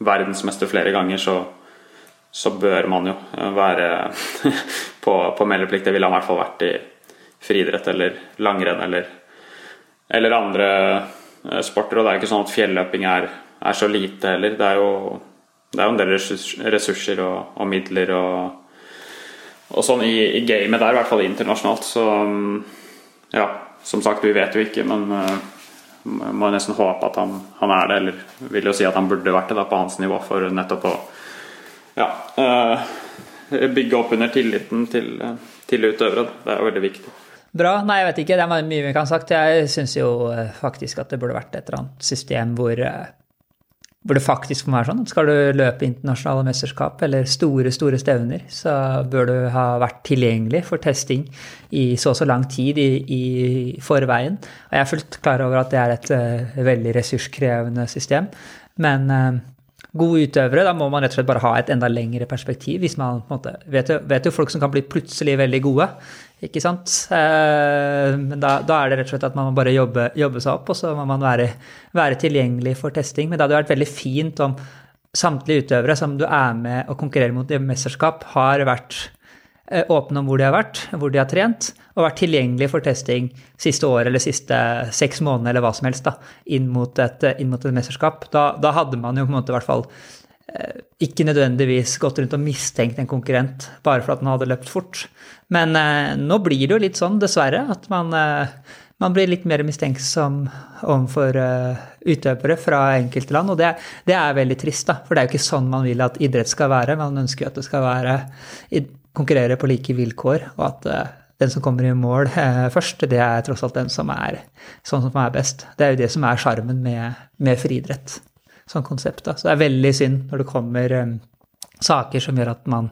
verdensmester flere ganger, så, så bør man jo være på, på meldeplikt. Det ville han i hvert fall vært i friidrett eller langrenn eller, eller andre uh, sporter. Og det er ikke sånn at fjelløping er, er så lite heller. Det er jo, det er jo en del ressurser og, og midler og og sånn i, i gamet der, i hvert fall internasjonalt, så um, ja, som sagt, vi vet jo ikke, men uh, må nesten håpe at han, han, er det. Eller vil jo si at han burde vært det da, på hans nivå, for nettopp å ja, uh, bygge opp under tilliten til, til utøvere. Det er veldig viktig. Bra. Nei, jeg vet ikke. Det er mye vi kan ha sagt. Jeg syns jo uh, faktisk at det burde vært et eller annet system hvor, uh, hvor det faktisk må være sånn at skal du løpe internasjonale mesterskap eller store, store stevner, så bør du ha vært tilgjengelig for testing i så og så lang tid i, i forveien. Og jeg er fullt klar over at det er et veldig ressurskrevende system, men gode utøvere, da må man rett og slett bare ha et enda lengre perspektiv. hvis man på en måte, vet, jo, vet jo folk som kan bli plutselig veldig gode, ikke sant. Eh, men da, da, er det rett og slett at man må bare jobbe, jobbe seg opp, og så må man være, være, tilgjengelig for testing. Men det hadde vært veldig fint om samtlige utøvere som du er med og konkurrerer mot i mesterskap, har vært åpne om hvor de har vært, hvor de har trent, og vært tilgjengelig for testing siste år eller siste seks måneder eller hva som helst da, inn mot et, inn mot et mesterskap. Da, da, hadde man jo på en måte i hvert fall eh, ikke nødvendigvis gått rundt og mistenkt en konkurrent bare for at den hadde løpt fort. Men eh, nå blir det jo litt sånn, dessverre, at man, eh, man blir litt mer mistenksom overfor eh, utøvere fra enkelte land. Og det, det, er veldig trist, da, for det er jo ikke sånn man vil at idrett skal være. Man ønsker jo at det skal være konkurrere på like vilkår, og at uh, den som kommer i mål uh, først, det er tross alt den som er sånn som er best. Det er jo det som er sjarmen med, med friidrett som konsept. Da. Så det er veldig synd når det kommer um, saker som gjør at man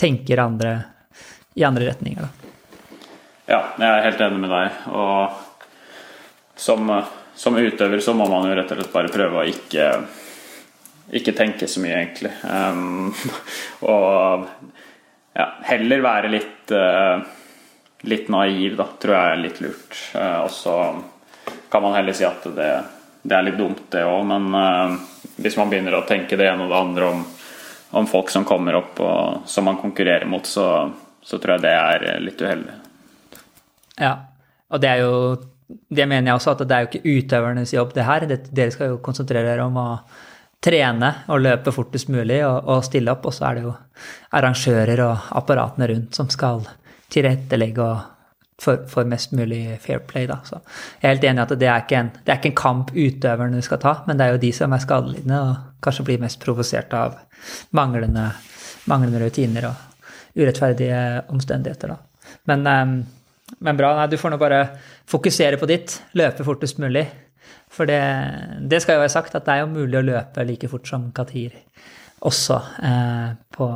tenker andre, i andre retninger. Da. Ja, jeg er helt enig med deg. Og som, som, utøver så må man jo rett og slett bare prøve å ikke, ikke tenke så mye, egentlig. Um, og ja, heller være litt, uh, litt naiv, da, tror jeg er litt lurt. Uh, og så kan man heller si at det, det er litt dumt, det òg. Men uh, hvis man begynner å tenke det ene og det andre om, om folk som kommer opp og som man konkurrerer mot, så, så tror jeg det er litt uheldig. Ja, og det er jo Det mener jeg også, at det er jo ikke utøvernes jobb, det her. Dere skal jo konsentrere dere om å trene og løpe fortest mulig og, og, stille opp. Og så er det jo arrangører og apparatene rundt som skal tilrettelegge for, for, mest mulig fair play. Da. Så jeg er helt enig i at det er, ikke en, det er ikke en kamp utøverne skal ta, men det er jo de som er skadelidende og kanskje blir mest provosert av manglende, manglende, rutiner og urettferdige omstendigheter. Da. Men, ehm, men bra. Nei, du får nå bare fokusere på ditt. Løpe fortest mulig. For det, det, skal jo være sagt at det er jo mulig å løpe like fort som Katir også eh, på,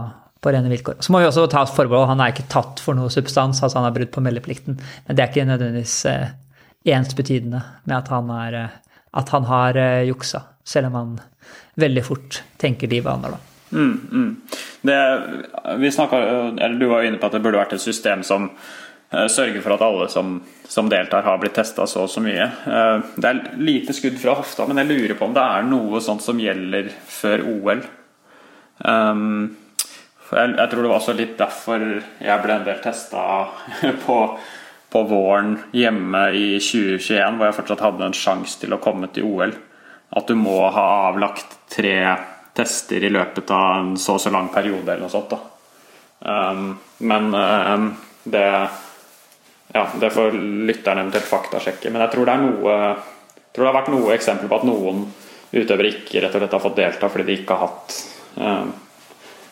på, rene vilkår. Så må vi også ta forbehold. Han er ikke tatt for noe substans, altså han har brudd på meldeplikten. Men det er ikke nødvendigvis eh, ensbetydende med at han, er, eh, at han har eh, juksa, selv om han veldig fort tenker de vaner, da. Mm, mm. Det, vi snakket, eller Du var inne på at det burde vært et system som sørge for at alle som, som deltar, har blitt testa så og så mye. Eh, det er lite skudd fra hofta, men jeg lurer på om det er noe sånt som gjelder før OL. Um, jeg, tror det var også litt derfor jeg ble en del testa på, på, våren hjemme i 2021, hvor jeg fortsatt hadde en sjanse til å komme til OL. At du må ha avlagt tre tester i løpet av en så og så lang periode eller noe sånt. Um, men um, det ja, Det får lytteren eventuelt faktasjekke. Men jeg tror det noe tror det har vært noe eksempler på at noen utøvere ikke rett og slett har fått delta fordi de ikke har hatt eh,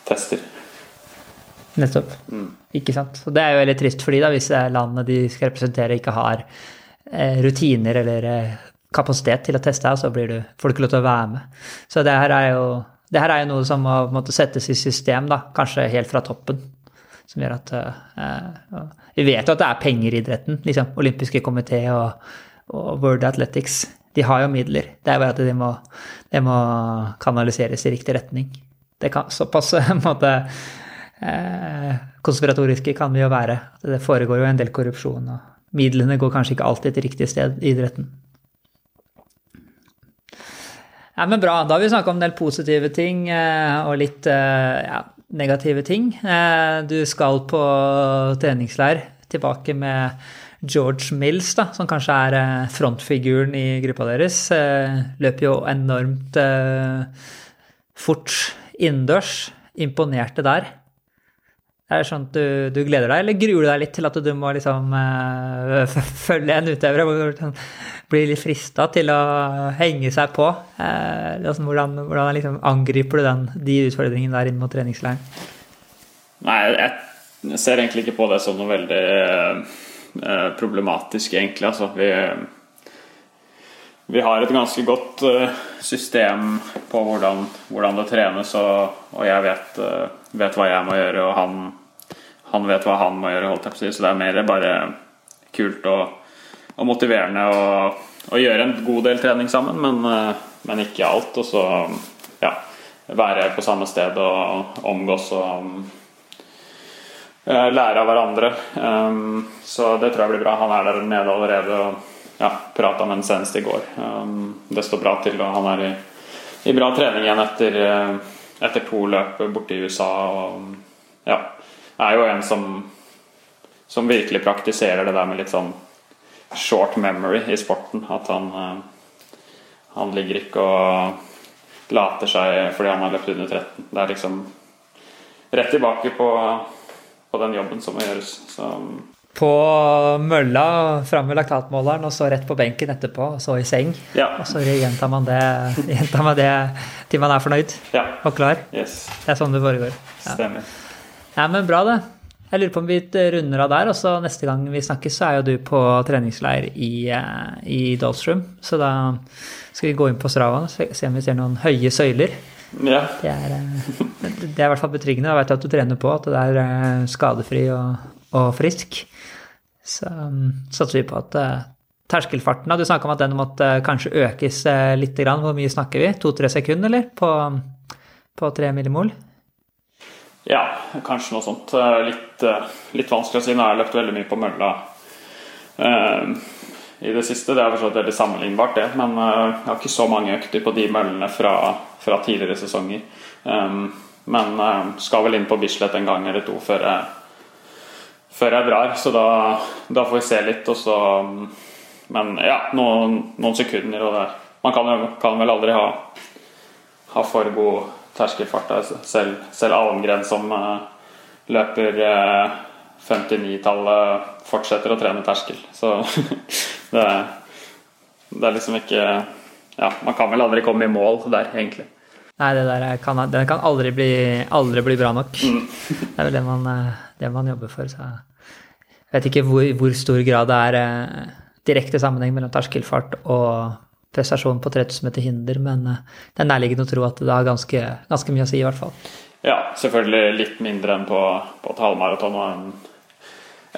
tester. Nettopp. Ikke sant. Og det er jo veldig trist for de da, hvis landene de skal representere, ikke har eh, rutiner eller eh, kapasitet til å teste, og så blir du, får du ikke lov til å være med. Så det her er jo, det her er jo noe som må måtte settes i system, da, kanskje helt fra toppen. Som gjør at uh, Vi vet jo at det er penger i idretten. liksom, Olympiske komité og, og World Athletics. De har jo midler. Det er bare at de må, det må kanaliseres i riktig retning. Det kan såpass måte uh, konspiratoriske kan vi jo være. Det foregår jo en del korrupsjon, og midlene går kanskje ikke alltid til riktig sted i idretten. Ja, men bra. Da har vi snakka om en del positive ting eh, og litt ja, negative ting. Eh, du skal på treningsleir tilbake med George Mills, da, som kanskje er eh, frontfiguren i gruppa deres. Eh, løper jo enormt fort innendørs. Imponerte der. Er det sånn at du, du, gleder deg, eller gruer du deg litt til at du må liksom uh, følge en utøver og bli litt frista til å henge seg på? Uh, liksom, hvordan, hvordan liksom angriper du den, de utfordringene der inn mot treningsleiren? Nei, jeg ser egentlig ikke på det som noe veldig uh, problematisk, egentlig. Altså, vi, vi har et ganske godt system på hvordan, hvordan det trenes, og, og jeg vet, vet, hva jeg må gjøre, og han, han vet hva han må gjøre, holdt jeg på å si. Så det er mer bare kult og, og motiverende å, gjøre en god del trening sammen, men, men ikke alt. Og så ja, være på samme sted og omgås og lære av hverandre. Um, så det tror jeg blir bra. Han er der nede allerede og ja, prata med ham senest i går. Um, det står bra til, og han er i, i bra trening igjen etter, etter to løp borte i USA. Og ja, er jo en som, som virkelig praktiserer det der med litt sånn short memory i sporten. At han, han ligger ikke og later seg fordi han har løpt under 13. Det er liksom rett tilbake på, på den jobben som må gjøres. Så på mølla fram med laktatmåleren, og så rett på benken etterpå, og så i seng. Ja. Og så gjentar man, det, gjentar man det til man er fornøyd ja. og klar. Yes. Det er sånn det foregår. Ja. Stemmer. Ja, men bra, det. Jeg lurer på om vi runder av der, og så neste gang vi snakkes, så er jo du på treningsleir i, i Dalsrum. Så da skal vi gå inn på Strava og se om vi ser noen høye søyler. Ja. Det, er, det er i hvert fall betryggende. Jeg vet at du trener på at det er skadefri og, og frisk. Så um, satser vi på at terskelfarten Du snakka om at den måtte kanskje økes litt. Hvor mye snakker vi? To-tre sekunder, eller? På, på tre millimol? Ja, kanskje noe sånt. Litt, litt vanskelig å si. Nå har jeg løpt veldig mye på mølla uh, i det siste. Det er forstått veldig sammenlignbart, det. Men jeg har ikke så mange økter på de møllene fra, fra tidligere sesonger. Um, men skal vel inn på Bislett en gang eller to før jeg før jeg drar. Så da, da, får vi se litt, og så Men ja, noen, noen sekunder, og det Man kan, kan vel aldri ha, ha for god terskelfart. Selv, selv Almgren som uh, løper uh, 59-tallet, fortsetter å trene terskel. Så det, det er liksom ikke Ja, man kan vel aldri komme i mål der, egentlig. Nei, det der kan, den kan aldri bli, aldri bli bra nok. Mm. Det er vel det man, det man jobber for. Så jeg vet ikke hvor, hvor stor grad det er eh, direkte sammenheng mellom terskelfart og prestasjon på 3000 meter hinder, men eh, det er nærliggende å tro at det har ganske, ganske, mye å si, i hvert fall. Ja, selvfølgelig litt mindre enn på, på et halvmaraton og en,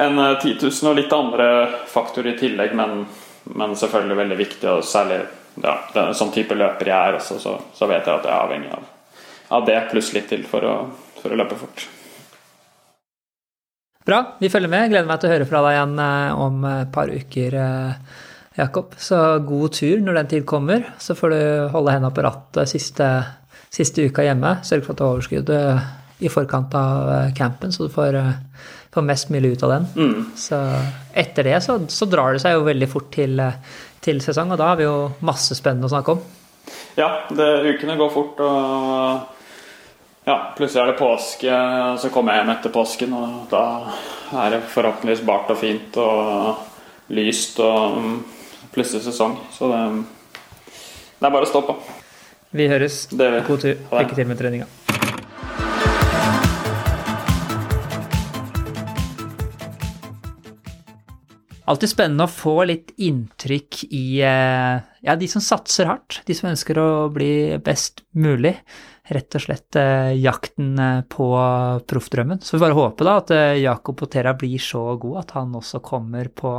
en 10 000 og litt andre faktorer i tillegg, men, men selvfølgelig veldig viktig, og særlig ja, den, sånn type løper jeg er også, så, så, vet jeg at jeg er avhengig av, av det, pluss litt til for å, for å løpe fort. Bra, vi følger med. Gleder meg til å høre fra deg igjen om et par uker, Jakob. Så god tur når den tid kommer. Så får du holde henda på rattet siste, siste uka hjemme. Sørg for at du har overskudd i forkant av campen, så du får, får mest mulig ut av den. Mm. Så etter det så, så, drar det seg jo veldig fort til, til sesong, og da har vi jo masse spennende å snakke om. Ja, det, ukene går fort. og ja, plutselig er det påske, og så kommer jeg hjem etter påsken, og da er det forhåpentligvis bart og fint og lyst. og plutselig sesong. Så det, det er bare å stå på. Vi høres. God tur. Lykke til med treninga. Alltid spennende å få litt inntrykk i eh, ja, de som satser hardt, de som ønsker å bli best mulig. Rett og slett eh, jakten eh, på proffdrømmen. Så vi bare håper da at Jakob Potera blir så god at han også kommer på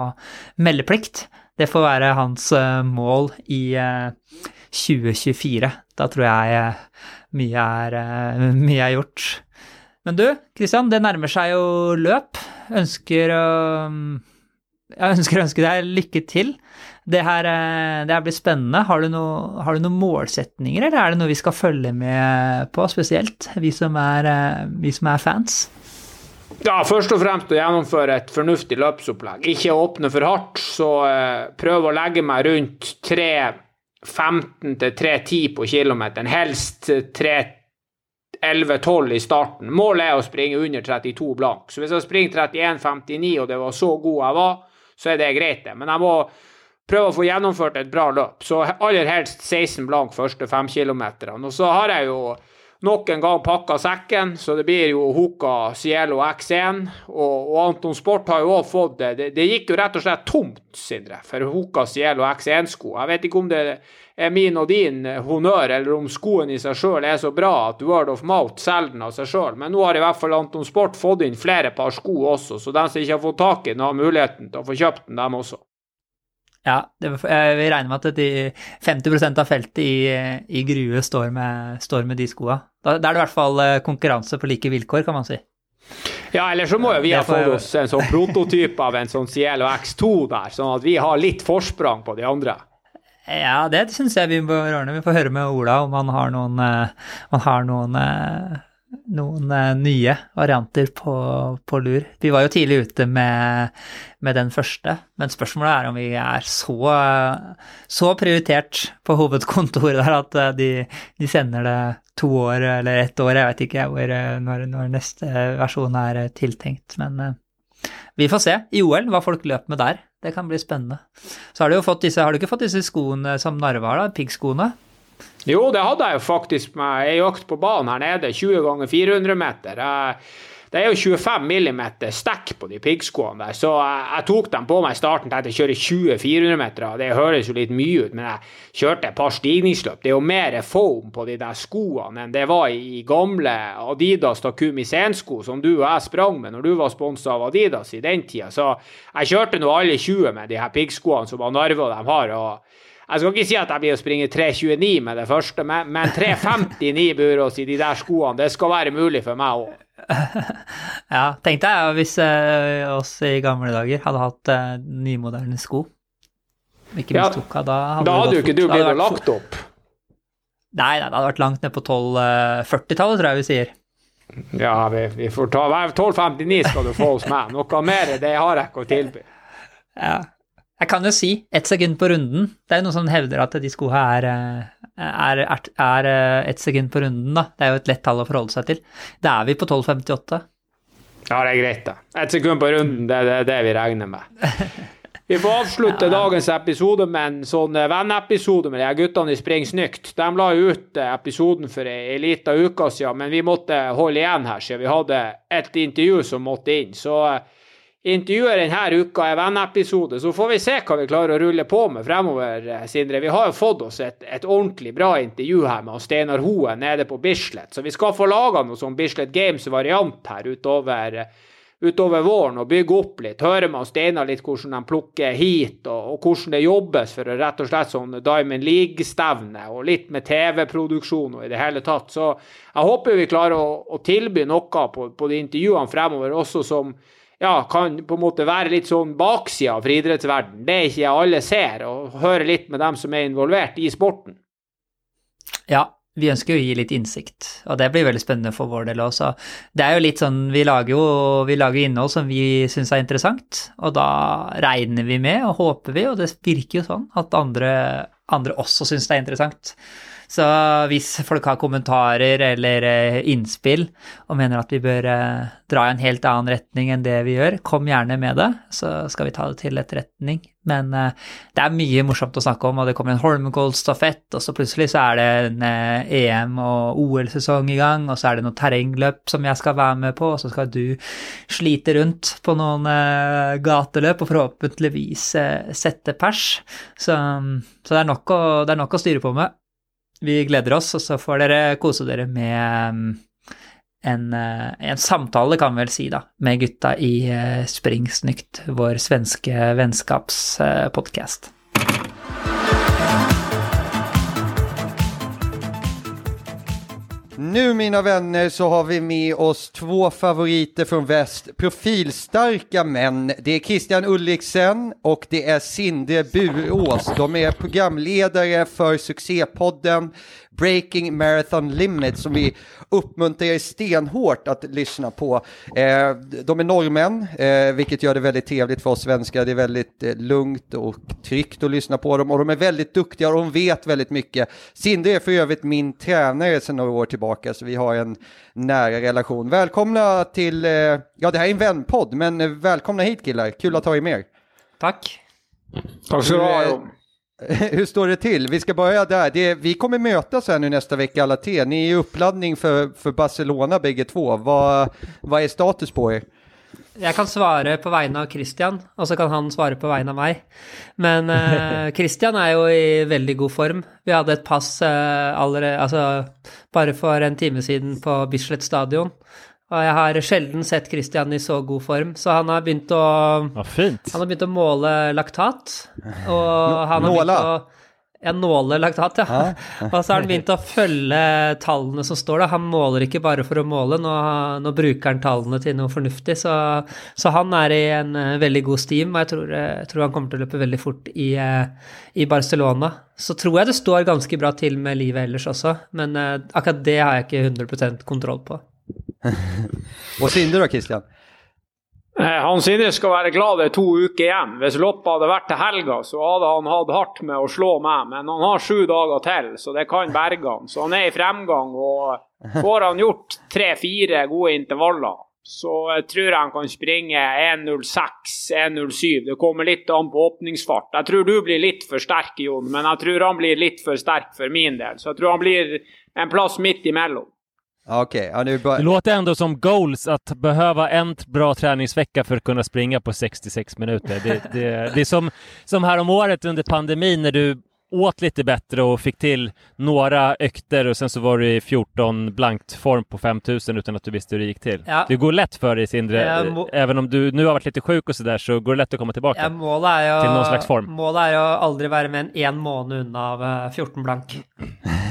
meldeplikt. Det får være hans eh, mål i eh, 2024. Da tror jeg eh, mye er, eh, mye er gjort. Men du, Kristian, det nærmer seg jo løp. Ønsker å jeg ønsker å ønske deg lykke til. Det her, eh, det her blir spennende. Har du, noe, har du noen målsetninger, eller er det noe vi skal følge med på spesielt, vi som er, eh, vi som er fans? Ja, først og fremst å gjennomføre et fornuftig løpsopplegg. Ikke åpne for hardt, så eh, prøv å legge meg rundt 3.15 til 3.10 på kilometeren. Helst 3.11-12 i starten. Målet er å springe under 32 blank. Så hvis jeg springer 31,59 og det var så god jeg var, så er det greit, det. Men jeg må prøve å få gjennomført et bra løp. Så aller helst 16 blank første fem kilometerne. Og så har jeg jo nok en gang pakka sekken, så det blir jo Hoka Cielo X1. Og, og Anton Sport har jo òg fått det. det. Det gikk jo rett og slett tomt, Sindre, for Hoka Cielo X1-sko. Jeg vet ikke om det er min og din honnør, eller om skoen i seg sjøl er så bra at word of mouth selger den av seg sjøl. Men nå har i hvert fall Anton Sport fått inn flere par sko også, så de som ikke har fått tak i den, har muligheten til å få kjøpt den, dem også. Ja, det, vi regner med at de 50% av feltet i, i Grue står med, står med de skoa. Da, da er det i hvert fall eh, konkurranse på like vilkår, kan man si. Ja, eller så må jo vi ha fått oss en sånn prototyp av en sånn Cielo X2 der, sånn at vi har litt forsprang på de andre. Ja, det syns jeg vi bør ordne. Vi får høre med Ola om han har noen, eh, han har noen, eh, noen eh, nye varianter på, på lur. Vi var jo tidlig ute med, med den første, men spørsmålet er om vi er så, så prioritert på hovedkontoret der at eh, de, de sender det to år eller ett år, jeg vet ikke hvor, eh, når, når neste versjon er tiltenkt. Men vi får se i OL hva folk løper med der. Det kan bli spennende. Så har du jo fått disse, har du ikke fått disse skoene som Narve har, da? Piggskoene? Jo, det hadde jeg jo faktisk med ei økt på banen her nede, 20 ganger 400 meter. Det er jo 25 millimeter stekk på de piggskoene der, så jeg, jeg tok dem på meg i starten Tenkte å kjøre 20 400 meter. Det høres jo litt mye ut, men jeg kjørte et par stigningsløp. Det er jo mer foam på de der skoene enn det var i gamle Adidas Takumi Sen-sko som du og jeg sprang med når du var sponsa av Adidas i den tida. Så jeg kjørte nå alle 20 med de her piggskoene som Narve og dem har. og jeg skal ikke si at jeg blir å springe 3.29 med det første, men, men 3.59 Burås i de der skoene, det skal være mulig for meg òg. Ja, tenk deg ja, hvis eh, oss i gamle dager hadde hatt eh, nymoderne sko. Ikke Ja, minst Hoka, da hadde, Da hadde jo ikke du blitt vært lagt opp. Nei, nei, det hadde vært langt ned på 1240-tallet, tror jeg vi sier. Ja, vi, vi får ta 12.59 skal du få hos meg. Noe mer det har jeg ikke å tilby. Ja. Jeg kan jo si ett sekund på runden. Det er jo noen som hevder at de skoene er, eh, er, er, er eh, ett sekund på runden, da. Det er jo et lett tall å forholde seg til. Da er vi på 12,58. Ja, det er greit, da. Ett sekund på runden, det er det, det vi regner med. Vi får avslutte dagens episode med en sånn eh, venneepisode med de guttene i Spring Snykt. De la ut episoden for ei lita uke siden, men vi måtte holde igjen her siden vi hadde et intervju som måtte inn. Så intervjuet denne uka er venneepisode, så får vi se hva vi klarer å rulle på med fremover, eh, Sindre. Vi har jo fått oss et, et ordentlig bra intervju her med Steinar Hoen nede på Bislett, så vi skal få laga noe sånn Bislett Games-variant her utover eh, utover våren og bygge opp litt. Høre med Steinar litt hvordan de plukker hit, og, og hvordan det jobbes for rett og slett sånn Diamond League-stevne, og litt med TV-produksjon og i det hele tatt. Så jeg håper vi klarer å, å tilby noe på, på de intervjuene fremover, også som ja, kan på en måte være litt sånn baksida for idrettsverden. Det er ikke alle ser, og høre litt med dem som er involvert i sporten. Ja, vi ønsker jo å gi litt innsikt, og det blir veldig spennende for vår del også. Det er jo litt sånn, vi lager jo vi lager innhold som vi syns er interessant, og da regner vi med og håper vi, og det virker jo sånn, at andre, andre også syns det er interessant. Så hvis folk har kommentarer eller eh, innspill og mener at vi bør eh, dra i en helt annen retning enn det vi gjør, kom gjerne med det, så skal vi ta det til etterretning. Men eh, det er mye morsomt å snakke om, og det kommer en Holmenkollen-stafett, og så plutselig så er det en EM- og OL-sesong i gang, og så er det noen terrengløp som jeg skal være med på, og så skal du slite rundt på noen gateløp og forhåpentligvis sette pers. Så, så det, er å, det er nok å styre på med. Vi gleder oss, og så får dere kose dere med mm, en, eh, en, samtale, kan vi vel si, da, med gutta i eh, Springsnykt, vår svenske vennskapspodkast. Nu mina vänner så har vi med oss två favoriter från väst, profilstarka män. Det är Christian Ulriksen och det är Sindre Burås. De är programledare för succépodden Breaking Marathon Limit som vi uppmuntrar er stenhårt att lyssna på. Eh, de är norrmän, eh, vilket gör det väldigt trevligt för oss svenskar. Det är väldigt eh, lugnt och tryggt att lyssna på dem och de är väldigt duktiga och de vet väldigt mycket. Sindre är för övrigt min tränare sedan några år tillbaka så vi har en nära relation. Välkomna till, eh, ja det här är en vänpodd, men eh, välkomna hit killar. Kul att ha er med. Tack. Tack så du ha. Hur står det till? Vi ska börja där. Det, vi kommer mötas här nu nästa vecka alla tre. Ni är i uppladdning för, för Barcelona bägge två. Vad, vad är status på er? Jeg kan svare på vegne av Christian, og så kan han svare på vegne av meg. Men eh, Christian er jo i veldig god form. Vi hadde et pass eh, allerede, altså, bare for en time siden på Bislett stadion. Og jeg har sjelden sett Christian i så god form, så han har begynt å ja, fint. Han har begynt å måle laktat. Og han har begynt å ja, nåle laktat, ja. og så har han begynt å følge tallene som står der. Han måler ikke bare for å måle, nå, nå bruker han tallene til noe fornuftig. Så, så, han er i en uh, veldig god steam, og jeg tror, eh, jeg tror, han kommer til å løpe veldig fort i, uh, i, Barcelona. Så tror jeg det står ganske bra til med livet ellers også, men akkurat det har jeg ikke 100 kontroll på. Og Sindre da, Kristian? Eh, han Sindre skal være glad det er to uker igjen. Hvis loppet hadde vært til helga, så hadde han hatt hardt med å slå meg. Men han har sju dager til, så det kan berge han. Så han er i fremgang. Og får han gjort tre-fire gode intervaller, så jeg tror han kan springe 1.06, 1.07. Det kommer litt an på åpningsfart. Jeg tror du blir litt for sterk, Jon, men jeg tror han blir litt for sterk for min del. Så jeg tror han blir en plass midt imellom. Okay, ja, nu bara... Det låter ändå som goals att behöva en bra träningsvecka för att kunna springa på 66 minuter. Det, det, det är som, som här om året under pandemin när du åt lite bättre och fick till några ökter och sen så var du i 14 blankt form på 5000 utan att du visste hur det gick till. Ja. Det går lätt för dig Sindre, må... även om du nu har varit lite sjuk och sådär så går det lätt att komma tillbaka ja, målet är ju, till någon slags form. Målet är ju att aldrig vara med en, en månad undan av 14 blank.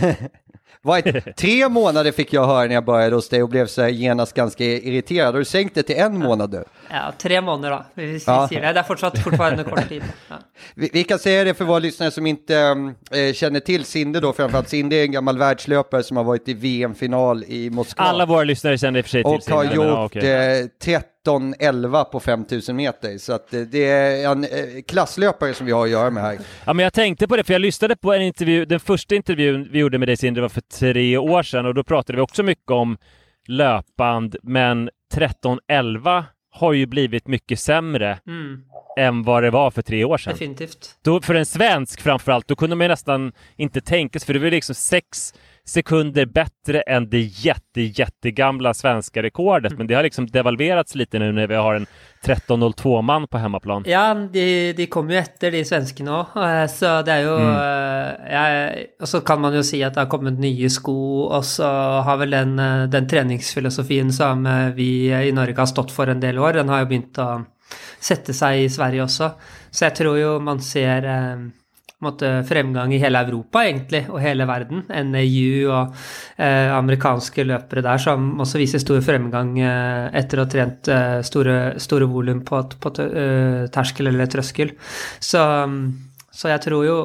Vad, tre månader fick jag höra när jag började hos dig och blev så här genast ganska irriterad. Har du sänkt det till en månad nu? Ja, tre månader då. Vi, vi ja. det. det är fortsatt fortfarande kort tid. Ja. Vi, vi, kan säga det för våra lyssnare som inte äh, känner till Sinde då, framförallt Sinde är en gammal världslöpare som har varit i VM-final i Moskva. Alla våra lyssnare känner i och för sig till Och Sinde, har gjort ja, okay. eh, 13-11 på 5000 meter. Så att det är en eh, klasslöpare som vi har att göra med här. Ja, men jag tänkte på det, för jag lyssnade på en intervju, den första intervjun vi gjorde med dig Sindre var för tre år sedan och då pratade vi också mycket om löpband, men 13-11 har ju blivit mycket sämre mm. än vad det var för tre år sedan. Definitivt. Då, för en svensk framförallt, då kunde man nästan inte tänka sig, för det var liksom sex sekunder bättre än det jätte, jättegamla svenska rekordet. Mm. Men det har liksom devalverats lite nu när vi har en 13.02 man på hemmaplan. Ja, de, de kommer ju efter de svenskene òg, eh, så det är ju mm. ja, jeg, Og så kan man ju säga att det har kommit nya sko, och så har väl den, eh, den treningsfilosofien som vi i Norge har stått för en del år, den har ju begynt å sette seg i Sverige också. Så jag tror ju man ser måte, fremgang i hele Europa, egentlig, og hele verden. NAU og eh, amerikanske løpere der som også viser stor fremgang eh, etter å ha trent eh, store, store volum på, på uh, terskel eller trøskel. Så, Så jeg tror jo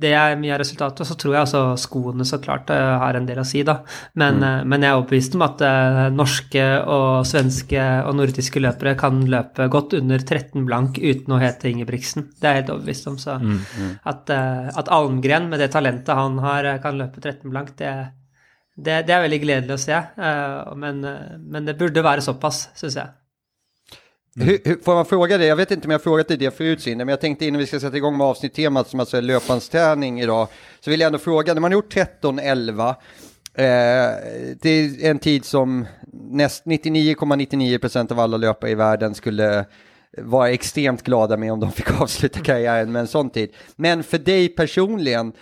det er mye av resultatet. Og så tror jeg altså skoene så klart eh, har en del å si, da. Men, mm. men jeg er overbevist om at eh, norske og svenske og nordiske løpere kan løpe godt under 13 blank uten å hete Ingebrigtsen. Det er jeg helt overbevist om. Så Mm, At, eh, at Almgren, med det talentet han har, eh, kan løpe 13 blank, det, det, det er veldig gledelig å se. Eh, Men, eh, men det burde være såpass, syns jeg. Hur, hur, får man fråga det? Jag vet inte om jag frågat dig det förut Cindy, men jag tänkte innan vi ska sätta igång med avsnitttemat som alltså är löpansträning idag, så vill jag ändå fråga, när man har gjort 13-11, eh, det är en tid som 99,99% av alla löpare i världen skulle vara extremt glada med om de fick avsluta karriären med en sån tid. Men för dig personligen,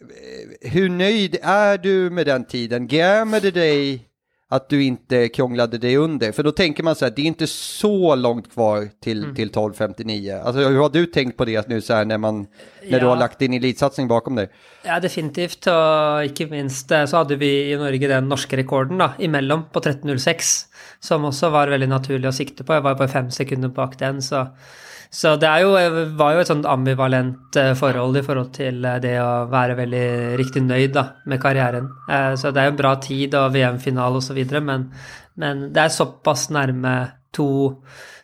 eh, hur nöjd är du med den tiden? Grämer det dig att du inte krånglade dig under? För då tänker man så här, det är inte så långt kvar till, Mm. till 12.59. Alltså hur har du tänkt på det nu så här när, man, när du har lagt din elitsatsning bakom deg? Ja, definitivt. Og ikke minst eh, så hadde vi i Norge den norske rekorden da, imellom på 13.06, som også var veldig naturlig å sikte på. Jeg var bare fem sekunder bak den, så, så det jo, var jo et sånt ambivalent eh, forhold i forhold til eh, det å være veldig riktig nøyd da, med karrieren. Eh, Så det er jo bra tid og VM-finale osv., men, men det er såpass nærme to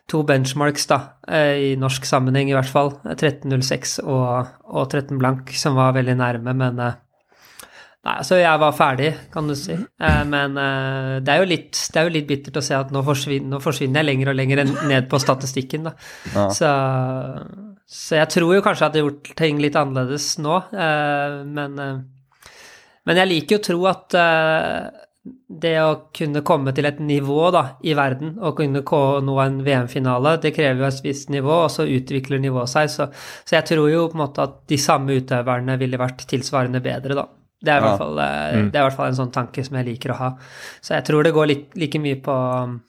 to benchmarks da, eh, i norsk sammenheng i hvert fall. 13.06 og, og 13 blank, som var veldig nærme, men eh, Nei, altså jeg var ferdig, kan du si. Eh, Men eh, det er, jo litt, det er jo litt bittert å se at nå forsvinner, nå forsvinner jeg lenger og lenger ned på statistikken, da. Ja. Så, så jeg tror jo kanskje jeg hadde gjort ting litt annerledes nå, eh, men Men jeg liker jo å tro at det å kunne komme til et nivå da, i verden, og kunne nå en VM-finale, det krever jo et visst nivå, og så utvikler nivået seg. Så, så jeg tror jo på en måte at de samme utøverne ville vært tilsvarende bedre, da. Det er, i Ja. hvert fall, eh, Mm. det er i hvert fall en sånn tanke som jeg liker å ha. Så jeg tror det går litt, like mye på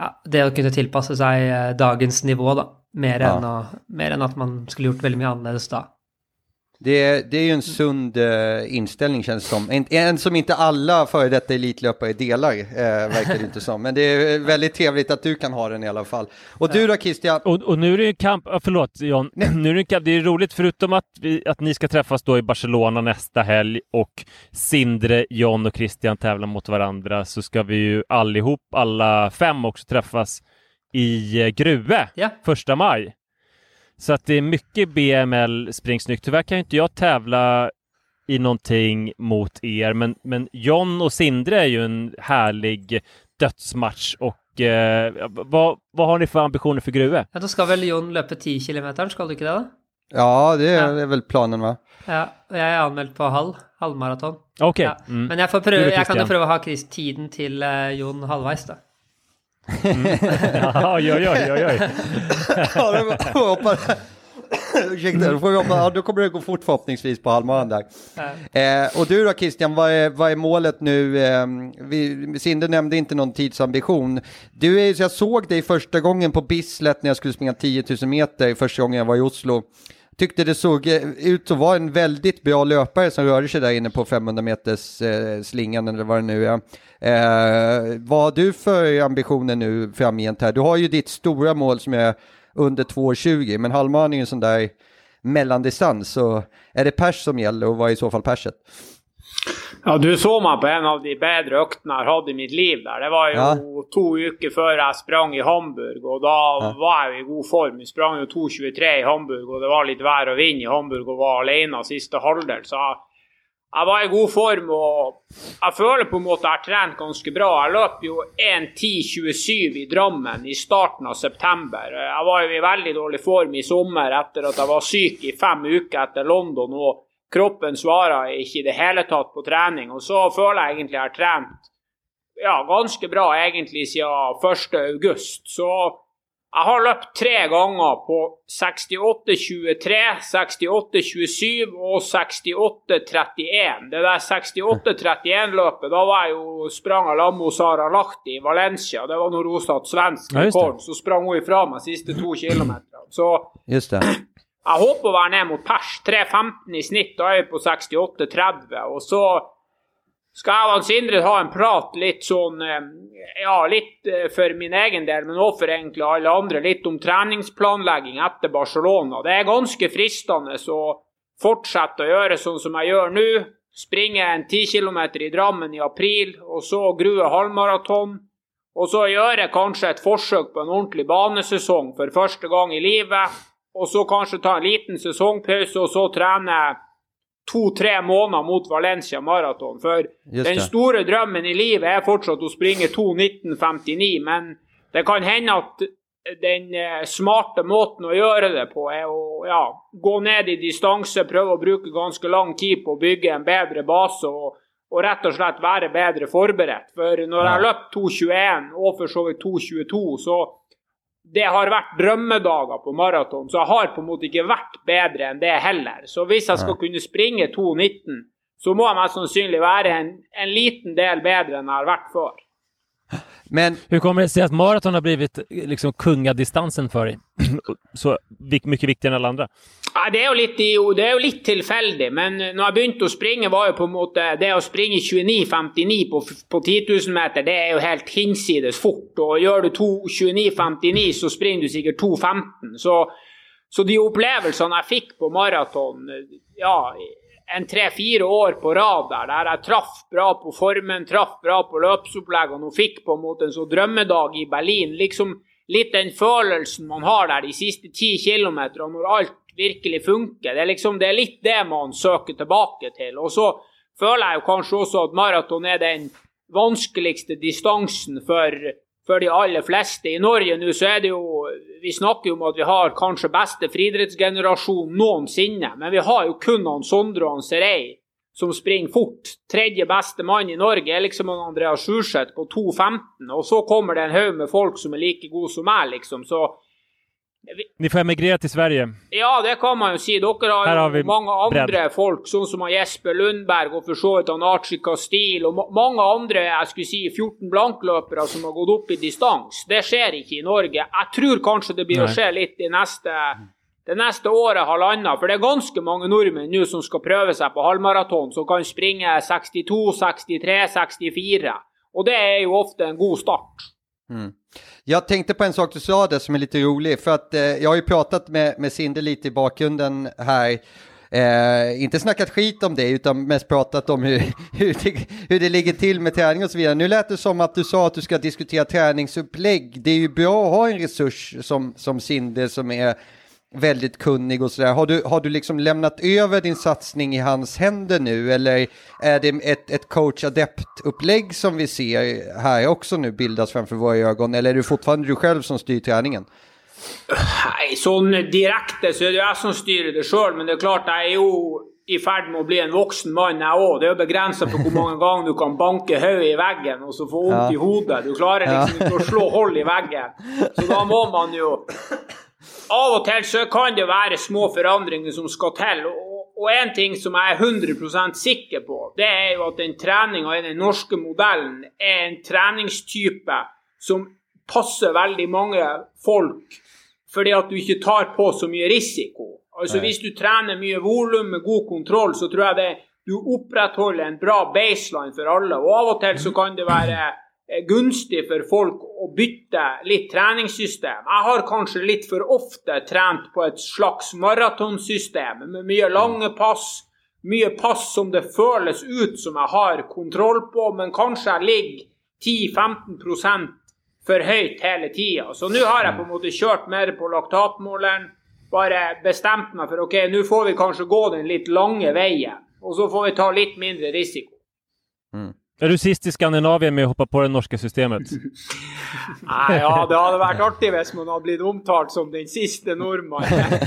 ja, det å kunne tilpasse seg eh, dagens nivå, da. Mer enn, Ja. å, mer enn at man skulle gjort veldig mye annerledes da. Det, det är ju en sund eh, inställning känns det som. En, en som inte alla före detta elitlöpare delar, eh, verkar det inte som. Men det är väldigt trevligt att du kan ha den i alla fall. Och du då Christian? Och, och nu är det ju kamp, ja, förlåt John, nu är det kamp, det är roligt förutom att, vi, att ni ska träffas då i Barcelona nästa helg och Sindre, John och Christian tävlar mot varandra så ska vi ju allihop, alla fem också träffas i eh, Grue Ja. första maj. Så att det är mycket BML springsnyggt. Tyvärr kan ju inte jag tävla i någonting mot er, men, men John och Sindre är ju en härlig dödsmatch och eh, vad, vad har ni för ambitioner för Grue? Ja, Da skal vel Jon løpe 10 km, skal du ikke det, da? Ja, det är, ja. är väl planen va? Ja, jeg er anmeldt på halv, halvmaraton. Okej. Ja. Mm. Men jeg, får prøve, jeg kan jo prøve å ha tiden til eh, Jon halvveis, da. Ja, oi, oi, oi. oj. Ja, det var- Ursäkta, då, får vi hoppa, ja, då kommer det gå fort förhoppningsvis på halvmaran där. Eh, och du då Christian, vad är, vad är målet nu? Eh, vi, Sinde nämnde inte någon tidsambition. Du är, så jag såg dig första gången på Bislett när jag skulle springa 10 000 meter första gången jag var i Oslo. Tyckte det såg eh, ut som var en väldigt bra löpare som rörde sig där inne på 500 meters eh, slingan eller vad det nu är. Eh, vad har du för ambitioner nu framgent här? Du har ju ditt stora mål som är under 2,20 men halvmaran är ju en sån där mellandistans så är det pers som gäller och vad är i så fall perset? Ja, du så meg på en av de bedre øktene jeg har hatt i mitt liv der. Det var jo Ja. to uker før jeg sprang i Hamburg, og da Ja. var jeg jo i god form. Vi sprang jo 2.23 i Hamburg, og det var litt vær og vind i Hamburg og var alene siste halvdel. Så jeg, jeg var i god form, og jeg føler på en måte jeg har trent ganske bra. Jeg løp jo 1.10,27 i Drammen i starten av september. Jeg var jo i veldig dårlig form i sommer etter at jeg var syk i fem uker etter London. og Kroppen svarer ikke i det hele tatt på trening. Og så føler jeg egentlig jeg har trent ja, ganske bra egentlig siden 1. august. Så jeg har løpt tre ganger på 68-23, 68-27 og 68-31. Det der 68-31-løpet, da var jeg jo sprang sammen med Sara Lahti i Valencia. Det var når hun satt svensk rekord. Så sprang hun ifra meg siste to kilometerne. Så Just det. Jeg håper å være ned mot pers. 3.15 i snitt, da er vi på 68,30. Og så, skal jeg og Sindre ha en prat litt sånn eh, Ja, litt eh, for min egen del, men også for egentlig alle andre, litt om treningsplanlegging etter Barcelona. Det er ganske fristende å fortsette å gjøre sånn som jeg gjør nå. Springe en 10 km i Drammen i april, og så Grue halvmaraton. Og så gjøre kanskje et forsøk på en ordentlig banesesong for første gang i livet. Og så kanskje ta en liten sesongpause, og så trene to-tre måneder mot Valencia Maraton. For den store drømmen i livet er fortsatt å springe 2.19,59, men det kan hende at den eh, smarte måten å gjøre det på, er å ja, gå ned i distanse, prøve å bruke ganske lang tid på å bygge en bedre base og, og rett og slett være bedre forberedt. For når jeg har løpt 2.21 og for så vidt 2.22, så det har vært drømmedager på maraton, så jeg har på en måte ikke vært bedre enn det heller. Så hvis jeg skal kunne springe 2,19, så må jeg mest sannsynlig være en, en liten del bedre enn jeg har vært før. Men hur kommer det sig att maraton har blivit liksom kungadistansen för dig? Så mycket viktigere enn alle andre? Ja, det, er litt, det er jo litt tilfeldig, men når jeg begynte å springe, var jo på en måte Det å springe 29,59 på, på 10 000 meter, det er jo helt hinsides fort. Og gjør du 29,59, så springer du sikkert 2,15. Så, så de opplevelsene jeg fikk på maraton, ja en tre-fire år på rad der, der jeg traff bra på formen, traff bra på løpsoppleggene og fikk på en måte en sånn drømmedag i Berlin. Liksom litt den følelsen man har der de siste ti kilometerne når alt virkelig funker. Det er liksom det er litt det man søker tilbake til. Og så føler jeg jo kanskje også at maraton er den vanskeligste distansen for for de aller fleste. I Norge nå så er det jo Vi snakker jo om at vi har kanskje beste friidrettsgenerasjon noensinne, men vi har jo kun han Sondre og han Serei som springer fort. Tredje beste mann i Norge er liksom Andreas Sjurseth på 2,15, og så kommer det en haug med folk som er like gode som meg, liksom. Så ni får emigrere til Sverige. Ja, det kan man jo si. Dere har, har jo mange andre bredd. folk, sånn som Jesper Lundberg og for så vidt Archie Castile og mange andre jeg skulle si 14 blankløpere som har gått opp i distans. Det skjer ikke i Norge. Jeg tror kanskje det blir Nei. å skje litt det neste, det neste året, halvannet. For det er ganske mange nordmenn nå som skal prøve seg på halvmaraton, som kan springe 62, 63, 64. Og det er jo ofte en god start. Mm. Jag tänkte på en sak du sa där som är lite rolig, för att eh, jag har ju pratat med, med Sinde lite i bakgrunden här. Eh, inte snackat skit om det, utan mest pratat om hur, hur, det, hur det ligger till med träning och så vidare. Nu lät det som att du sa att du ska diskutera träningsupplägg. Det är ju bra att ha en resurs som, som Sinde som är väldigt kunnig och sådär. Har du, har du liksom lämnat över din satsning i hans händer nu eller är det ett, ett coach-adept-upplägg som vi ser här också nu bildas framför våra ögon eller är det fortfarande du själv som styr träningen? Nei, sånn direkte så er det jeg som styrer det sjøl, men det er klart jeg er jo i ferd med å bli en voksen mann, jeg òg. Det er jo begrensa på hvor mange ganger du kan banke hodet i veggen og så få vondt ja. i hodet. Du klarer liksom ikke å slå hold i veggen. Så da må man jo av og til så kan det være små forandringer som skal til. Og en ting som jeg er 100% sikker på, det er jo at den treninga i den norske modellen er en treningstype som passer veldig mange folk, fordi at du ikke tar på så mye risiko. Altså Hvis du trener mye volum med god kontroll, så tror jeg det du opprettholder en bra baseline for alle. Og av og til så kan det være gunstig for folk å bytte litt treningssystem. Jeg har kanskje litt for ofte trent på et slags maratonsystem med mye lange pass, mye pass som det føles ut som jeg har kontroll på, men kanskje jeg ligger 10-15% for høyt hele tida. Så nå har jeg på en måte kjørt mer på laktatmåleren. Bare bestemt meg for ok, nå får vi kanskje gå den litt lange veien. Og så får vi ta litt mindre risiko. Mm. Er du sist i Skandinavia med å hoppe på det norske systemet? Nei, ja, det hadde vært artig hvis man hadde blitt omtalt som den siste nordmannen.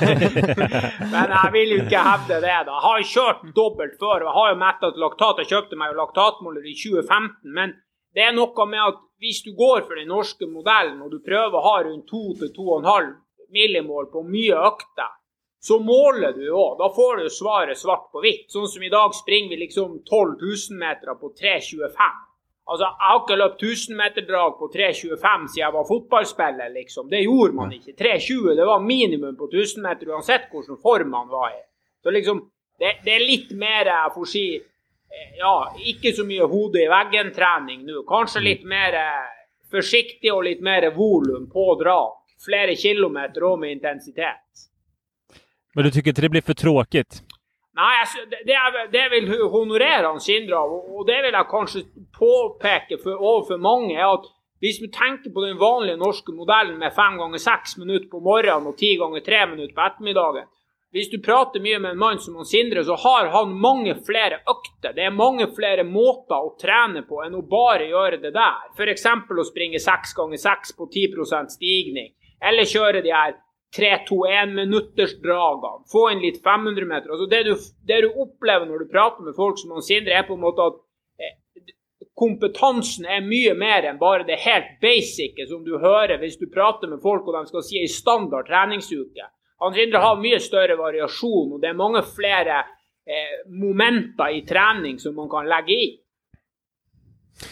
Men jeg vil jo ikke hevde det. da. Jeg har kjørt dobbelt før. Jeg har jo mettet laktat. Jeg kjøpte meg jo laktatmåler i 2015. Men det er noe med at hvis du går for den norske modellen, og du prøver å ha rundt 2-2,5 millimål på mye økter, så måler du òg. Da får du svaret svart på hvitt. Sånn som i dag springer vi liksom 12 000 meter på 3.25. Altså, Jeg har ikke løpt 1000-meterdrag på 3.25 siden jeg var fotballspiller, liksom. Det gjorde man ikke. 3.20 det var minimum på 1000 meter, uansett hvilken form man var i. Så liksom, det, det, er litt mer jeg får si, ja, ikke så mye hode i veggen-trening nå. Kanskje litt mer eh, forsiktig og litt mer volum på drag. Flere kilometer og med intensitet. Men du tycker inte det blir för tråkigt? Nei, altså, det, det, vil honorere han Sindre av, og det vil jeg kanskje påpeke for, overfor mange, er at hvis du tenker på den vanlige norske modellen med fem ganger seks minutter på morgenen og ti ganger tre minutter på ettermiddagen Hvis du prater mye med en mann som han Sindre, så har han mange flere økter. Det er mange flere måter å trene på enn å bare gjøre det der. F.eks. å springe seks ganger seks på 10% stigning, eller kjøre de her 3-2-1-minuttersdragene. Få inn litt 500 meter. Altså det, det du opplever når du prater med folk som han Sindre, er på en måte at eh, kompetansen er mye mer enn bare det helt basice som du hører hvis du prater med folk og de skal si ei standard treningsuke. Han Sindre har mye større variasjon, og det er mange flere eh, momenter i trening som man kan legge i.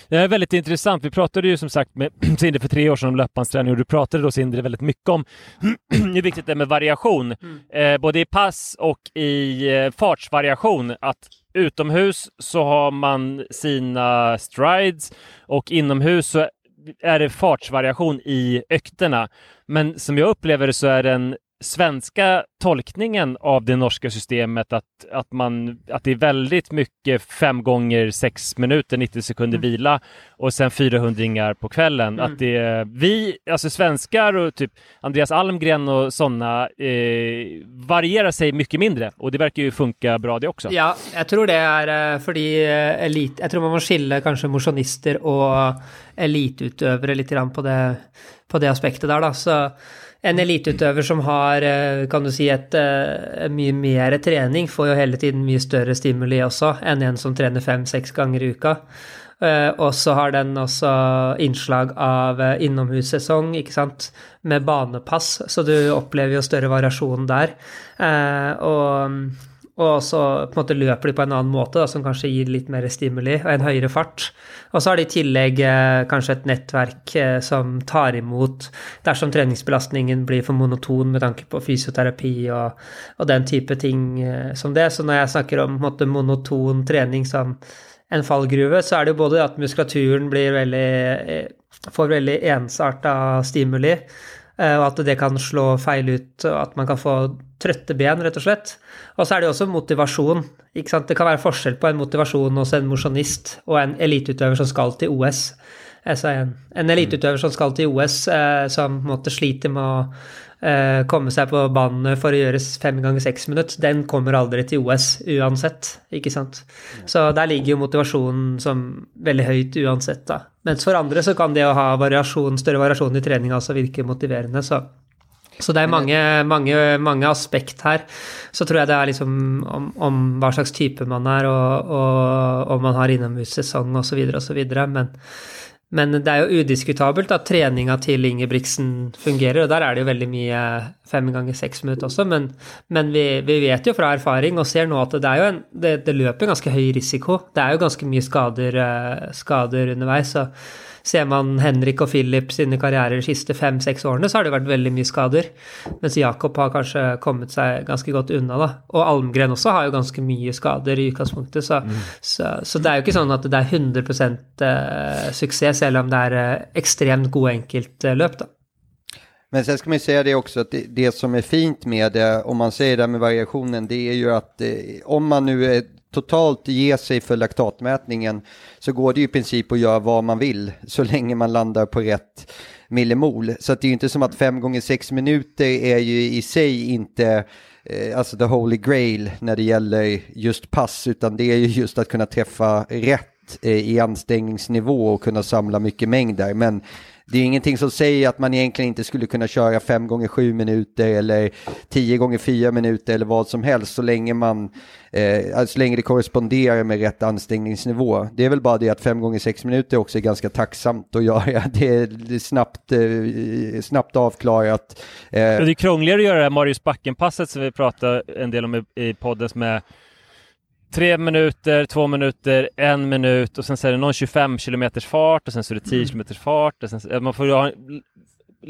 Det är väldigt intressant. Vi pratade ju som sagt med Sindre för tre år sedan om löpbandsträning och du pratade då Sindre väldigt mycket om hur viktigt det är med variation, eh, både i pass och i eh, fartsvariation. Att utomhus så har man sina strides och inomhus så är det fartsvariation i ökterna. Men som jag upplever det så är den svenska tolkningen av det norska systemet att, att, man, att det är väldigt mycket fem gånger sex minuter, 90 sekunder Mm. vila och sen 400 på kvällen. Mm. Att det är vi, alltså svenskar och typ Andreas Almgren och sådana eh, varierar sig mycket mindre och det verkar ju funka bra det också. Ja, jeg tror det er eh, fordi eh, elit, Jeg tror man må skille kanskje motionister og elitutövare litt grann på det, på det aspektet der, Då. Så en eliteutøver som har, eh, kan du si, et, eh, mye mer trening, får jo hele tiden mye større stimuli også enn en som trener fem-seks ganger i uka. Eh, og så har den også innslag av innomhussesong, ikke sant, med banepass, så du opplever jo større variasjon der. Og, og så på en måte løper de på en annen måte, da, som kanskje gir litt mer stimuli og en høyere fart. Og så har de i tillegg eh, kanskje et nettverk eh, som tar imot dersom treningsbelastningen blir for monoton med tanke på fysioterapi og, og den type ting eh, som det. Så når jeg snakker om måte, monoton trening som en fallgruve, så er det jo både at muskulaturen veldig, får veldig ensarta stimuli, og at det kan slå feil ut, og at man kan få trøtte ben, rett og slett. Og så er det jo også motivasjon. ikke sant? Det kan være forskjell på en motivasjon hos en mosjonist og en eliteutøver som skal til OS. Altså en, en eliteutøver som skal til OS, eh, som måte sliter med å eh, komme seg på banen for å gjøres fem ganger seks minutter, den kommer aldri til OS uansett, ikke sant. Så der ligger jo motivasjonen som veldig høyt uansett, da. Mens for andre så kan det å ha variasjon, større variasjon i treninga også virke motiverende, så så det er mange, mange, mange aspekt her. Så tror jeg det er liksom om, om hva slags type man er, og, og om man har innomhussesong osv. osv. Men, men det er jo udiskutabelt at treninga til Ingebrigtsen fungerer, og der er det jo veldig mye fem ganger seks minutter også, men, men vi, vi, vet jo fra erfaring og ser nå at det er jo en Det, det løper ganske høy risiko. Det er jo ganske mye skader, skader underveis. så Ser man Henrik og Philip sine karrierer de siste fem-seks årene, så har det vært veldig mye skader. Mens Jakob har kanskje kommet seg ganske godt unna, da. Og Almgren også har jo ganske mye skader i utgangspunktet, så, mm. så, så det er jo ikke sånn at det er 100 suksess, selv om det er eh, ekstremt gode enkeltløp, da. Men sen ska man säga det också att det, det, som är fint med det, om man säger det med variationen, det är ju att eh, om man nu totalt ger sig för laktatmätningen så går det ju i princip att göra vad man vill så länge man landar på rätt millimol. Så det är ju inte som att fem gånger sex minuter är ju i sig inte eh, alltså the holy grail när det gäller just pass utan det är ju just att kunna träffa rätt eh, i anstengningsnivå och kunna samla mycket mängd. Men det är ingenting som säger att man egentligen inte skulle kunna köra 5 gånger 7 minuter eller 10 gånger 4 minuter eller vad som helst så länge man eh, så länge det korresponderar med rätt ansträngningsnivå. Det är väl bara det att 5 gånger 6 minuter också är ganska tacksamt att göra. Det är snabbt, eh, snabbt avklarat. Eh. Det är krångligare att göra det här Marius Backen-passet som vi pratade en del om i, i podden med tre minuter, två minuter, en minut och sen så är det någon 25 kilometers fart och sen så är det 10 kilometers fart. Och sen, man får ha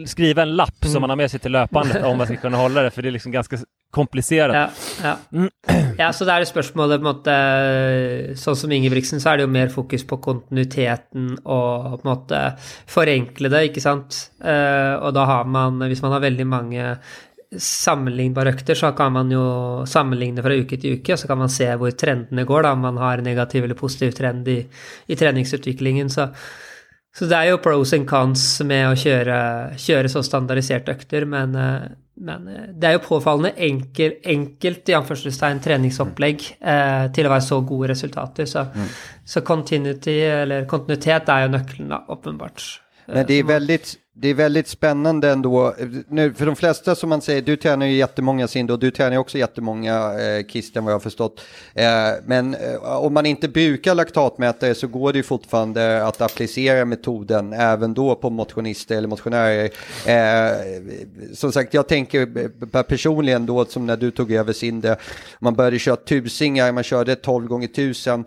skriva en lapp som man har med sig till löpandet om man ska kunna hålla det, för det är liksom ganska komplicerat. Ja, ja. ja, så det er spørsmålet på en måte Sånn som Ingebrigtsen, så er det jo mer fokus på kontinuiteten og på en måte forenkle det, ikke sant. Eh, og da har man, hvis man har veldig mange sammenlignbare økter, så kan man jo sammenligne fra uke til uke, så kan man se hvor trendene går, da, om man har negativ eller positiv trend i, i treningsutviklingen. Så, så, det er jo pros and cons med å kjøre, kjøre så standardiserte økter, men, eh, men, eh, det er jo påfallende enkel, enkelt i anførselstegn treningsopplegg eh, til å være så gode resultater. Så, mm. så continuity, eller kontinuitet er jo nøkkelen, da, åpenbart. Men det är väldigt, det är väldigt spännande ändå. Nu, de flesta som man säger, du tränar ju jättemånga Sindo, du tränar ju också eh, Christian vad jag har förstått. Eh, men eh, om man inte brukar laktatmätare så går det ju fortfarande att applicera metoden även då på motionister eller motionärer. Eh, som sagt, jag tänker personligen då som när du tog över Sinde, man började köra tusingar, man körde 12 gånger tusen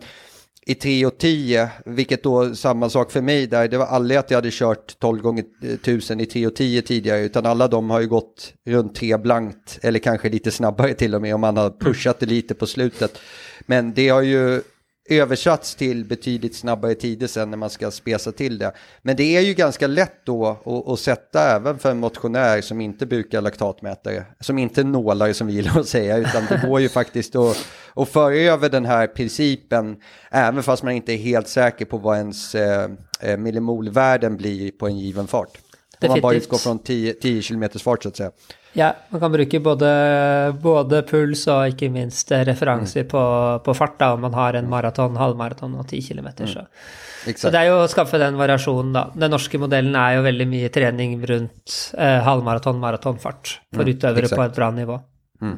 i 3 och 10, vilket då samma sak för mig där. Det var aldrig att jag hade kört 12 gånger 1000 i 3 och 10 tidigare, utan alla de har ju gått runt 3 blankt, eller kanske lite snabbare till och med om man har pushat det lite på slutet. Men det har ju översatts till betydligt snabbare tider sen när man ska spesa till det. Men det är ju ganska lätt då att, att sätta även för en motionär som inte brukar laktatmätare, som inte nålar som vi gillar att säga, utan det går ju faktiskt att, att föra över den här principen, även fast man inte är helt säker på vad ens eh, eh millimolvärden blir på en given fart. Om man bara utgår från 10, 10 km fart så att säga. Ja, man kan bruke både, både puls og ikke minst referanser mm. på, på, fart da, om man har en maraton, halvmaraton og 10 km. Så. Mm. så det er jo å skaffe den variasjonen, da. Den norske modellen er jo veldig mye trening rundt eh, halvmaraton, maratonfart for mm. utøvere på et bra nivå. Mm.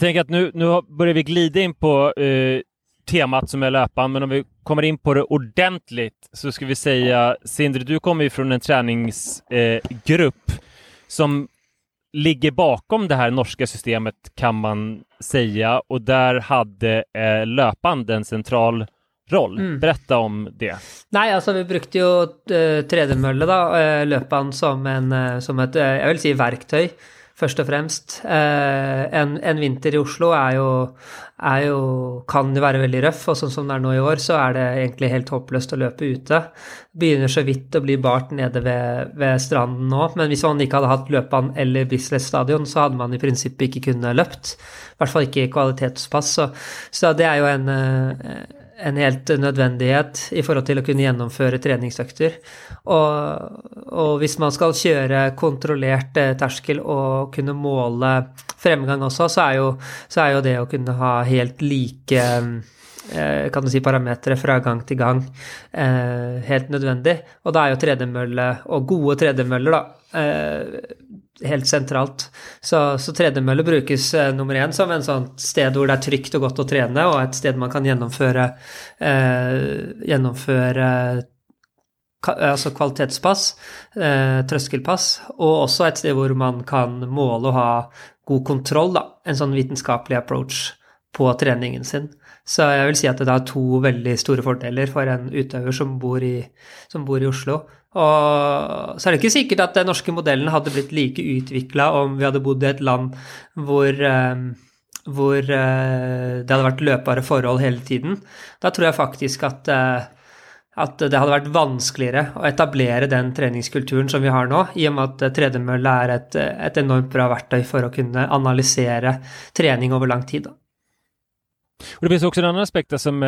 tenker at nå nu, nu börjar vi glide inn på eh, temat som är löpan, men om vi kommer in på det ordentligt så ska vi säga, Sindre, du kommer ju från en träningsgrupp eh, som ligger bakom det här norska systemet kan man säga och där hade eh, löpande en central roll. Mm. Berätta om det. Nei, altså vi brukte jo uh, tredemølle, da, uh, løpene som, en, uh, som et, jeg vil si verktøy først og fremst. Eh, en, en, vinter i Oslo er jo, er jo, kan jo være veldig røff, og sånn som det er nå i år, så er det egentlig helt håpløst å løpe ute. Begynner så vidt å bli bart nede ved, ved stranden nå, men hvis man ikke hadde hatt løpene eller Bislett stadion, så hadde man i prinsippet ikke kunnet løpt. I hvert fall ikke i kvalitetspass. Så, så det er jo en eh, en helt nødvendighet i forhold til å kunne gjennomføre treningsøkter. Og, og hvis man skal kjøre kontrollert eh, terskel og kunne måle fremgang også, så er jo, så er jo det å kunne ha helt like eh, kan du si parametere fra gang til gang eh, helt nødvendig. Og da er jo tredemølle, og gode tredemøller, da, helt sentralt. Så, så tredemølle brukes eh, nummer én som en sånn sted hvor det er trygt og godt å trene, og et sted man kan gjennomføre, eh, gjennomføre altså kvalitetspass, eh, trøskelpass, og også et sted hvor man kan måle og ha god kontroll, da. En sånn vitenskapelig approach på treningen sin. Så jeg vil si at det er to veldig store fordeler for en utøver som bor i, som bor i Oslo. Og så er det ikke sikkert at den norske modellen hadde blitt like utvikla om vi hadde bodd i et land hvor, eh, hvor eh, det hadde vært løpbare forhold hele tiden. Da tror jeg faktisk at, eh, at det hadde vært vanskeligere å etablere den treningskulturen som vi har nå, i og med at tredemølle er et, et enormt bra verktøy for å kunne analysere trening over lang tid. Og det finnes også en annen aspekt som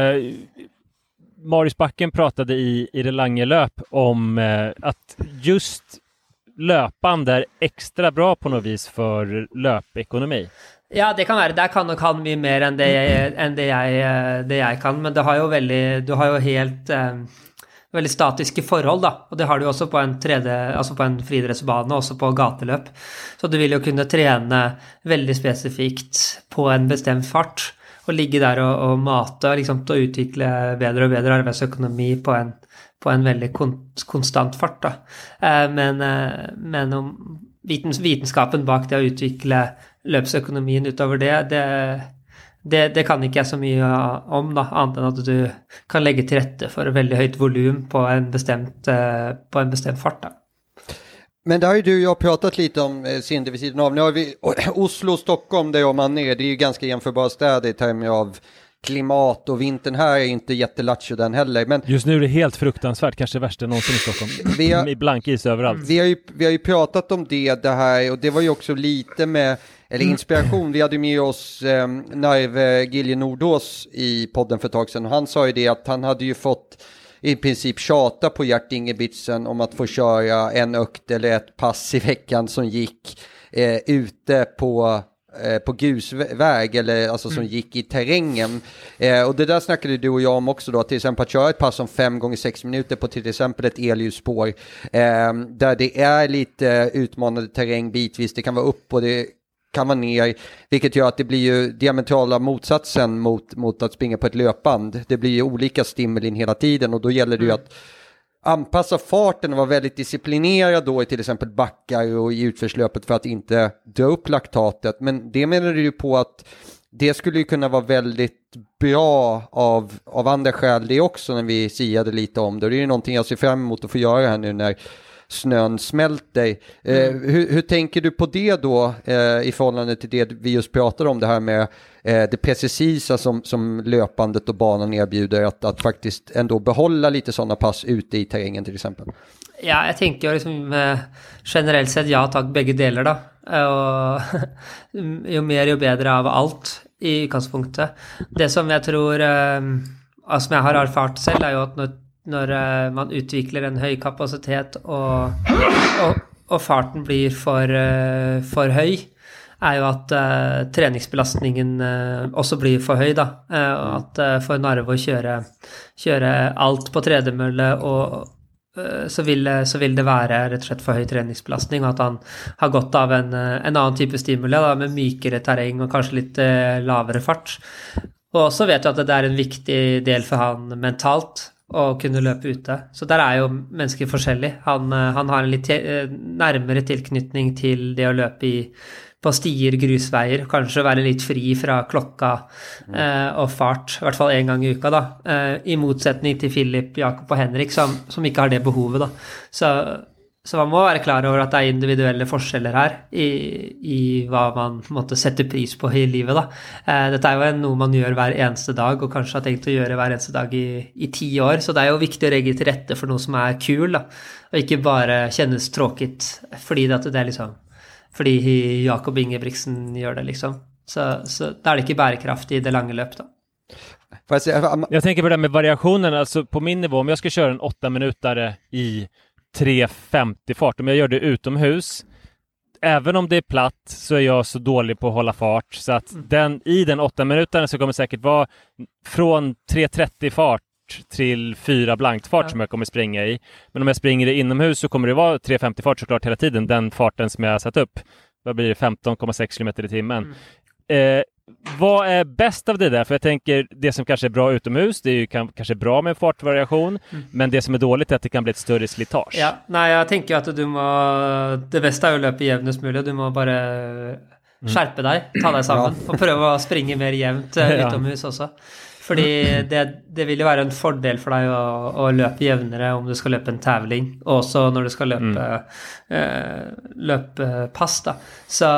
Marius Backen pratade i, i det lange löp om eh, att just löpande er ekstra bra på noe vis for løpeøkonomi. Ja, det kan være. Der kan nok han mye mer enn det, enn det, jeg, eh, det jeg, kan. Men har veldig Du har jo helt eh, veldig statiske forhold, da. Og det har du også på en, 3D, altså på en friidrettsbane, også på gateløp. Så du vil jo kunne trene veldig spesifikt på en bestemt fart å ligge der og, og mate liksom, til å utvikle bedre og bedre arbeidsøkonomi på en, på en veldig kon, konstant fart. Da. Eh, men, eh, men om vitens, vitenskapen bak det å utvikle løpsøkonomien utover det, det, det, det kan ikke jeg så mye om, da, annet enn at du kan legge til rette for veldig høyt volum på, en bestemt, eh, på en bestemt fart. Da. Men det har ju du och jag pratat lite om, eh, Sindre, vid sidan av. Nu har vi Oslo och Stockholm, där jag man är, det är ju ganska jämförbara städer i termer av klimat och vintern här är inte jättelattjo den heller. Men Just nu är det helt fruktansvärt, kanske det värsta någonsin i Stockholm. Vi har- Med blankis överallt. Vi har, ju, vi har ju pratat om det, det här, och det var ju också lite med, eller inspiration, vi hade med oss eh, Narve Gilje Nordås i podden för ett tag sedan, och han sa ju det att han hade ju fått i princip tjata på Gert Ingebrigtsen om att få köra en ökt eller ett pass i veckan som gick eh, ute på eh, på grusväg eller alltså som gick i terrängen. Eh, och det där snackade du och jag om också då, till exempel att köra ett pass om fem gånger sex minuter på till exempel ett elljusspår. Eh, där det är lite utmanande terräng bitvis, det kan vara upp och det kan vara ner, vilket gör att det blir ju diametrala motsatsen mot, mot att springa på ett löpband. Det blir ju olika stimulin hela tiden och då gäller det ju att anpassa farten och vara väldigt disciplinerad då i till exempel backar och i utförslöpet för att inte dra upp laktatet. Men det menar du ju på att det skulle ju kunna vara väldigt bra av, av andra skäl det också när vi siade lite om det. Och det är ju någonting jag ser fram emot att få göra här nu när snön smälter. Eh, hur, hur tänker du på det då eh, i förhållande till det vi just pratade om det här med eh, det precisa som, som löpandet och banan erbjuder att, att faktiskt ändå behålla lite sådana pass ute i terrängen till exempel? Ja, tenker jo liksom eh, generelt sett ja takk, begge deler, da. Eh, Og jo mer, jo bedre av alt i utgangspunktet. Det som jeg tror eh, Som jeg har erfart selv, er jo at når, når eh, man utvikler en høy kapasitet og, og, og farten blir for, eh, for høy, er jo at uh, treningsbelastningen uh, også blir for høy, da. Uh, at for Narve å kjøre, kjøre alt på tredemølle og så vil, så vil det være rett og slett for høy treningsbelastning, og at han har godt av en, en annen type stimuli, da, med mykere terreng og kanskje litt lavere fart. Og så vet du at det er en viktig del for han mentalt å kunne løpe ute. Så der er jo mennesker forskjellig. Han, eh, han har en litt eh, nærmere tilknytning til det å løpe i, på stier, grusveier, kanskje være litt fri fra klokka eh, og fart, i hvert fall én gang i uka, da. Eh, I motsetning til Philip, Jakob og Henrik, som, som ikke har det behovet, da. Så, så man må være klar over at det er individuelle forskjeller her i, i hva man måte, setter pris på i livet, da. Eh, dette er jo noe man gjør hver eneste dag, og kanskje har tenkt å gjøre hver eneste dag i, i ti år, så det er jo viktig å legge til rette for noe som er kul, da. Og ikke bare kjennes tråkigt fordi det, at det er liksom fordi Jakob Ingebrigtsen gjør det, liksom. Så, så da er det ikke bærekraftig i det lange løp, da. Jeg tänker på det med variasjonen. alltså på min nivå, om jeg skal kjøre en åtte minutter i 3.50 fart, om jag gör det utomhus, även om det är platt så är jag så dålig på att hålla fart så att den, i den åtta minutaren så kommer säkert vara från 3.30 fart till 4 blankt fart Ja. som jag kommer springa i. Men om jag springer inomhus så kommer det vara 3.50 fart såklart hela tiden, den farten som jag har satt upp. Då blir det? 15,6 km i timmen. Eh, vad är bäst av det där? För jag tänker, det som kanske är bra utomhus, det är ju kan, kanske bra med fartvariasjon, mm. men det som är dåligt är att det kan bli ett större slitage. Ja, nei, jeg tenker at du må Det beste er å løpe jevnest mulig. Du må bare skjerpe deg, ta deg sammen, og prøve å springe mer jevnt eh, utomhus også. Fordi det, det vil jo være en fordel for deg å, å løpe jevnere om du skal løpe en tävling, og også når du skal løpe, eh, løpe pass, da. Så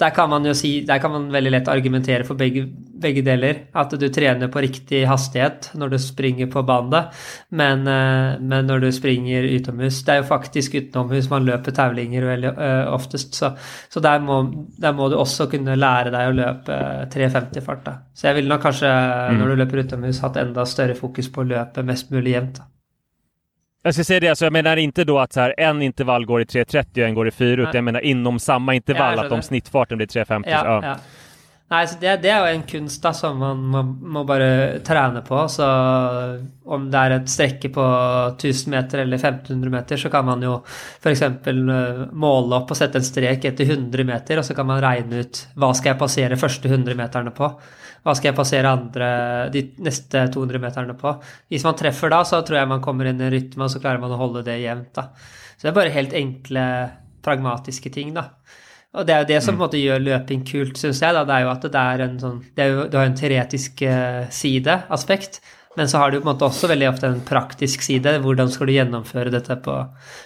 der kan man jo si Der kan man veldig lett argumentere for begge, begge deler. At du trener på riktig hastighet når du springer på bandet, men, eh, men når du springer utomhus Det er jo faktisk utenomhus man løper taulinger veldig eh, oftest, så, så der, må, der må du også kunne lære deg å løpe 3.50-fart. da. Så jeg ville nok kanskje, når du løper utomhus, hatt enda større fokus på å løpe mest mulig jevnt. da. Jag ska säga det, alltså jag menar inte då att så här, en intervall går i 3.30 och en går i 4, utan jag menar inom samma intervall, att om snittfarten blir 3.50. Ja, ja. ja. Nei, så det, det er jo en kunst da, som man må, må bare trene på. Så om det er et strekke på 1000 meter eller 1500 meter, så kan man jo f.eks. måle opp og sette en strek etter 100 meter, og så kan man regne ut hva skal jeg passere første 100 meterne på. Hva skal jeg passere andre, de neste 200 meterne på? Hvis man treffer da, så tror jeg man kommer inn i en rytme, og så klarer man å holde det jevnt. da. Så det er bare helt enkle, pragmatiske ting, da. Og det er jo det som på en måte gjør løping kult, syns jeg. da, Det er jo at det er en sånn det er jo, Du har en teoretisk eh, side, aspekt, Men så har du på en måte også veldig ofte en praktisk side. Hvordan skal du gjennomføre dette på,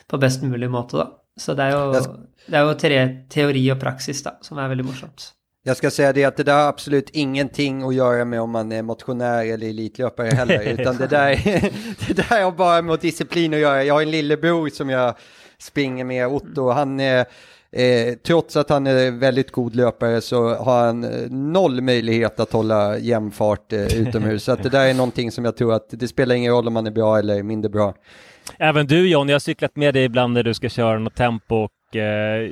på best mulig måte, da. Så det er jo, det er jo teori og praksis da, som er veldig morsomt. Jag ska säga det att det där har absolut ingenting att göra med om man är motionär eller elitlöpare heller, utan det där, det där har bara med disciplin att göra. Jag har en lillebror som jag springer med, Otto, han är Eh, trots att han är väldigt god löpare så har han eh, noll möjlighet att hålla jämn fart eh, utomhus. så det där är någonting som jag tror att det spelar ingen roll om man är bra eller mindre bra. Även du John, jag har cyklat med dig ibland när du ska köra något tempo och eh,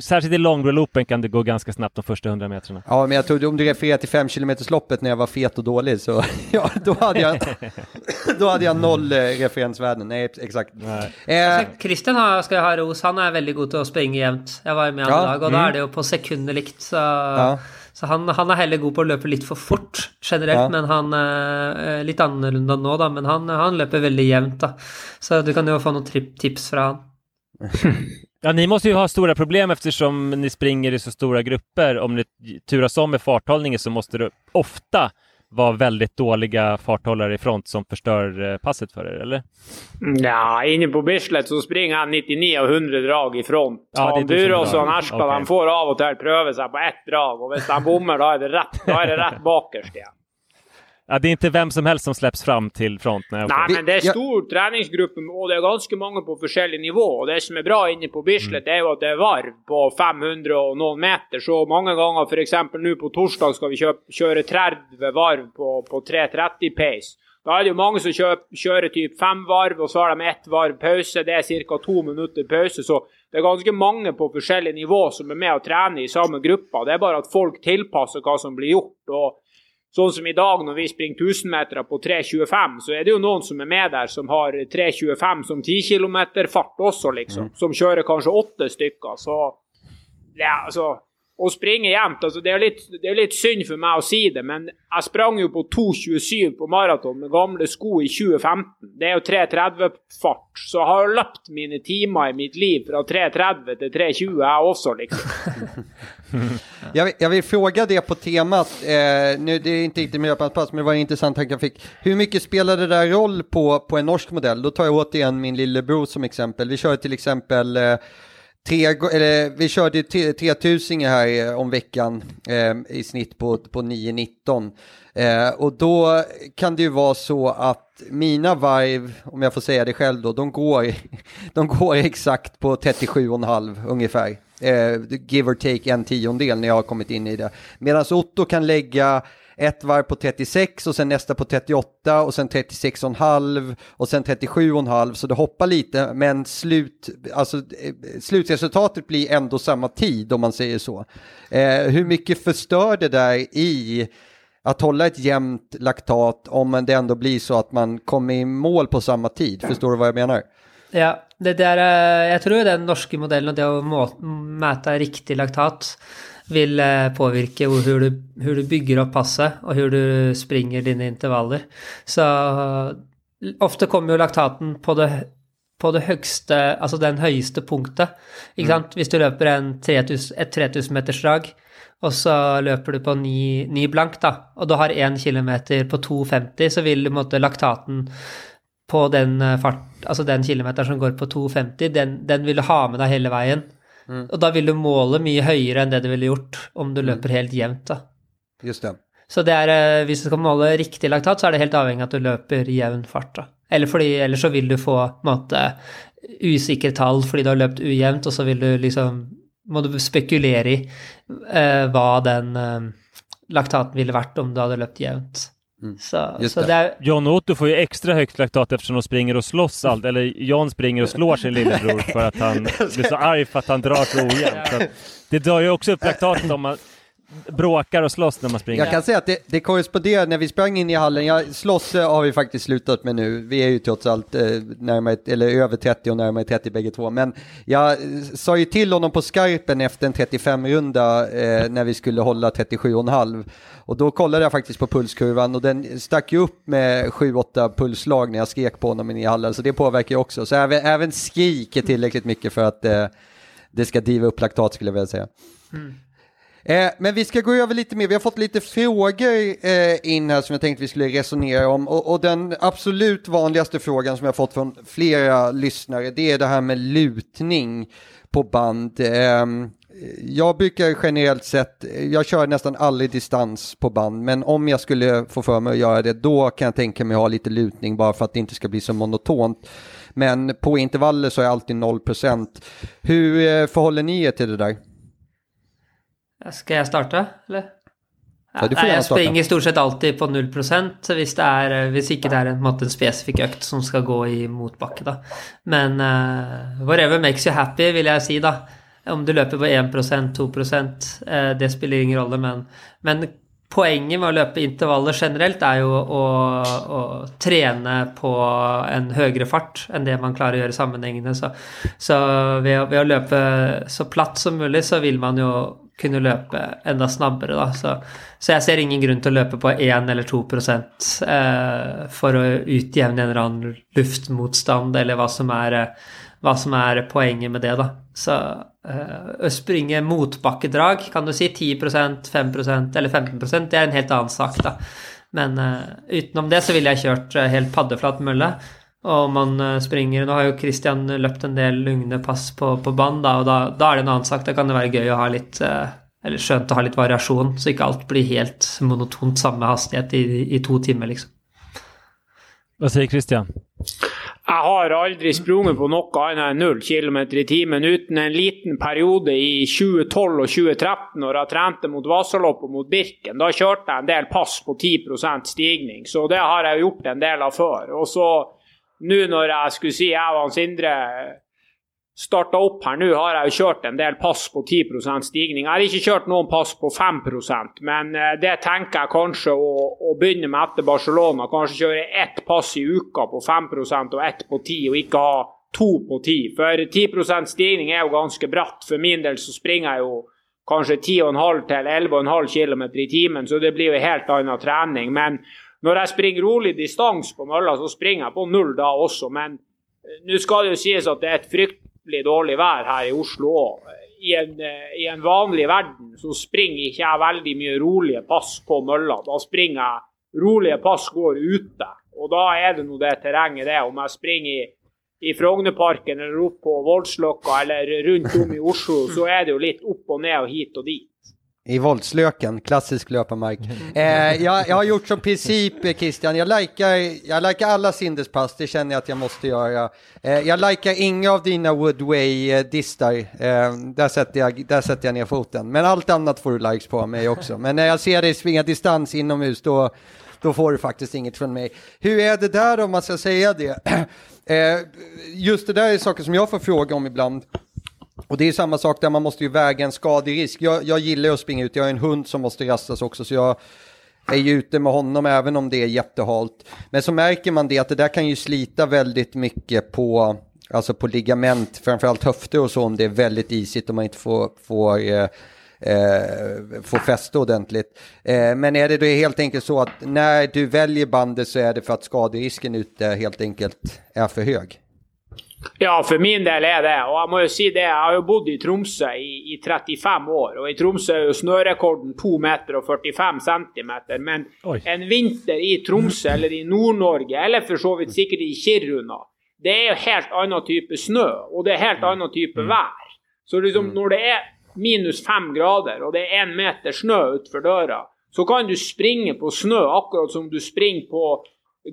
särskilt i långbrolloopen kan det gå ganska snabbt de första hundra metrarna. Ja, men jag tror om du refererar till 5 km loppet när jag var fet och dålig så ja, då hade jag, då hade jag noll eh, referensvärden. Nej, exakt. Nej. Eh, Christian har, skal jeg ha ros. Han er veldig god til å springe jämt. Jeg var med han Ja, dag, og da då er det ju på sekunder likt. Så, Ja. så han, han er heller god på å løpe litt for fort generelt, Ja. men han eh, Litt annerledes nå, da, men han, han løper veldig jevnt, da. Så du kan jo få noen tips fra han. Ja, ni måste ju ha stora problem eftersom ni springer i så stora grupper. Om ni turas om med farthållningen så måste det ofta vara väldigt dåliga farthållare i front som förstör eh, passet för er, eller? Ja, inne på Bislett så springer han 99 av 100 drag i front. Ja, det är du som Burås drar. og Aspel han får av och till pröva på ett drag, och om han bommer, da er det rätt, det rett bakerst igjen. Ja, det är inte vem som helst som släpps fram till front. Nej, okay. Nei, men det er stor treningsgruppe, og det er ganske mange på forskjellig nivå. Og det som er bra inne på Bislett, er jo at det er varv på 500 og noen meter. Så mange ganger, f.eks. nå på torsdag, skal vi kjøpe, kjøre 30 varv på, på 3.30 pace. Da er det jo mange som kjøper, kjører typ fem varv, og så har de ett varv pause. Det er ca. to minutter pause. Så det er ganske mange på forskjellig nivå som er med og trener i samme gruppa. Det er bare at folk tilpasser hva som blir gjort. og Sånn som i dag når vi springer 1000-metere på 3.25, så er det jo noen som er med der som har 3.25 som 10 km fart også, liksom. Som kjører kanskje åtte stykker. Så ja, altså Å springe jevnt altså Det er litt, det er litt synd for meg å si det, men jeg sprang jo på 2.27 på maraton med gamle sko i 2015. Det er jo 3.30-fart. Så jeg har jo løpt mine timer i mitt liv fra 3.30 til 3.20, jeg også, liksom. Jag, vill- jag vill fråga det på temat, eh, nu det är inte riktigt miljöpass, men det var en intressant tanke jag fick. Hur mycket spelar det där roll på, på en norsk modell? Då tar jag återigen min lillebror som exempel. Vi kör till exempel eh, tre, eller, vi körde 3000 här eh, om veckan eh, i snitt på, på 9-19. Eh, och då kan det ju vara så att mina varv, om jag får säga det själv då, de går, de går exakt på 37,5 ungefär. Eh, give or take en tiondel när jag har kommit in i det. Medan Otto kan lägga ett varv på 36 och sen nästa på 38 och sen 36,5 och sen 37,5 så det hoppar lite men slut, alltså, eh, slutresultatet blir ändå samma tid om man säger så. Eh, hur mycket förstör det där i att hålla ett jämnt laktat om det ändå blir så att man kommer i mål på samma tid? Förstår du vad jag menar? Ja, det där, jag jeg tror den norske modellen och det å må- mæte riktig laktat vil eh, påvirke hvor, du, hvor du bygger opp passet, og hvor du springer dine intervaller. Så eh, ofte kommer jo laktaten på det, på det høgste, altså den høyeste punktet. Ikke sant? Hvis du løper en 3000, et 3000-metersdrag, og så løper du på 9, 9 blank, da, og du har 1 km på 2,50, så vil en laktaten på den eh, fart, altså den kilometeren som går på 2,50, den, den vil du ha med deg hele veien. Og da vil du måle mye høyere enn det du ville gjort om du løper helt jevnt, da. Just det. Så det er, eh, hvis du skal måle riktig laktat, så er det helt avhengig av at du løper jevn fart, da. Eller fordi, ellers så vil du få måte usikre tall fordi du har løpt ujevnt, og så vil du liksom Må du spekulere i eh, hva den eh, laktaten ville vært om du hadde løpt jevnt. Så, så det. er John Otto får jo ekstra høyt laktat eftersom de springer og slåss alt. eller John springer og slår sin lillebror for at han blir så arg for at han drar så ojämnt. Det drar jo også opp laktaten om man bråkar och slåss när man springer. Jag kan säga att det, det korresponderar när vi sprang in i hallen. Jag, slåss eh, har vi faktiskt slutat med nu. Vi är ju trots allt eh, närmare, eller över 30 och närmare 30 bägge två. Men jag eh, sa ju till honom på skarpen efter en 35-runda eh, när vi skulle hålla 37,5. Och då kollade jag faktiskt på pulskurvan och den stack ju upp med 7-8 pulsslag när jag skrek på honom inne i hallen. Så det påverkar ju också. Så även, även skrik är tillräckligt mycket för att eh, det ska driva upp laktat skulle jag vilja säga. Eh, men vi skal gå over litt mer. Vi har fått litt frågor eh, inn her som jeg tenkte vi skulle resonnere om. Og, og den absolut vanligste frågan som jeg har fått fra flere lyttere, det er det her med lutning på band. Eh, jeg bruker generelt sett, Jeg kjører nesten aldri distans på band, men om jeg skulle få for meg å gjøre det, da kan jeg tenke meg å ha litt lutning bare for at det ikke skal bli så monotont. Men på intervaller så är alltid 0%. Hur dere dere ni er till det där? Skal jeg starte, eller? Ja, Nei, jeg springer stort sett alltid på 0 hvis, det er, eh, hvis ikke det er en, måte, en spesifikk økt som skal gå i motbakke. Da. Men uh, whatever makes you happy, vil jeg si, da. Om du løper på 1% 2 uh, det spiller ingen rolle, men, men poenget med å løpe intervaller generelt er jo å, å trene på en høyere fart enn det man klarer å gjøre sammenhengende. Så, så ved, ved å løpe så platt som mulig, så vil man jo kunne løpe enda snabbere, da. Så, så jeg ser ingen grunn til å løpe på 1 eller 2 eh, for å utjevne en eller annen luftmotstand, eller hva som er, eh, hva som er poenget med det, da. Så eh, å springe motbakkedrag, kan du si 10% 5% eller 15 det er en helt annen sak, da. Men eh, utenom det så ville jeg kjørt eh, helt paddeflat mølle. Og man eh, springer Nå har jo Christian løpt en del lugne pass på, på band, da, og da, da er det en annen sak. Da kan det være gøy å ha litt eh, Eller skjønt å ha litt variasjon, så ikke alt blir helt monotont samme hastighet i, i to timer, liksom. Hva sier Christian? Jeg har aldri sprunget på noe annet enn 0 km i timen uten en liten periode i 2012 og 2013 når jeg trente mot Vasalopp og mot Birken. Da kjørte jeg en del pass på 10% stigning, så det har jeg gjort en del av før. Og så nå når jeg skulle si jeg og Sindre starta opp her nå, har jeg jo kjørt en del pass på 10% stigning. Jeg har ikke kjørt noen pass på 5% men eh, det tenker jeg kanskje å, å begynne med etter Barcelona. Kanskje kjøre ett pass i uka på 5% og ett på 10, og ikke ha to på 10. For 10% stigning er jo ganske bratt. For min del så springer jeg jo kanskje 10,5 til 11,5 km i timen, så det blir jo helt annen trening. Men når jeg springer rolig distanse på mølla, så springer jeg på null da også. Men eh, nå skal det jo sies at det er et fryktelig dårlig vær her i Oslo òg. I, eh, I en vanlig verden så springer ikke jeg veldig mye rolige pass på mølla. Da springer jeg rolige pass går ute. Og da er det nå det terrenget det. Om jeg springer i, i Frognerparken eller opp på Voldsløkka eller rundt om i Oslo, så er det jo litt opp og ned og hit og dit. I voldsløken. klassisk løpemark. Eh, jeg, jeg, har gjort som princip, eh, Christian, Jeg liker, jeg liker alle Sinders-pass, det kjenner jeg at jeg måtte gjøre. Eh, jeg liker ingen av dina Woodway-distar, eh, der, sätter jag, där sätter jag ner foten. Men alt annet får du likes på meg også. Men når jeg ser deg svinge distans innomhus, da får du faktisk inget fra meg. Hvordan er det der, om man skal si det? Eh, just det der er saker som jeg får fråga om ibland. Och det är samma sak där man måste ju väga en skaderisk. Jag, jag gillar ju att springa ut, jag har en hund som måste rastas också så jag är ju ute med honom även om det är jättehalt. Men så märker man det att det där kan ju slita väldigt mycket på, alltså på ligament, framförallt höfter och så om det är väldigt isigt och man inte får, får eh, eh, få fäste ordentligt. Eh, men är det då helt enkelt så att när du väljer bandet så är det för att skaderisken ute helt enkelt är för hög? Ja, for min del er det. Og jeg må jo si det, jeg har jo bodd i Tromsø i, i 35 år. Og i Tromsø er jo snørekorden 2 meter og 45 centimeter. Men en vinter i Tromsø eller i Nord-Norge, eller for så vidt sikkert i Kiruna, det er jo helt annen type snø, og det er helt annen type vær. Så liksom når det er minus fem grader, og det er én meter snø utenfor døra, så kan du springe på snø akkurat som du springer på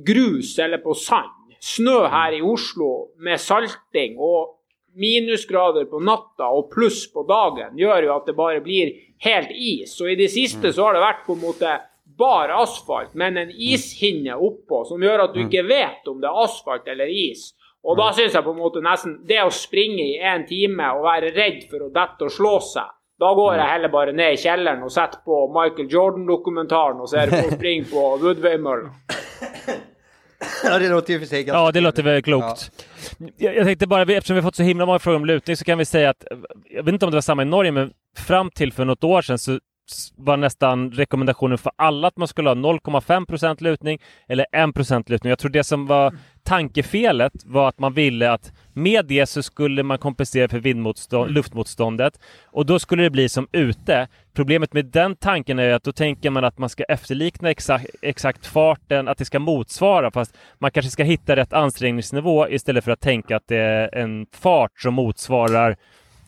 grus eller på sand. Snø her i Oslo med salting og minusgrader på natta og pluss på dagen gjør jo at det bare blir helt is. Og i det siste så har det vært på en måte bare asfalt, men en ishinne oppå som gjør at du ikke vet om det er asfalt eller is. Og da syns jeg på en måte nesten det å springe i en time og være redd for å dette og slå seg, da går jeg heller bare ned i kjelleren og setter på Michael Jordan-dokumentaren og ser på spring på Woodway-mølla. Ja, det låter ju för sig ganska Ja, det låter väl klokt. Jag, jag tänkte bara, eftersom vi har fått så himla många frågor om lutning så kan vi säga att, jag vet inte om det var samma i Norge, men fram till för något år sedan så var nästan rekommendationen för alla att man skulle ha 0,5% lutning eller 1% lutning. Jag tror det som var tankefelet var att man ville att med det så skulle man kompensera för vindmotstånd, luftmotståndet och då skulle det bli som ute. Problemet med den tanken är att då tänker man att man ska efterlikna exakt, exakt farten, att det ska motsvara fast man kanske ska hitta rätt ansträngningsnivå istället för att tänka att det är en fart som motsvarar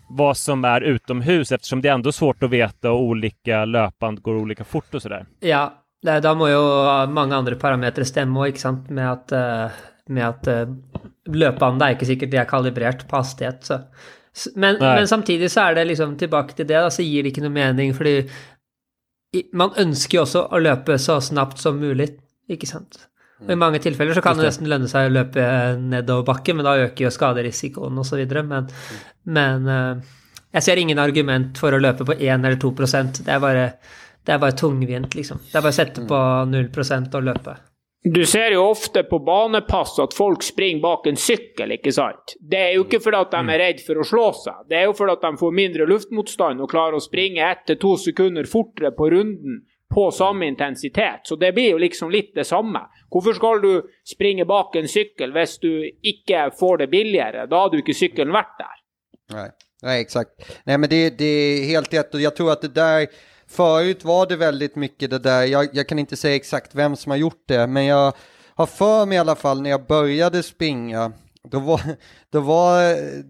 vad som är utomhus eftersom det är ändå svårt att veta och olika löpband går olika fort och sådär. Ja, da må jo mange andre parametere stemme òg, ikke sant, med at, eh, med at eh, løpebandet er ikke sikkert det er kalibrert på hastighet. Så. Men, men samtidig så er det liksom tilbake til det, da, så gir det ikke noe mening, fordi man ønsker jo også å løpe så snapt som mulig, ikke sant. Og I mange tilfeller så kan det nesten lønne seg å løpe nedover bakken, men da øker jo skaderisikoen osv. Men, men eh, jeg ser ingen argument for å løpe på 1 eller 2% Det er bare, det er bare tungvint, liksom. Det er bare å sette på 0% og løpe. Du ser jo ofte på banepass at folk springer bak en sykkel, ikke sant? Det er jo ikke fordi at de er redd for å slå seg, det er jo fordi at de får mindre luftmotstand og klarer å springe ett til to sekunder fortere på runden på samme intensitet. Så det blir jo liksom litt det samme. Hvorfor skal du springe bak en sykkel hvis du ikke får det billigere? Da hadde jo ikke sykkelen vært der. Nei, Nei exakt. Nei, men det, det er helt rett. Jeg tror at det der Forut var det veldig mye det der jeg, jeg kan ikke si exakt hvem som har gjort det, men jeg har for meg i alle fall når jeg begynte å springe då var, då var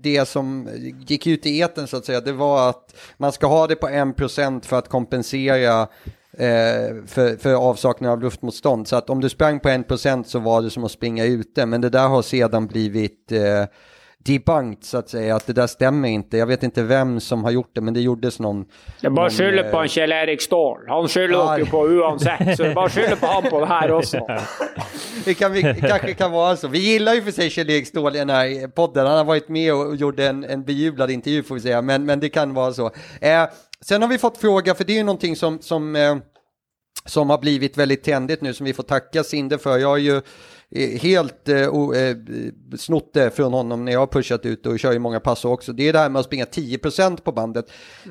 det som gikk ut i eten så å si, det var at man skal ha det på 1% å kompensere eh, för, för avsaknad av luftmotstånd. Så att om du sprang på 1% så var det som att springa ute, men det där har sedan blivit eh, debunked så att säga, att det där stämmer inte. Jag vet inte vem som har gjort det, men det gjordes någon... Det bara skylde eh, på en Kjell Erik Ståhl. Han skyller Ja. på uansett, så bare skyller på han på det her også. Det kan, vi, kanske kan vara så. Vi gillar ju för sig Kjell-Erik Ståhl i den här podden. Han har varit med och gjorde en, en bejublad intervju får vi säga, men, men det kan vara så. Eh, sen har vi fått fråga, för det är ju någonting som, som, eh, som har blivit väldigt tändigt nu, som vi får tacka Sinde för. Jag har ju helt eh, eh, snott det från honom när jag har pushat ut och kör ju många pass också. Det är det här med att springa 10% på bandet.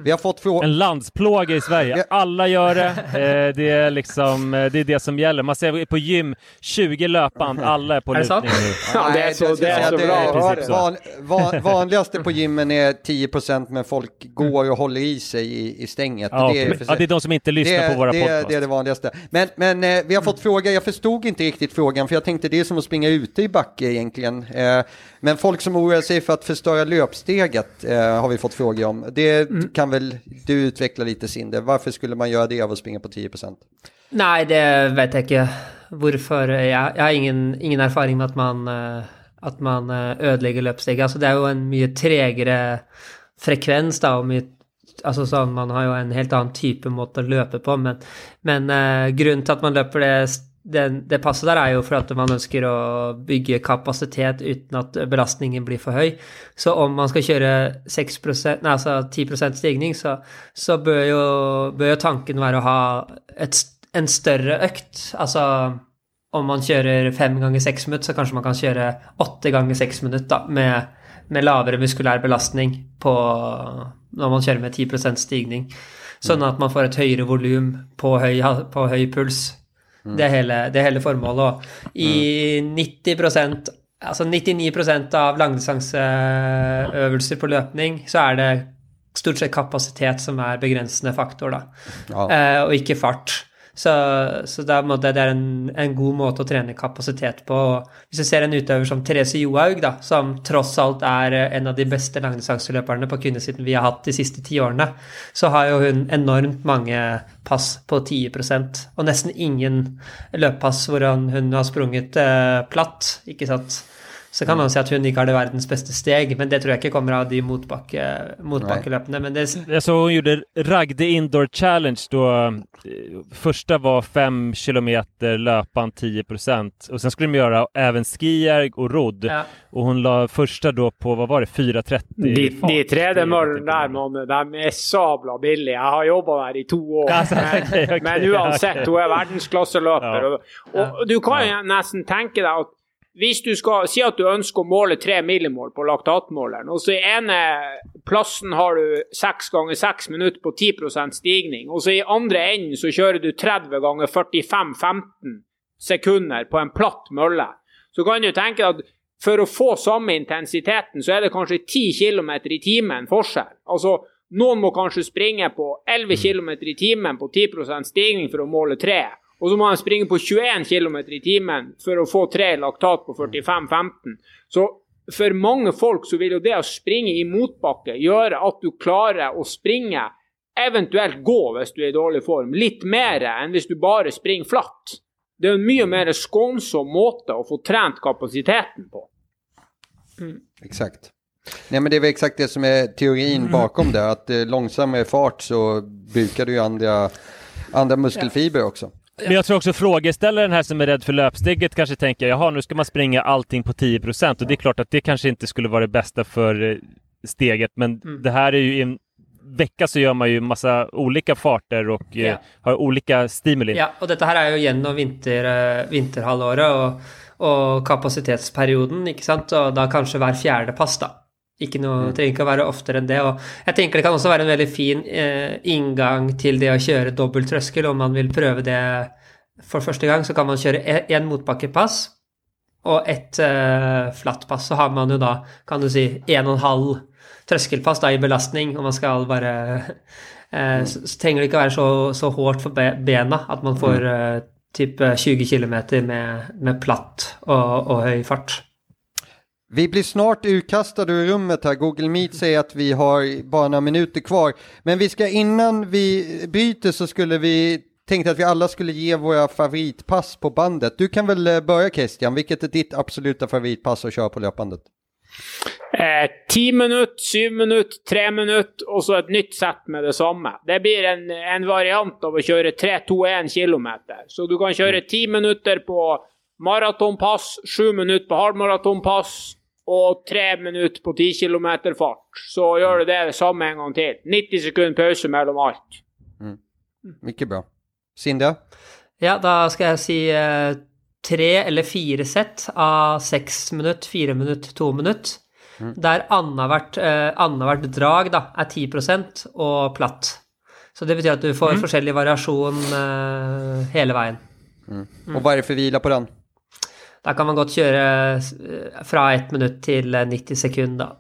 Vi har fått fråga... En landsplåga i Sverige. Alla gör det. Eh, det, är liksom, eh, det är det som gäller. Man ser på gym 20 löpband, alla är på lutning nu. Ja, det är så- det är så bra det. van, van, Vanligaste på gymmen är 10% men folk går och håller i sig i, i stänget. Ja, det, är, men- ja, det är de som inte lyssnar på våra det, podcast. Det är det vanligaste. Men, men eh, vi har fått fråga, jag förstod inte riktigt frågan för jag tänkte det er som att springa ute i backe egentligen. Eh, men folk som oroar sig för att förstöra löpsteget eh, har vi fått fråga om. Det Mm. kan väl du utveckla lite Sinde, varför skulle man göra det av att springa på 10%? Nei, det vet jeg ikke hvorfor. Jeg, jeg har ingen, ingen erfaring med at man, eh, at man eh, ødelegger løpsteget. Altså, det er jo en mye tregere frekvens, da, og mye Altså sånn, Man har jo en helt annen type måte å løpe på, men, men eh, grunnen til at man løper det, det, det passet der, er jo for at man ønsker å bygge kapasitet uten at belastningen blir for høy. Så om man skal kjøre 6% nei, altså 10% stigning, så, så bør, jo, bør jo tanken være å ha et, en større økt. Altså om man kjører fem ganger seks minutter, så kanskje man kan kjøre åtte ganger seks minutter da, med, med lavere muskulær belastning på, når man kjører med 10% stigning. Sånn at man får et høyere volum på, høy, på høy puls. Det er hele, det er hele formålet. Og i 90% Altså 99% av langdistanseøvelser på løpning, så er det stort sett kapasitet som er begrensende faktor, da. Ja. Eh, og ikke fart. Så, så det, det er en, en god måte å trene kapasitet på. Og Hvis du ser en utøver som Therese Johaug, da, som tross alt er eh, en av de beste langdistanseløperne på kvinnesiden vi har hatt de siste ti årene, så har jo hun enormt mange pass på 10% og nesten ingen løppass hvor hun, hun har sprunget eh, platt, ikke sant. Så kan man si at hun ikke har det verdens beste steg, men det tror jeg ikke kommer av de motbakke, motbakkeløpene. Men det, Jeg så hun gjorde Ragde Indoor Challenge da første var fem kilometer löpan 10% så sen skulle de gjøre even skierg og rodd ja. og hun la første da på, hva var det, 4.30 De, de tredemøllene der, de er sabla billige. Jeg har jobba der i to år. Ja, Men, okay, okay, men uansett, hun er verdensklasseløper. Ja. Og, og du kan nesten tenke deg at hvis du skal si at du ønsker å måle tre millimål på laktatmåleren, og så i ene plassen har du seks ganger seks minutter på 10% stigning. Og så i andre enden så kjører du 30 ganger 45-15 sekunder på en platt mølle. Så kan du tenke at for å få samme intensiteten, så er det kanskje 10 km i timen forskjell. Altså, noen må kanskje springe på 11 km i timen på 10% stigning for å måle 3. Og så må han springe på 21 km i timen for å få tre laktat på 45-15. Så for mange folk så vil jo det å springe i motbakke gjøre at du klarer å springe, eventuelt gå hvis du er i dårlig form, litt mer enn hvis du bare springer flatt. Det er en mye mer skånsom måte å få trent kapasiteten på. Exakt. Nej men det är väl exakt det som är teorin bakom det, att eh, långsammare fart så brukar du ju andra, andra muskelfibrer också. Men jag tror också frågeställaren här som är rädd för löpsteget kanske tänker jaha nu ska man springa allting på 10% och det är klart att det kanske inte skulle vara det bästa för eh, steget men det här är ju i en vecka så gör man ju massa olika farter och eh, Ja. har olika stimuli. Ja, og dette her er jo gjennom vinter, eh, vinterhalvåret og, og kapasitetsperioden, ikke sant, og da kanskje hver fjerde pass, da. Ikke noe, trenger ikke å være oftere enn det. Og jeg tenker det kan også være en veldig fin eh, inngang til det å kjøre dobbel trøskel, om man vil prøve det for første gang, så kan man kjøre én motbakkepass og ett eh, flatt pass. Så har man jo da, kan du si, en og en halv trøskelpass da i belastning, og man skal bare eh, så, så trenger det ikke å være så, så hårdt for bena at man får eh, typ 20 km med, med platt og, og høy fart. Vi blir snart utkastade ur rummet här. Google Meet säger att vi har bara några minuter kvar. Men vi ska innan vi byter så skulle vi tänkte att vi alla skulle ge våra favoritpass på bandet. Du kan väl eh, börja Christian. Vilket är ditt absoluta favoritpass att köra på löpbandet? Eh, 10 minutter, 7 minutter, 3 minutter og så et nytt sett med det samme. Det blir en, en variant av å kjøre 3-2-1 km. Så du kan kjøre 10 minutter på maratonpass, 7 minutter på halvmaratonpass og tre minutter på 10 km fart. Så gjør du det, det samme en gang til. 90 sekunder pause mellom alt. Mycket bra. Sindia? Ja, da skal jeg si eh, tre eller fire sett av seks minutt, fire minutt, to minutt. Der annethvert eh, annethvert drag da, er 10 og platt. Så det betyr at du får forskjellig variasjon eh, hele veien. Og hva er det for hvile på den? Da kan man godt kjøre eh, fra ett minutt til eh, 90 sekunder. da.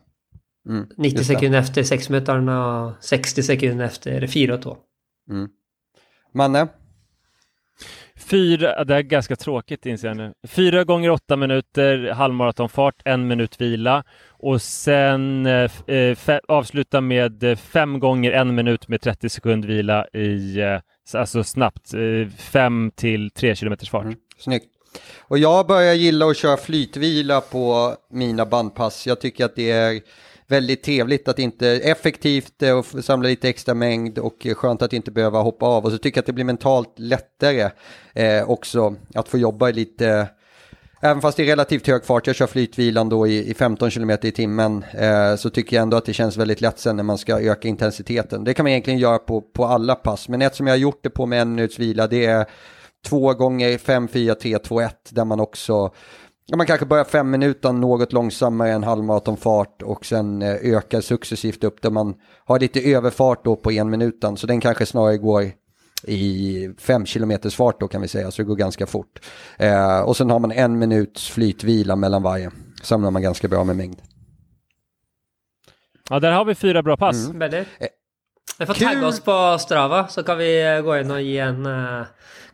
Mm, 90 sekunder efter seksminutteren og 60 sekunder efter fire og to. Manne? Fyra, det är ganska tråkigt inser jag nu. Fyra gånger åtta minuter halvmaratonfart, en minut vila och sen eh, eh, fe- avsluta med eh, fem gånger en minut med 30 sekunder vila i, eh, alltså snabbt, eh, fem till tre kilometers fart. Snyggt. Och jag börjar gilla att köra flytvila på mina bandpass. Jag tycker att det är väldigt trevligt att inte, effektivt eh, och samla lite extra mängd och skönt att inte behöva hoppa av. Och så tycker jag att det blir mentalt lättare eh, också att få jobba lite Även fast det är relativt hög fart, jag kör flytvilan då i, i 15 km i timmen, eh, så tycker jag ändå att det känns väldigt lätt sen när man ska öka intensiteten. Det kan man egentligen göra på, på alla pass, men ett som jag har gjort det på med en minuts vila, det är två gånger 5, 4, 3, 2, 1, där man också Ja, man kanske börjar fem minuter något långsammare än halvmaratonfart och sen eh, ökar successivt upp där man har lite överfart då på en minuten. Så den kanske snarare går i fem kilometers fart då kan vi säga, så det går ganska fort. Eh, och sen har man en minuts flytvila mellan varje. Samlar man ganska bra med mängd. Ja, där har vi fyra bra pass. Veldig. Vi får tagga oss på Strava, så kan vi eh, gå inn og gi en eh,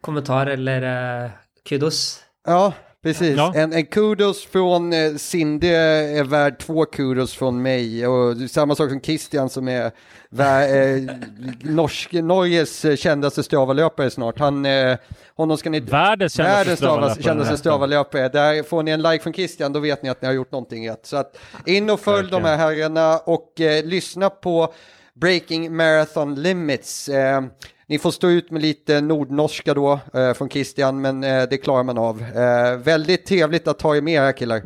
kommentar eller uh, kudos. Ja, precis. Ja. En, en kudos från eh, Cindy är värd två kudos från mig. Och samma sak som Christian som är vär, eh, norsk, Norges kändaste Strava-löpare snart. Han, eh, honom ska ni... Världens kändaste Världens kändaste Strava-löpare. Där får ni en like från Christian, då vet ni att ni har gjort någonting rätt. Så att in och följ de här herrarna och eh, lyssna på Breaking Marathon Limits. Eh, ni får stå ut med lite nordnorska då eh, från Christian, men eh, det klarar man av. Eh, väldigt trevligt att ha er med här killar.